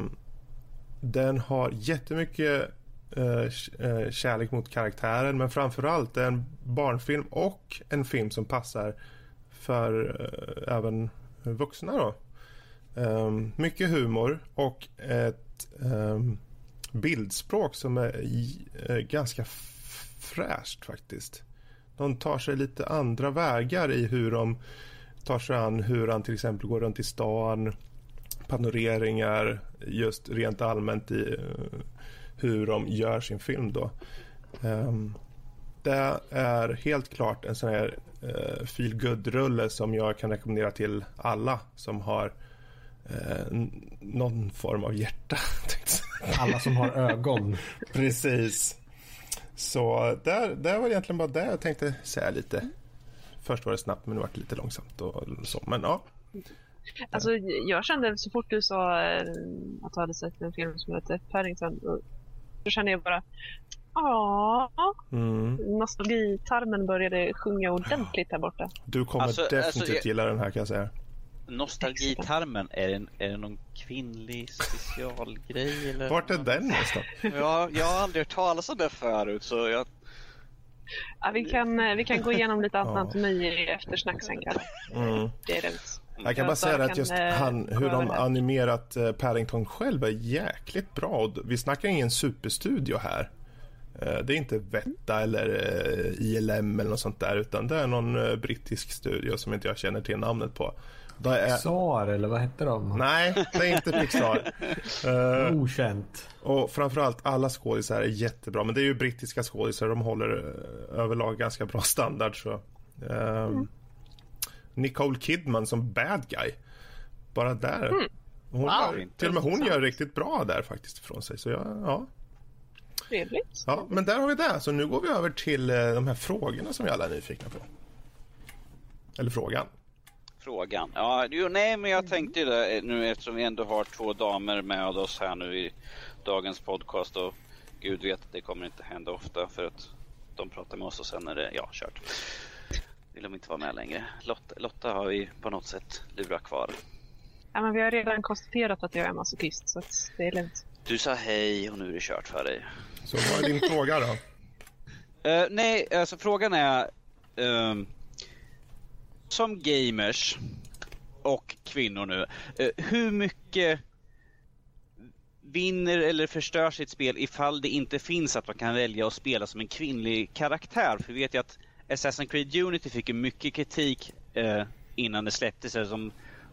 den har jättemycket eh, eh, kärlek mot karaktären men framförallt är en barnfilm och en film som passar för eh, även vuxna. Då. Um, mycket humor och ett um, bildspråk som är i, uh, ganska fräscht faktiskt. De tar sig lite andra vägar i hur de tar sig an hur han till exempel går runt i stan, panoreringar, just rent allmänt i uh, hur de gör sin film då. Um, det är helt klart en sån här uh, feel rulle som jag kan rekommendera till alla som har uh, någon form av hjärta. <laughs> alla som har ögon. Precis. Så där, där var egentligen bara det jag tänkte säga lite. Först var det snabbt men nu var det lite långsamt och så. Men ja. Alltså, jag kände så fort du sa eh, att du hade sett en film som heter Paddington. Då kände jag bara Ja. Mm. Nostalgitarmen började sjunga ordentligt här borta. Du kommer alltså, alltså definitivt alltså, jag... gilla den här kan jag säga. Nostalgitarmen, är det, är det någon kvinnlig specialgrej? Eller? Vart är den någonstans? <laughs> ja, jag har aldrig hört talas om det förut så jag... Ja, vi, kan, vi kan gå igenom lite anatomi i eftersnack sen kanske. Mm. Det är lugnt. Jag kan bara säga att just eh, han, hur de animerat eh, Paddington själv är jäkligt bra. Vi snackar ingen superstudio här. Eh, det är inte Vetta eller eh, ILM eller något sånt där utan det är någon eh, brittisk studio som inte jag känner till namnet på. Är... Pixar eller vad hette de? Nej, det är inte Pixar. uh, Okänt. Och framförallt alla skådisar är jättebra. Men det är ju brittiska skådisar. De håller överlag ganska bra standard. Så. Uh, mm. Nicole Kidman som bad guy. Bara där. Mm. Hon wow, gör, till och med hon gör riktigt bra där faktiskt ifrån sig. Så ja, ja trevligt. Ja, men där har vi det. Så nu går vi över till eh, de här frågorna som vi alla är nyfikna på. Eller frågan. Frågan. Ja, jo, nej, men jag tänkte ju det eh, nu eftersom vi ändå har två damer med oss här nu i dagens podcast och Gud vet att det kommer inte hända ofta för att de pratar med oss och sen är det, ja, kört. Vill de inte vara med längre. Lotta, Lotta har vi på något sätt lurat kvar. Ja, men vi har redan konstaterat att jag är masochist så det är lugnt. Du sa hej och nu är det kört för dig. Så vad är din fråga då? Uh, <laughs> nej, alltså frågan är uh, som gamers och kvinnor nu, uh, hur mycket vinner eller förstör sitt spel ifall det inte finns att man kan välja att spela som en kvinnlig karaktär? För vi vet ju att Assassin's Creed Unity fick ju mycket kritik eh, innan det släpptes. Som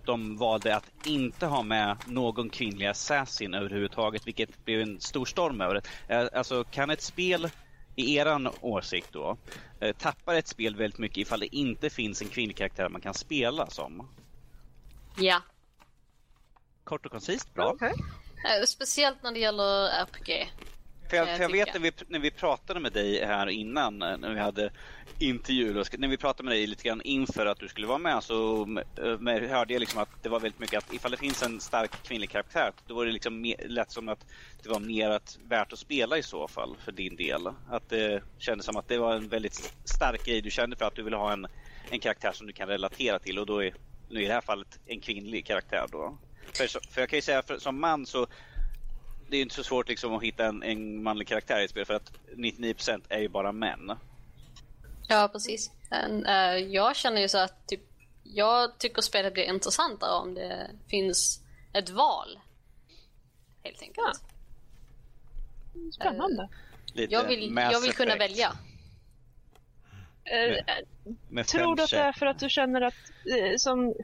de valde att inte ha med någon kvinnlig assassin överhuvudtaget, vilket blev en stor storm över det. Eh, alltså, kan ett spel, i eran åsikt då, eh, tappar ett spel väldigt mycket ifall det inte finns en kvinnlig karaktär man kan spela som? Ja. Kort och koncist, bra. Okay. Eh, speciellt när det gäller RPG. För jag, för jag vet när vi, när vi pratade med dig här innan, när vi hade intervju, när vi pratade med dig lite grann inför att du skulle vara med så med, hörde jag liksom att det var väldigt mycket att ifall det finns en stark kvinnlig karaktär då var det liksom lätt som att det var mer att, värt att spela i så fall för din del. Att det kändes som att det var en väldigt stark grej du kände för att du ville ha en, en karaktär som du kan relatera till och då är nu i det här fallet en kvinnlig karaktär då. För, för jag kan ju säga för, som man så det är inte så svårt liksom att hitta en, en manlig karaktär i ett spel för att 99% är ju bara män. Ja, precis. Men, uh, jag känner ju så att typ, jag tycker spelet blir intressantare om det finns ett val. Helt enkelt. Ja. Spännande. Uh, jag, vill, jag vill kunna välja. Med, tror du att det är för att du känner att, som,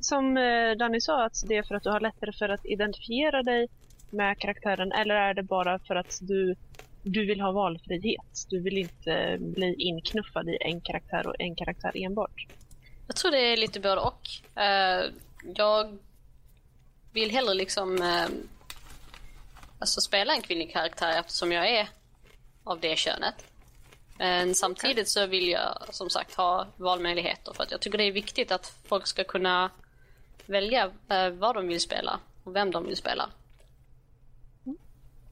som Danny sa, att det är för att du har lättare för att identifiera dig med karaktären eller är det bara för att du, du vill ha valfrihet? Du vill inte bli inknuffad i en karaktär och en karaktär enbart? Jag tror det är lite både och. Jag vill hellre liksom alltså spela en kvinnlig karaktär eftersom jag är av det könet. Men samtidigt så vill jag som sagt ha valmöjligheter för att jag tycker det är viktigt att folk ska kunna välja eh, vad de vill spela och vem de vill spela.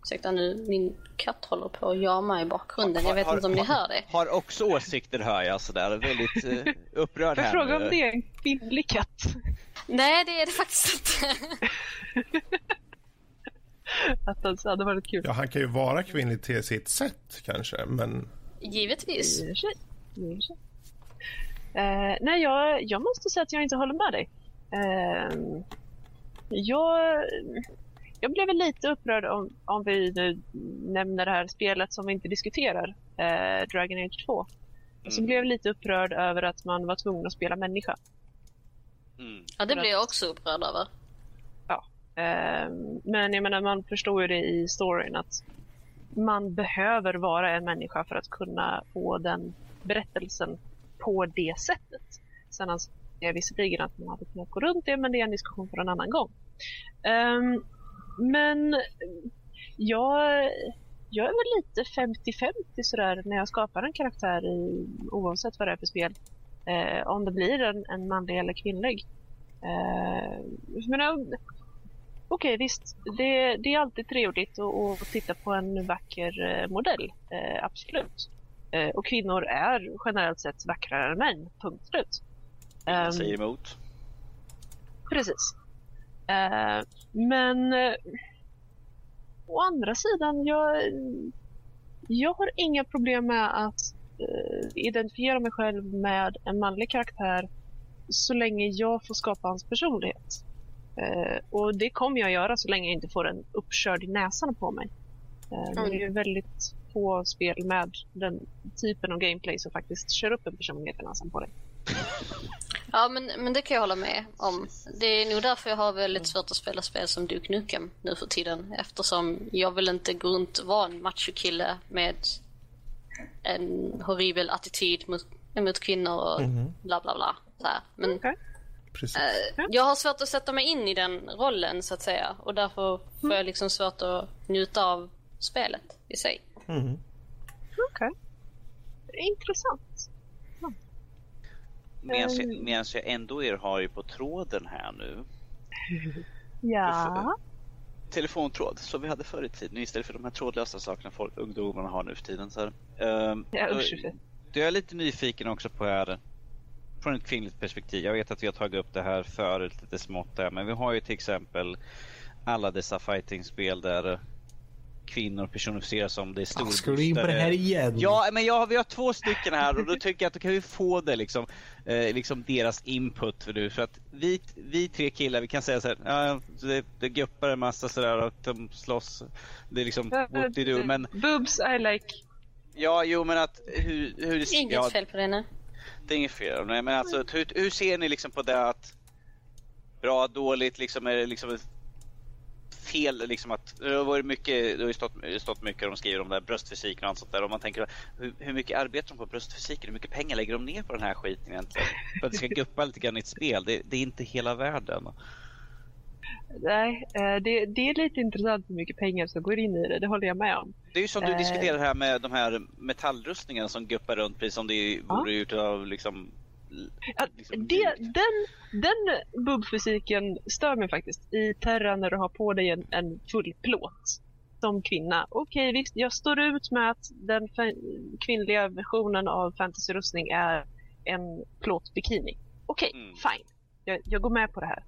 Ursäkta nu, min katt håller på att jama i bakgrunden. jag vet har, inte om ni hör det. Har också åsikter hör jag sådär. Väldigt uh, <laughs> upprörd här. Jag frågar om det är en kvinnlig katt? Nej, det är det faktiskt inte. <laughs> att det hade varit kul. Ja, han kan ju vara kvinnlig till sitt sätt kanske, men... Givetvis. Uh, nej, jag, jag måste säga att jag inte håller med dig. Uh, jag, jag blev lite upprörd om, om vi nu nämner det här spelet som vi inte diskuterar, uh, Dragon Age 2. Mm. Så blev jag lite upprörd över att man var tvungen att spela människa. Mm. Ja, det blev jag också upprörd över. Ehm, men jag menar, man förstår ju det i storyn att man behöver vara en människa för att kunna få den berättelsen på det sättet. Sen anser jag visserligen att man hade kunnat gå runt det, men det är en diskussion för en annan gång. Um, men jag, jag är väl lite 50-50 sådär när jag skapar en karaktär i, oavsett vad det är för spel. Uh, om det blir en, en manlig eller kvinnlig. Men, Okej, visst. Det, det, är alltid trevligt att, att, titta på en vacker eh, modell. Eh, absolut. Eh, och kvinnor är generellt sett vackrare än män. Punkt slut. Ingen um, säger emot. Precis. Uh, men uh, å andra sidan, jag, jag har inga problem med att uh, identifiera mig själv med en manlig karaktär så länge jag får skapa hans personlighet. Eh, och det kommer jag göra så länge jag inte får en uppkörd i näsan på mig. Eh, mm. Det är väldigt få spel med den typen av gameplay som faktiskt kör upp en personlighet i näsan på dig. <laughs> Ja, men, men det kan jag hålla med om. Det är nog därför jag har väldigt svårt att spela spel som Duke Nukem nu för tiden. Eftersom jag vill inte gå runt och vara en machokille med en horribel attityd mot, mot kvinnor och mm. bla bla bla. Så här. Men okay. Precis. Eh, jag har svårt att sätta mig in i den rollen så att säga och därför får mm. jag liksom svårt att njuta av spelet i sig. Mm. Okej. Okay. Intressant. Medan jag, medans jag ändå er har ju på tråden här nu. <laughs> ja. Telefontråd som vi hade förr i tiden istället för de här trådlösa sakerna folk, ungdomarna har nu för tiden. Så här. Um, ja, usch, jag är lite nyfiken också på här från ett kvinnligt perspektiv. Jag vet att vi har tagit upp det här förut lite smått där, men vi har ju till exempel alla dessa fightingspel där kvinnor personifieras som det är storbystare. Ska du in på det här igen? Ja, men jag, vi har två stycken här och då tycker jag att då kan vi få det liksom, eh, liksom deras input för nu. För att vi, vi tre killar, vi kan säga så här, ja, det, det guppar en massa sådär och de slåss. Det är liksom, what do, men... Boobs I like. Ja, jo men att hur... hur Inget ja, fel på det nu det är inget fel. Men alltså, hur, hur ser ni liksom på det att bra, dåligt, liksom är det liksom fel liksom att det har mycket, det har ju stått, stått mycket de skriver om det här bröstfysiken och allt sånt där och man tänker hur, hur mycket arbetar de på bröstfysiken? Hur mycket pengar lägger de ner på den här skiten egentligen? För att det ska guppa lite grann i ett spel, det, det är inte hela världen. Nej, eh, det, det, är lite intressant hur mycket pengar som går in i det, det håller jag med om. Det är ju som du eh. diskuterar här med de här metallrustningarna som guppar runt precis som det vore gjort av liksom Ja, liksom det, den den bubbfysiken stör mig faktiskt i Terra när du har på dig en, en full plåt som kvinna. Okej, okay, visst, jag står ut med att den kvinnliga versionen av fantasyrustning är en plåtbikini. Okej, okay, mm. fine. Jag, jag, går med på det här.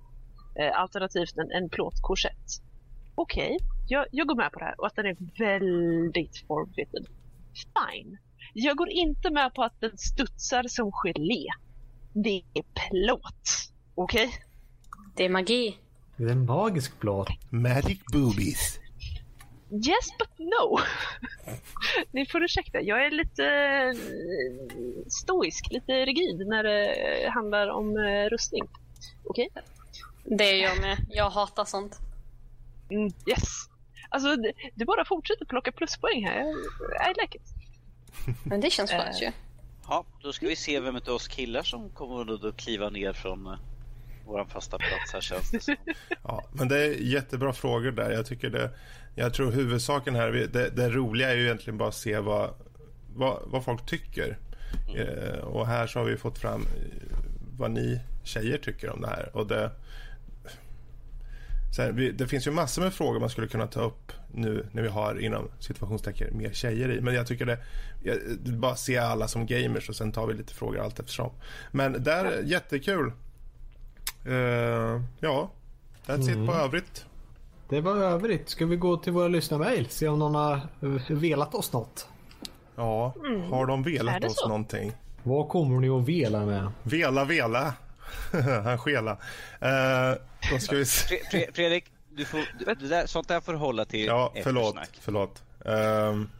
Eh, alternativt en, en plåtkorsett. Okej, okay, jag, jag går med på det här och att den är väldigt formfitted. Fine. Jag går inte med på att den studsar som gelé. Det är plåt. Okej? Okay? Det är magi. Det är en magisk plåt. Magic boobies. Yes but no. <laughs> Ni får ursäkta, jag är lite eh, stoisk, lite rigid när det handlar om eh, rustning. Okej? Okay? Det är jag med. Jag hatar sånt. Mm, yes. Alltså, du, du bara fortsätter plocka pluspoäng här. I like it. Men det känns skönt ju. Ja, då ska vi se vem av oss killar som kommer att kliva ner från uh, vår fasta plats här känns det som. <laughs> Ja, men det är jättebra frågor där. Jag tycker det, jag tror huvudsaken här, det, det roliga är ju egentligen bara att se vad, vad, vad folk tycker. Mm. Eh, och här så har vi fått fram eh, vad ni tjejer tycker om det här. Och det, här, vi, det finns ju massor med frågor man skulle kunna ta upp nu när vi har inom situationstecken mer tjejer i. Men jag tycker det, jag, bara se alla som gamers och sen tar vi lite frågor allt eftersom. Men där, ja. jättekul. Uh, ja, that's mm. it på övrigt. Det var övrigt. Ska vi gå till våra lyssnarmail? Se om någon har velat oss något? Ja, mm. har de velat oss så? någonting? Vad kommer ni att vela med? Vela, vela. <laughs> Han skela. Uh, då ska vi se. Fredrik, du får, du, där, sånt där får hålla till Ja, förlåt. förlåt. Um,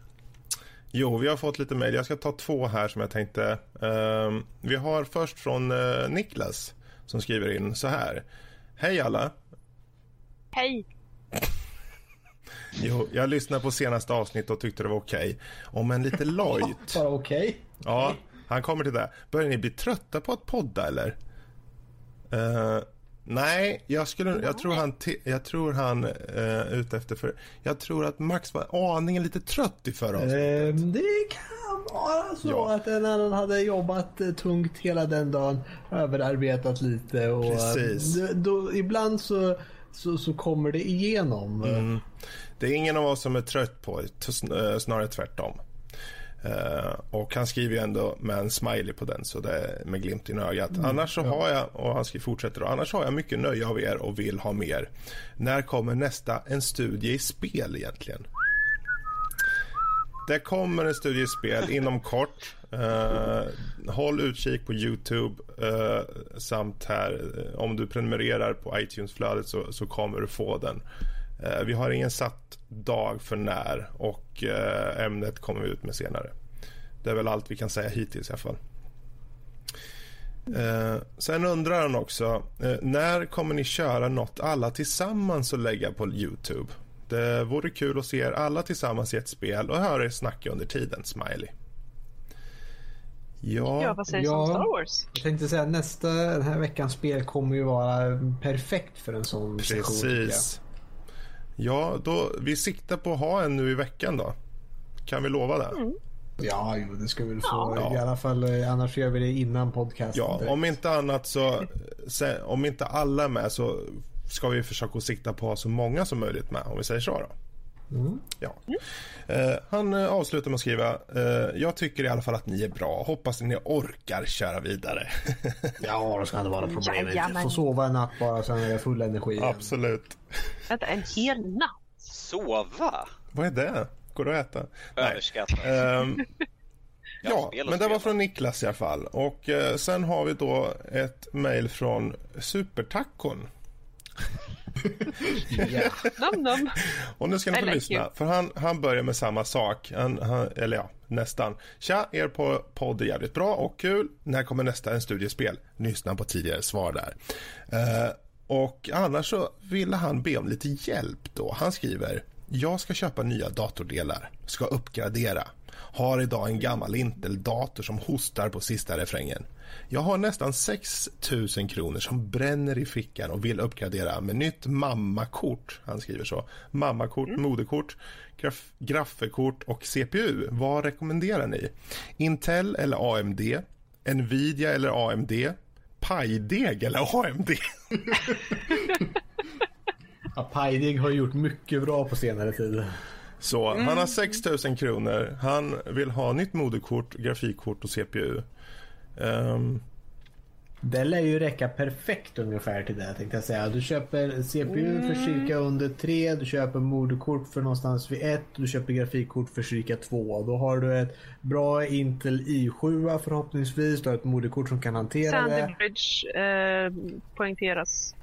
jo, vi har fått lite mejl. Jag ska ta två här som jag tänkte. Um, vi har först från uh, Niklas som skriver in så här. Hej alla. Hej. Jo, jag lyssnade på senaste avsnitt och tyckte det var okej. Okay. Om en lite lojt. Bara okej? Okay. Ja, han kommer till det. Börjar ni bli trötta på att podda eller? Uh, nej, jag, skulle, jag tror han, jag tror han uh, ute efter för... Jag tror att Max var aningen lite trött i förra avsnittet. Uh, det kan vara så ja. att en annan hade jobbat tungt hela den dagen, överarbetat lite och... Precis. Då, då, ibland så, så, så, kommer det igenom. Mm. Det är ingen av oss som är trött på det, snarare tvärtom. Uh, och han skriver ju ändå med en smiley på den så det är med glimt i ögat. Mm, annars så ja. har jag, och han skriver, fortsätter annars har jag mycket nöje av er och vill ha mer. När kommer nästa En studie i spel egentligen? Det kommer en studie i spel inom <laughs> kort. Uh, håll utkik på Youtube uh, samt här, om du prenumererar på iTunes-flödet så, så kommer du få den. Vi har ingen satt dag för när och eh, ämnet kommer vi ut med senare. Det är väl allt vi kan säga hittills i alla fall. Eh, sen undrar han också, eh, när kommer ni köra något alla tillsammans och lägga på Youtube? Det vore kul att se er alla tillsammans i ett spel och höra er snacka under tiden, Smiley. Ja, ja vad sägs ja, om Star Wars? Jag tänkte säga att nästa, den här veckans spel kommer ju vara perfekt för en sån Precis. session. Ja, då, vi siktar på att ha en nu i veckan då. Kan vi lova det? Mm. Ja, jo, det ska vi få. Ja. I alla fall, eh, annars gör vi det innan podcasten. Ja, direkt. om inte annat så, om inte alla är med så ska vi försöka sikta på att ha så många som möjligt med, om vi säger så då. Mm. Ja. Uh, han uh, avslutar med att skriva uh, Jag tycker i alla fall att ni är bra. Hoppas att ni orkar köra vidare. <laughs> ja, det ska inte vara problemet. Få sova en natt bara, sen är jag full energi. Igen. Absolut. Vänta, en hel natt? Sova? Vad är det? Går det att äta? Överskattat. Um, <laughs> ja, men det var från Niklas i alla fall. Och sen har vi då ett mejl från Supertacon yeah. Nom. Och nu ska ni få like lyssna, you. för han, han börjar med samma sak. Han, han, eller ja, nästan. Tja, er på podd är jävligt bra och kul. När kommer nästa en studiespel? Lyssna på tidigare svar där. Uh, och annars så ville han be om lite hjälp då. Han skriver jag ska köpa nya datordelar, ska uppgradera. Har idag en gammal Intel-dator som hostar på sista refrängen. Jag har nästan 6 000 kronor som bränner i fickan och vill uppgradera med nytt mammakort. Han skriver så. Mammakort, mm. moderkort, graf graffekort och CPU. Vad rekommenderar ni? Intel eller AMD? Nvidia eller AMD? Pajdeg eller AMD? <laughs> ja, Pajdeg har gjort mycket bra på senare tid. Så mm. han har 6 000 kronor. Han vill ha nytt moderkort, grafikkort och CPU. Um, det lär ju räcka perfekt ungefär till det tänkte jag säga. Du köper CPU mm. för cirka under 3, du köper moderkort för någonstans vid 1 du köper grafikkort för cirka 2. Då har du ett bra Intel i7 förhoppningsvis. Du har ett moderkort som kan hantera Sandy det. Bridge eh, poängteras.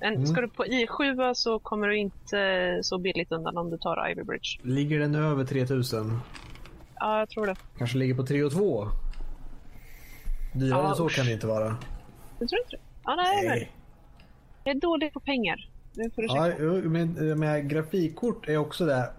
En, mm. Ska du på i7 så kommer du inte så billigt undan om du tar Ivy Bridge. Ligger den över 3000? Ja, jag tror det. Kanske ligger på 3 och 2? Dyrare än så kan det inte vara. Jag tror inte det. Ja, nej, nej. Jag är dålig på pengar. Nu får du ja, men, men grafikkort är också det.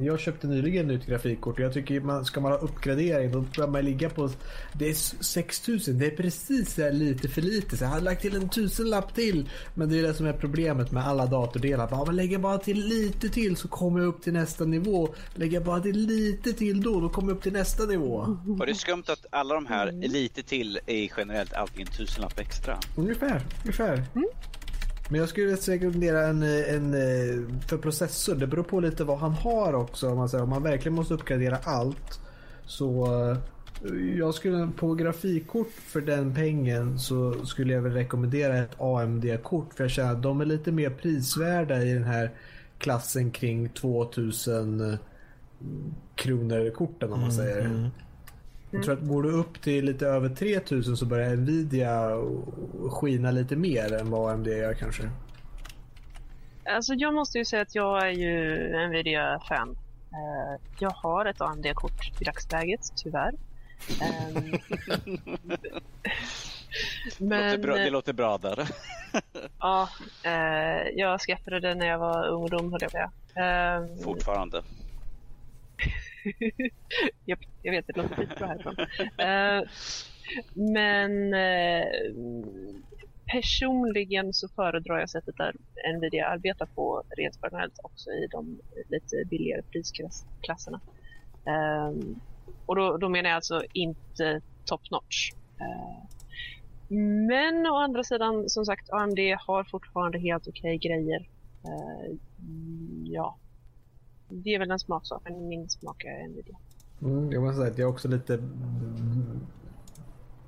Jag köpte nyligen nytt grafikkort och jag tycker man ska man ha uppgradering då bör man ligga på det är 6000. Det är precis så lite för lite. Så jag har lagt till en tusenlapp till. Men det är det som är problemet med alla datordelar. Ja, men lägger bara till lite till så kommer jag upp till nästa nivå. Lägger bara till lite till då, då kommer jag upp till nästa nivå. <laughs> Var det skumt att alla de här lite till är generellt alltid en tusenlapp extra? Ungefär, ungefär. Mm. Men jag skulle rekommendera en, en för processor. Det beror på lite vad han har också. Om man, säger, om man verkligen måste uppgradera allt. Så jag skulle på grafikkort för den pengen så skulle jag väl rekommendera ett AMD-kort. För jag känner att de är lite mer prisvärda i den här klassen kring 2000 kronor korten om man mm, säger. Mm. Jag tror att går du upp till lite över 3000 så börjar Nvidia skina lite mer än vad AMD gör kanske. Alltså jag måste ju säga att jag är ju Nvidia-fan. Uh, jag har ett AMD-kort i dagsläget, tyvärr. Um, <laughs> men, det, låter bra, det låter bra där. <laughs> ja, uh, jag skaffade det när jag var ungdom, höll jag på um, Fortfarande. <laughs> Japp, jag vet, det låter skitbra härifrån. Uh, eh, men uh, personligen så föredrar jag sättet där Nvidia arbetar på rent generellt också i de lite billigare prisklasserna. Uh, och då, då, menar jag alltså inte top notch. men å andra sidan, som sagt, AMD har fortfarande helt okej okay grejer. ja, det är väl en smaksak, men min smak är Nvidia. Mm, jag måste säga att jag är också lite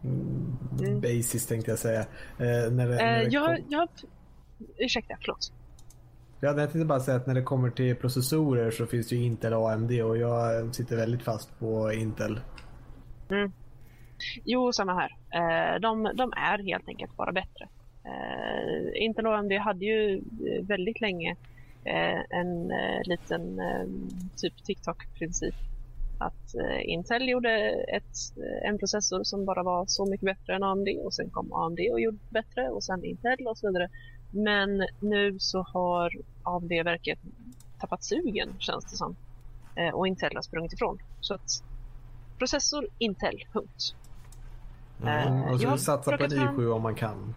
mm. basic tänkte jag säga. Eh, när det, när det jag, kom... jag, ursäkta, förlåt. Ja, jag tänkte bara säga att när det kommer till processorer så finns det ju Intel och AMD och jag sitter väldigt fast på Intel. Mm. Jo, samma här. Eh, de, de, är helt enkelt bara bättre. Eh, Intel och AMD hade ju väldigt länge Eh, en eh, liten eh, typ TikTok-princip. Att Intel gjorde ett, en processor som bara var så mycket bättre än AMD och sen kom AMD och gjorde bättre och sen Intel och så vidare. Men nu så har AMD-verket tappat sugen känns det som. Och Intel har sprungit ifrån. Så att processor Intel, punkt. Mm, och så satsa på en i7 om man kan.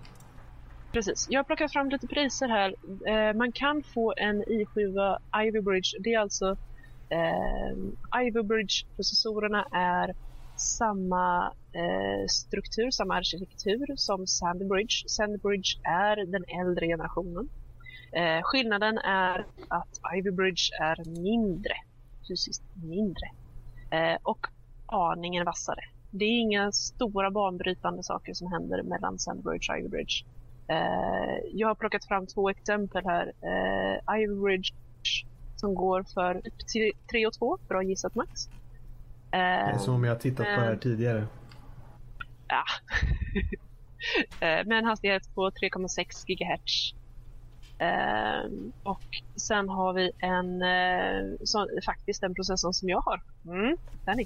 Precis. Jag har plockat fram lite priser här. Eh, man kan få en i7 Ivy Bridge. Det är alltså eh, Ivy Bridge-processorerna är samma eh, struktur, samma arkitektur som Sandy Bridge. Sandy Bridge är den äldre generationen. Eh, skillnaden är att Ivy Bridge är mindre, fysiskt mindre eh, och aningen vassare. Det är inga stora banbrytande saker som händer mellan Sandbridge och Ivy Bridge. Eh, jag har plockat fram två exempel här. Eh, Ivridge som går för 3 och 2, bra gissat Max. det är som om jag har tittat på det här tidigare. Ja. <laughs> med en hastighet på 3,6 GHz. Och sen har vi en, så, faktiskt den processorn som jag har. Mm, den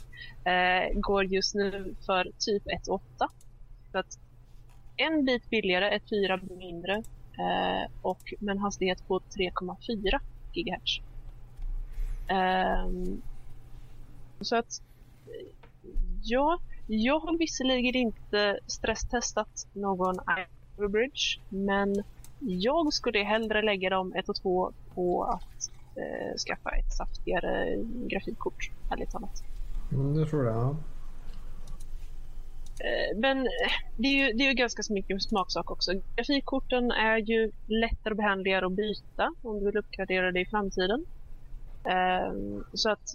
går just nu för typ 1.8. Så att en bit billigare, ett fyra mindre eh, och med en hastighet på 3,4 GHz. Eh, så att eh, ja, jag har visserligen inte stresstestat någon Bridge men jag skulle hellre lägga dem 1 och 2 på att eh, skaffa ett saftigare grafikkort, ärligt talat. Mm, det tror jag. Eh, men eh, det är ju, det är ju ganska så mycket smaksak också. Grafikkorten är ju lättare och behändigare att byta om du vill uppgradera det i framtiden. Ehm, så att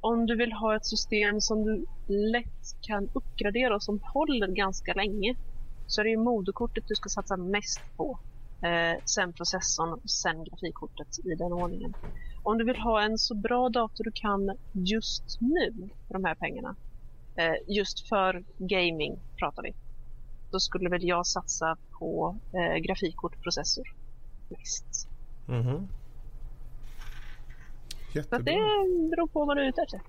om du vill ha ett system som du lätt kan uppgradera och som håller ganska länge så är det ju moderkortet du ska satsa mest på. Eh, sen processorn sen grafikkortet i den ordningen. Om du vill ha en så bra dator du kan just nu för de här pengarna just för gaming pratar vi. Då skulle väl jag satsa på eh, grafikkortprocessor. mest. Mhm. Så Jättebra. att det beror på vad du är ute efter.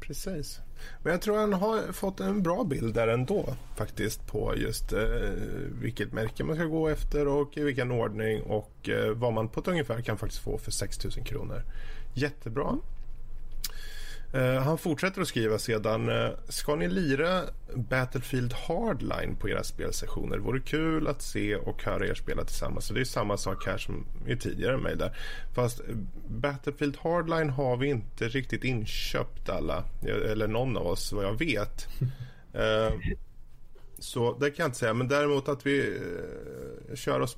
Precis. Men jag tror han har fått en bra bild där ändå faktiskt på just eh, vilket märke man ska gå efter och i vilken ordning och eh, vad man på ett ungefär kan faktiskt få för 6000 kronor. Jättebra. Eh, han fortsätter att skriva sedan. Eh, ska ni lira Battlefield Hardline på era spelsessioner? Vore kul att se och höra er spela tillsammans. Så det är samma sak här som i tidigare mejl där. Fast eh, Battlefield Hardline har vi inte riktigt inköpt alla. Eller någon av oss vad jag vet. <laughs> Så det kan jag inte säga. Men däremot att vi kör sp-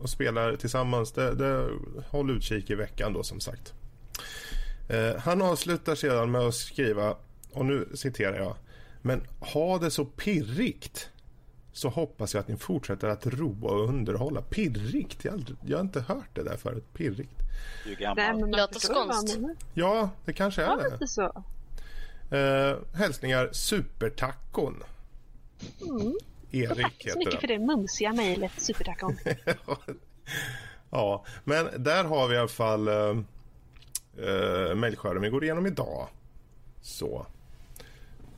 och spelar tillsammans. Det, det, håll utkik i veckan då som sagt. Eh, han avslutar sedan med att skriva, och nu citerar jag. Men ha det så pirrigt så hoppas jag att ni fortsätter att roa och underhålla. Pirrigt? Jag har, aldrig, jag har inte hört det där förut. Pirrigt. Du är Nej, gammal. men man Låter skånskt. Ja, det kanske är det. så. Eh, hälsningar Supertacon. Erik Tack så mycket han. för det mumsiga mejlet, supertackon. <laughs> ja, men där har vi i alla fall uh, uh, mejlskörden vi går igenom idag. Så,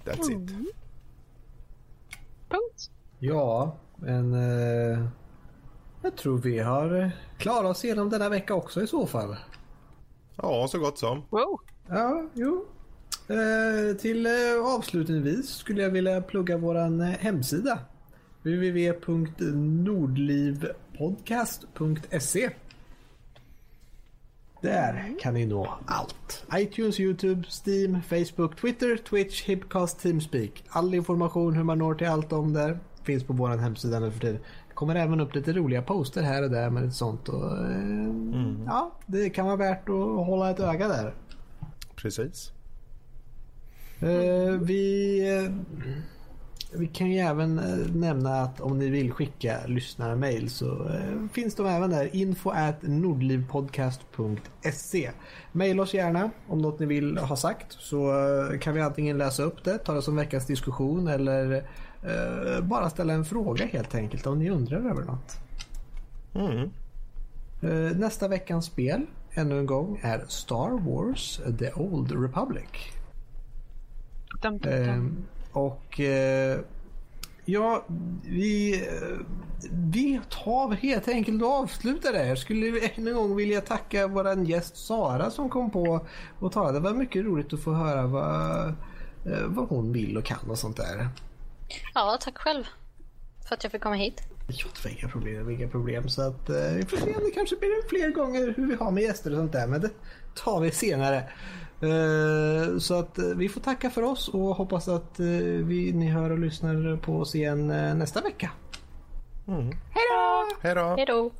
that's it. Punkt. Ja, men eh, jag tror vi har eh, klarat oss igenom denna vecka också i så fall. Ja, så gott som. Wow. Ja, jo. Eh, till eh, avslutningsvis skulle jag vilja plugga våran eh, hemsida. www.nordlivpodcast.se Där kan ni nå allt. iTunes, Youtube, Steam, Facebook, Twitter, Twitch, Hipcast, Teamspeak. All information hur man når till allt om där finns på vår hemsida nu för tiden. Det kommer även upp lite roliga poster här och där med lite sånt. Och, eh, Ja, det kan vara värt att hålla ett öga där. Precis. Eh, vi, eh, vi kan ju även eh, nämna att om ni vill skicka lyssnarmail så eh, finns de även där. info at nordlivpodcast.se Maila oss gärna om något ni vill ha sagt så eh, kan vi antingen läsa upp det, ta det som veckans diskussion eller eh, bara ställa en fråga helt enkelt om ni undrar över något. Mm. Nästa veckans spel ännu en gång är Star Wars The Old Republic. Dum, dum, dum. Och eh, ja, vi, eh, vi tar helt enkelt och avslutar det här. Skulle än en gång vilja tacka vår gäst Sara som kom på och talade. Det var mycket roligt att få höra vad, eh, vad hon vill och kan och sånt där. Ja, tack själv för att jag fick komma hit. Ja, det var inga problem, inga problem. Så att eh, vi får se om det kanske blir fler gånger hur vi har med gäster och sånt där. Men det tar vi senare. Eh, så att eh, vi får tacka för oss och hoppas att eh, vi, ni hör och lyssnar på oss igen nästa vecka. Mm. Hej då! Hej då! Hello.